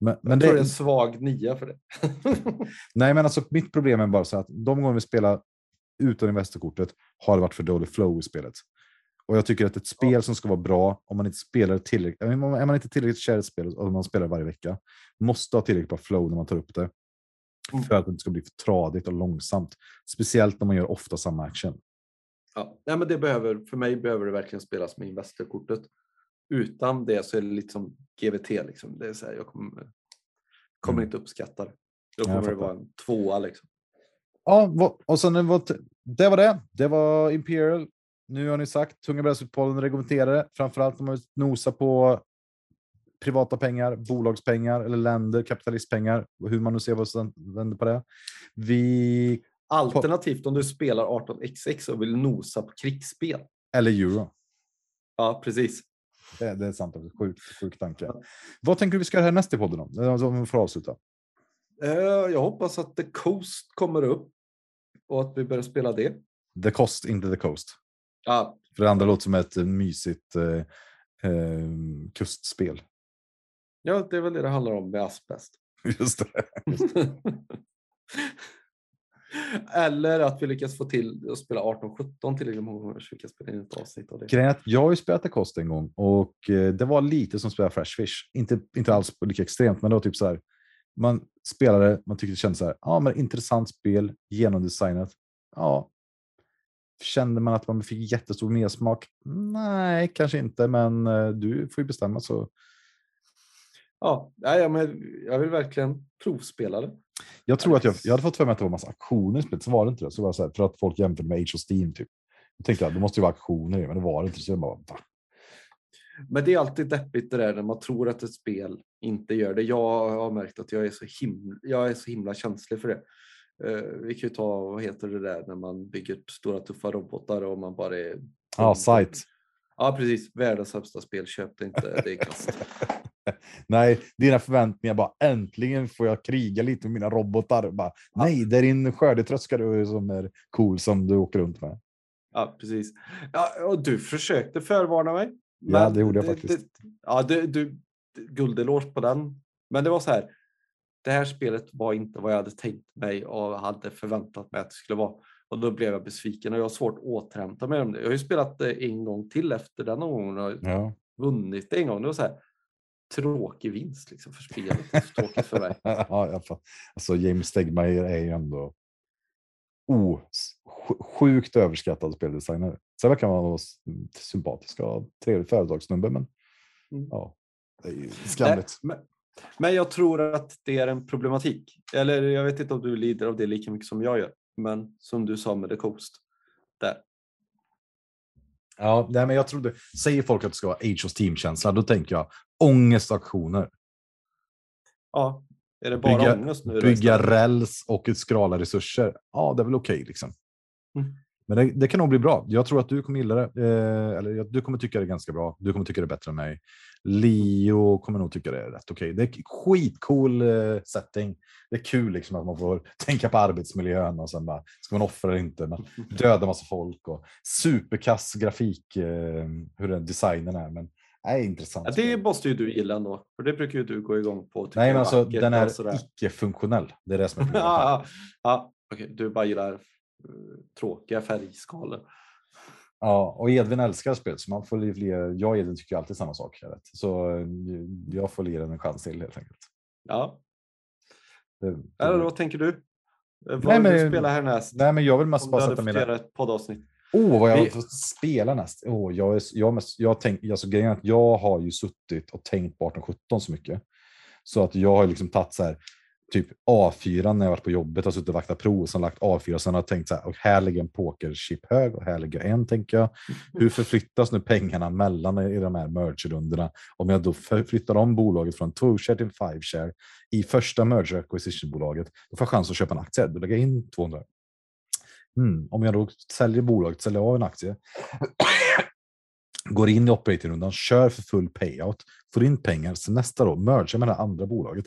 Men, jag men tror det, det är en svag nia för det. (laughs) Nej, men alltså mitt problem är bara så att de gånger vi spelar utan Investorkortet har det varit för dålig flow i spelet. Och jag tycker att ett spel som ska vara bra, om man inte spelar tillräckligt, är man inte tillräckligt kär i ett spel och man spelar varje vecka, måste ha tillräckligt bra flow när man tar upp det. Mm. För att det inte ska bli för tradigt och långsamt. Speciellt när man gör ofta samma action. Ja, nej, men det behöver, för mig behöver det verkligen spelas med Investorkortet. Utan det så är det lite som GVT. Liksom. Det är så här, jag kommer, kommer Mm. inte uppskatta det. Då kommer det vara en tvåa. Liksom. Ja, och sen var det var det. Det var Imperial. Nu har ni sagt Tunga brädspelspodden rekommenderar det. Framförallt om man vill nosa på privata pengar, bolagspengar eller länder, kapitalistpengar. Hur man nu ser vad som vänder på det. Vi, Alternativt om du spelar 18xx och vill nosa på krigsspel. eller euro. Ja, precis. Det, det är sant. Sjuk, sjuk tanke. Ja. Vad tänker du vi ska göra härnäst i podden? Alltså, Om vi får avsluta. Eh, Jag hoppas att The Coast kommer upp och att vi börjar spela det. The cost, inte the coast. Ja, För det andra låter som ett mysigt eh, eh, kustspel. Ja, det är väl det det handlar om med asbest. Just det. (laughs) Eller att vi lyckas få till att spela 18-17 tillräckligt många gånger så vi kan spela in ett avsnitt av det. Grejen jag har ju spelat Cost en gång och eh, det var lite som att spela Fresh Fish. Inte, inte alls lika extremt, men det var typ så här. Man spelade, man tyckte det kändes så här. Ja, men intressant spel, genomdesignat. Ja. Kände man att man fick jättestor mersmak? Nej, kanske inte, men eh, du får ju bestämma så. Ja, ja, men jag vill verkligen provspela det. Jag tror att jag, jag hade fått för mig att det var massa aktioner i spelet, så var det inte det. Så var det så här, för att folk jämförde med Age of Steam typ. Då tänkte jag, det måste ju vara aktioner men det var det inte. Så jag bara, va? Men det är alltid deppigt det där när man tror att ett spel inte gör det. Jag har märkt att jag är så himla, jag är så himla känslig för det. Eh, vi kan ju ta, vad heter det där när man bygger stora tuffa robotar och man bara är... Ja, Sight. Ja, precis. Världens sämsta spel. Köp det inte. Det är kast. (laughs) (laughs) Nej, dina förväntningar bara äntligen får jag kriga lite med mina robotar. Bara, Nej, det är din skördetröska du som är cool som du åker runt med. Ja, precis. Ja, och du försökte förvarna mig. Ja, det gjorde jag faktiskt. Det, ja, du, du guldeloge på den. Men det var så här. Det här spelet var inte vad jag hade tänkt mig och hade förväntat mig att det skulle vara. Och då blev jag besviken och jag har svårt att återhämta mig om det. Jag har ju spelat det en gång till efter den gången och Ja. vunnit det en gång. Det var så här tråkig vinst liksom för spelet. Tråkigt för mig. (laughs) ja, alltså, James Stegmaier är ju ändå oh, sjukt överskattad speldesigner. Sen verkar man vara sympatisk och trevlig företagssnubbe, men Mm. ja, det är ju skamligt. men, men jag tror att det är en problematik. Eller jag vet inte om du lider av det lika mycket som jag gör. Men som du sa med The Coast. Där. Ja, nej, men jag trodde, säger folk att det ska vara Age of Steam-känsla, då tänker jag ångestaktioner. Ja, är det bara Bygga, ångest nu? bygga räls och skrala resurser. Ja, det är väl okej liksom. Mm. Men det, det kan nog bli bra. Jag tror att du kommer gilla det. Eh, eller du kommer tycka det är ganska bra. Du kommer tycka det är bättre än mig. Leo kommer nog tycka det är rätt okej. Det är skitcool eh, setting. Det är kul liksom att man får (laughs) tänka på arbetsmiljön och sen bara, ska man offra eller inte? Men (laughs) döda massa folk och superkass grafik, eh, hur den designen är. Men nej, intressant. Ja, det måste ju du gilla ändå. För det brukar ju du gå igång på. Nej, är men alltså den är icke-funktionell. Det är det som är problemet. ja, (laughs) ja. Okej, du bara gillar eh, tråkiga färgskalor. Ja, och Edvin älskar spelet så man får ge, jag och Edvin tycker alltid samma sak. Jag. Så eh, jag får ge den en chans till helt enkelt. Ja. Det, det, Eller vad tänker du? Vad Nej, vill du men- spela härnäst? nej, men jag vill mest bara sätta mina... göra ett poddavsnitt. Åh, vad jag Vi- har fått spela näst. Åh, jag, är, jag, jag, tänk, alltså, grejen att jag har ju suttit och tänkt på 1817 så mycket. Så att jag har liksom tagit så här, typ A4 när jag varit på jobbet och suttit och vaktat prov och sen lagt A4 och sen har jag tänkt så här, och här ligger en pokerchip hög och här ligger en tänker jag. Hur förflyttas nu pengarna mellan i de här merge-rundorna? Om jag då förflyttar om bolaget från 2-share till 5-share i första merger acquisition-bolaget, då får jag chans att köpa en aktie. Då lägger jag in 200. Mm, om jag då säljer bolaget, säljer av en aktie, går in i operatingrundan, kör för full payout, får in pengar, så nästa då mergar med det andra bolaget.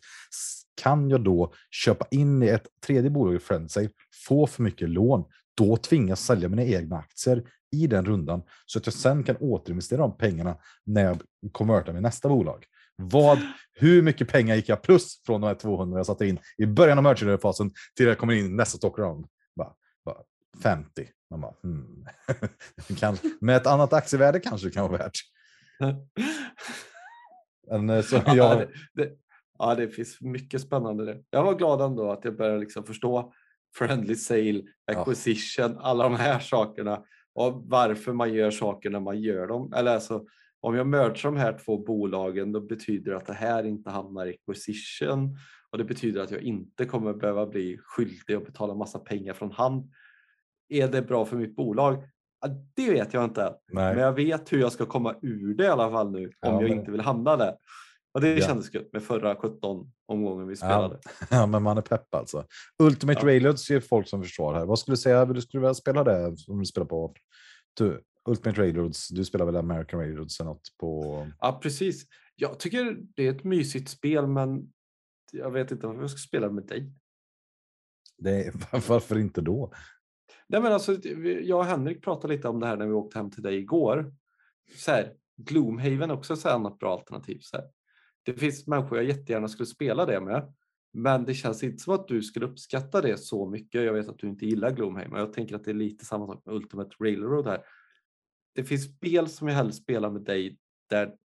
Kan jag då köpa in i ett tredje bolag i Friendsafe, få för mycket lån, då tvingas sälja mina egna aktier i den rundan så att jag sen kan återinvestera de pengarna när jag konverterar med nästa bolag. Vad, hur mycket pengar gick jag plus från de här 200 jag satte in i början av merger-fasen till jag kommer in i nästa stock round? 50. Man bara, hmm. (laughs) med ett annat aktievärde kanske det kan vara värt. Men, eh, så (laughs) Ja, jag, det, det, ja, det finns mycket spännande där. Jag var glad ändå att jag började liksom förstå friendly sale, Ja. acquisition, alla de här sakerna och varför man gör saker när man gör dem. Eller alltså, om jag mergar de här två bolagen då betyder det att det här inte hamnar i acquisition och det betyder att jag inte kommer behöva bli skyldig och betala massa pengar från hand. Är det bra för mitt bolag? Ja, det vet jag inte. nej. Men jag vet hur jag ska komma ur det i alla fall nu om Ja, jag men- inte vill hamna där. Och det Ja. kändes gött med förra 17 omgången vi spelade. (laughs) Ja, men man är pepp alltså. Ultimate Ja. Railroads är folk som förstår här. Vad skulle du säga? Du skulle vilja spela det om du spelar på du, Ultimate Railroads? Du spelar väl American Railroads eller något på? Ja, precis. Jag tycker det är ett mysigt spel, men jag vet inte varför jag ska spela med dig. Det är, (laughs) varför inte då? Nej, men alltså, jag och Henrik pratade lite om det här när vi åkte hem till dig igår. Så här, Gloomhaven är också ett annat bra alternativ. Så här. Det finns människor jag jättegärna skulle spela det med. Men det känns inte som att du skulle uppskatta det så mycket. Jag vet att du inte gillar Gloomhaven. Jag tänker att det är lite samma sak med Ultimate Railroad här. Det finns spel som jag hellre spelar med dig där,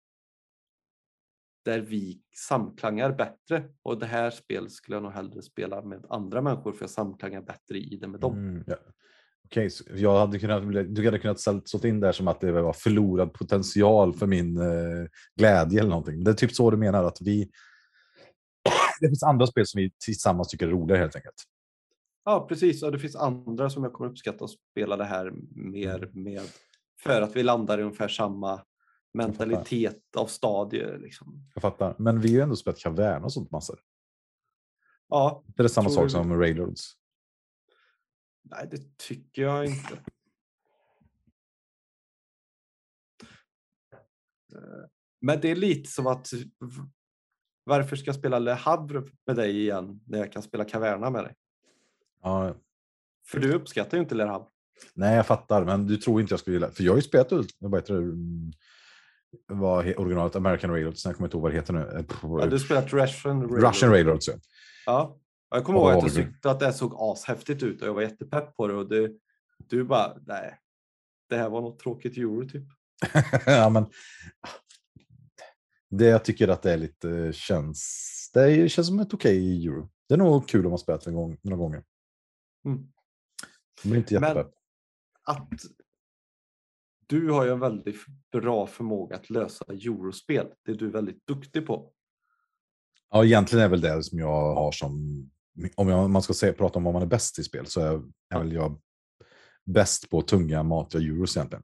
där vi samklangar bättre. Och det här spelet skulle jag nog hellre spela med andra människor för jag samklangar bättre i det med dem. Mm, ja. Okej, så jag hade kunnat, du hade kunnat ställt in där som att det var förlorad potential för min eh, glädje eller någonting. Det är typ så du menar att vi. (coughs) Det finns andra spel som vi tillsammans tycker är roliga helt enkelt. Ja, precis. Och det finns andra som jag kommer uppskatta att spela det här mer med. För att vi landar i ungefär samma mentalitet av stadier. Liksom. Jag fattar. Men vi har ju ändå spelat Caverna och sånt massor. Ja, Det är samma sak som Railroads. nej det tycker jag inte. Eh, Men det är lite som att varför ska jag spela Le Havre med dig igen när jag kan spela Caverna med dig? Ja, För du uppskattar ju inte Le Havre. nej, jag fattar, men du tror inte jag skulle gilla. För jag har ju spelat ut. Vad heter det? He- originalet American Railroads. Jag kommer inte ihåg vad det heter nu. Eh, Ja, du spelat Russian Railroad. Russian Railroads. Ja. Ja, jag kommer ihåg att var jag det? tyckte att det såg ashäftigt ut och jag var jättepepp på det och du, du bara, nej, det här var något tråkigt euro typ. (laughs) ja, men det jag tycker att det är lite känns. Det känns som ett okej euro. Det är nog kul om man spelat en gång, några gånger. Mm. Det blir inte Men- jättepepp. Att du har ju en väldigt bra förmåga att lösa eurospel. Det är du väldigt duktig på. Ja, egentligen är väl det som jag har som. Om jag, man ska säga, prata om vad man är bäst i spel så är, är väl jag bäst på tunga matiga euros egentligen.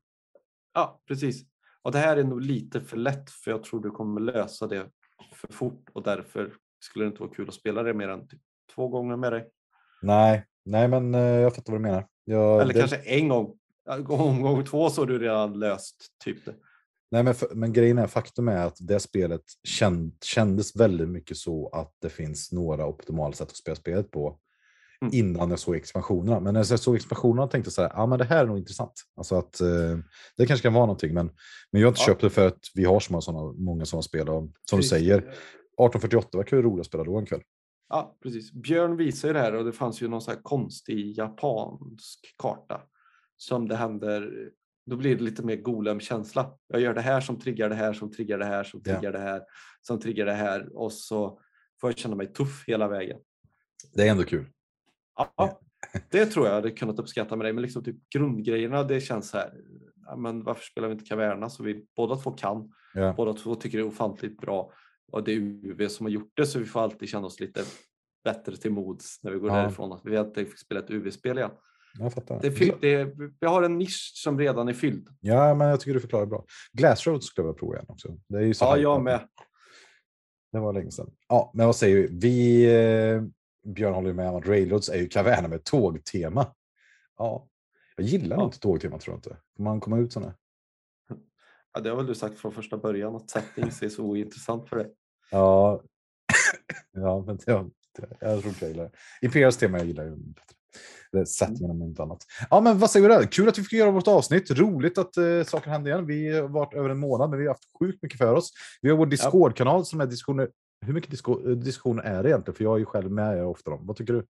Ja, precis. Och det här är nog lite för lätt för jag tror du kommer lösa det för fort och därför skulle det inte vara kul att spela det mer än typ två gånger med dig. Nej, nej, men eh, jag fattar vad du menar. Jag, Eller det, kanske en gång. Ja, Gång, gång två så har du redan löst typ det. Nej, men, för, men grejen är, faktum är att det spelet känd, kändes väldigt mycket så att det finns några optimala sätt att spela spelet på Mm. innan jag såg expansionerna. Men när jag såg expansionerna tänkte jag så här, ja men det här är nog intressant. Alltså att eh, det kanske kan vara någonting, men, men jag har inte Ja. köpt det för att vi har så många sådana, många sådana spel. Och, som du Precis. säger, 1848 verkar ju roligt att spela då en kväll. Ja, precis. Björn visar ju det här och det fanns ju någon så här konstig japansk karta som det händer Då blir det lite mer Golem-känsla. Jag gör det här som triggar det här, som triggar det här, som Ja. triggar det här, som triggar det här och så får jag känna mig tuff hela vägen. Det är ändå kul. Ja, det tror jag hade kunnat uppskatta med dig, men liksom typ grundgrejerna, det känns så här. Ja, men varför spelar vi inte Caverna så vi båda två kan, Ja. båda två tycker det är ofantligt bra och det är UV som har gjort det så vi får alltid känna oss lite bättre till mods när vi går Ja. därifrån. Att vi alltid fick spela ett UV-spel igen. Jag fattar. Det är fyllt, det vi har en nisch som redan är fylld. Ja, men jag tycker du förklarar bra. Glassroad skulle jag prova igen också. Det är ju så Ja, jag med. Det var länge sedan. Ja, men vad säger vi? vi eh, Björn håller med om att Railroads är ju kaverner med tågtema. Ja, jag gillar Ja. inte tågtema tror jag inte. Får man komma ut sådana? Ja, det har väl du sagt från första början att settings är så ointressant för dig. Ja, (coughs) ja men jag, jag tror inte jag gillar det. Imperials tema jag gillar ju bättre. Det är Settingen om inte annat. Ja, men vad säger du där? Kul att vi fick göra vårt avsnitt. Roligt att uh, saker händer igen. Vi har varit över en månad, men vi har haft sjukt mycket för oss. Vi har vår Discord-kanal som är diskussioner. Hur mycket eh, diskussioner är det egentligen? För jag är ju själv med ofta. Om. Vad tycker du?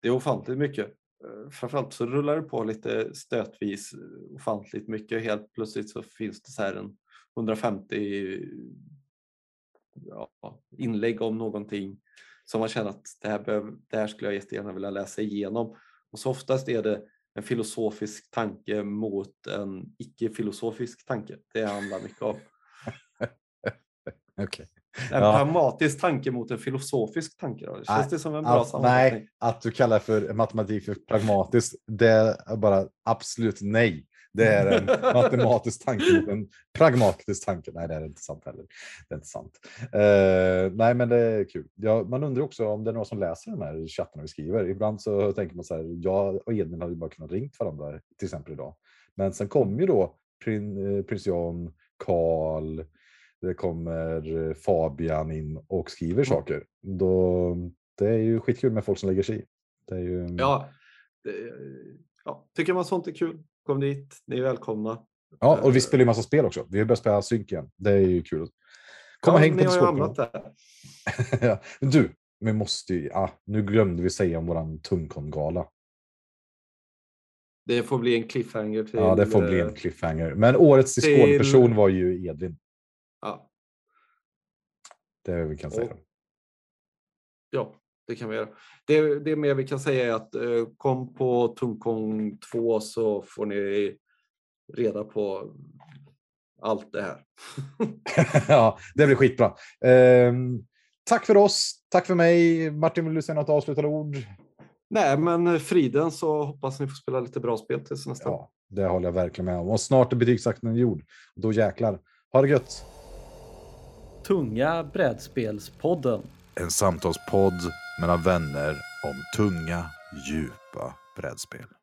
Det är ofantligt mycket. Eh, Framförallt så rullar det på lite stötvis eh, ofantligt mycket. Helt plötsligt så finns det så här en 150 ja, inlägg om någonting som man känner att det här, behöver, det här skulle jag jättegärna vilja läsa igenom. Och så oftast är det en filosofisk tanke mot en icke-filosofisk tanke. Det handlar mycket om. (laughs) Okej. En Ja. pragmatisk tanke mot en filosofisk tanke. Då. Känns Nej, det som en bra Att, sammanfattning? nej, att du kallar för matematik för pragmatiskt, det är bara absolut nej. Det är en matematisk tanke mot en pragmatisk tanke. Nej, det är inte sant heller. Det är inte sant. Eh, nej, men det är kul. Ja, man undrar också om det är några som läser de här chattarna vi skriver. Ibland så tänker man så här, jag och Edvin hade ju bara kunnat ringt varandra, till exempel idag. Men sen kommer ju då prin, eh, prins Jan, Karl, det kommer eh, Fabian in och skriver saker. Då, det är ju skitkul med folk som lägger sig i. Det är ju, Ja, det, ja, tycker man sånt är kul, kom dit. Ni är välkomna. ja, och vi spelar ju massa spel också. Vi har börjat spela synk igen. Det är ju kul. Kom och häng på Discord. (laughs) ja. Du, vi måste ju, ah, nu glömde vi säga om våran Tungkon-gala. Det får bli en cliffhanger till... Ja, det får bli en eh, cliffhanger. Men årets till- Discord-person var ju Edvin. Ja, Det är vi kan säga. Och- ja, det kan vi göra. Det, det mer vi kan säga är att eh, kom på Tungkong 2 så får ni reda på allt det här. (laughs) ja, det blir skitbra. Ehm, tack för oss. Tack för mig. Martin, vill du säga något avslutande ord? Nej, men friden så hoppas ni får spela lite bra spel tills nästa. Ja, det håller jag verkligen med om. Och snart är betygsakten gjord. Då jäklar. Ha det gött. Tunga brädspelspodden. En samtalspodd mellan vänner om tunga, djupa brädspel.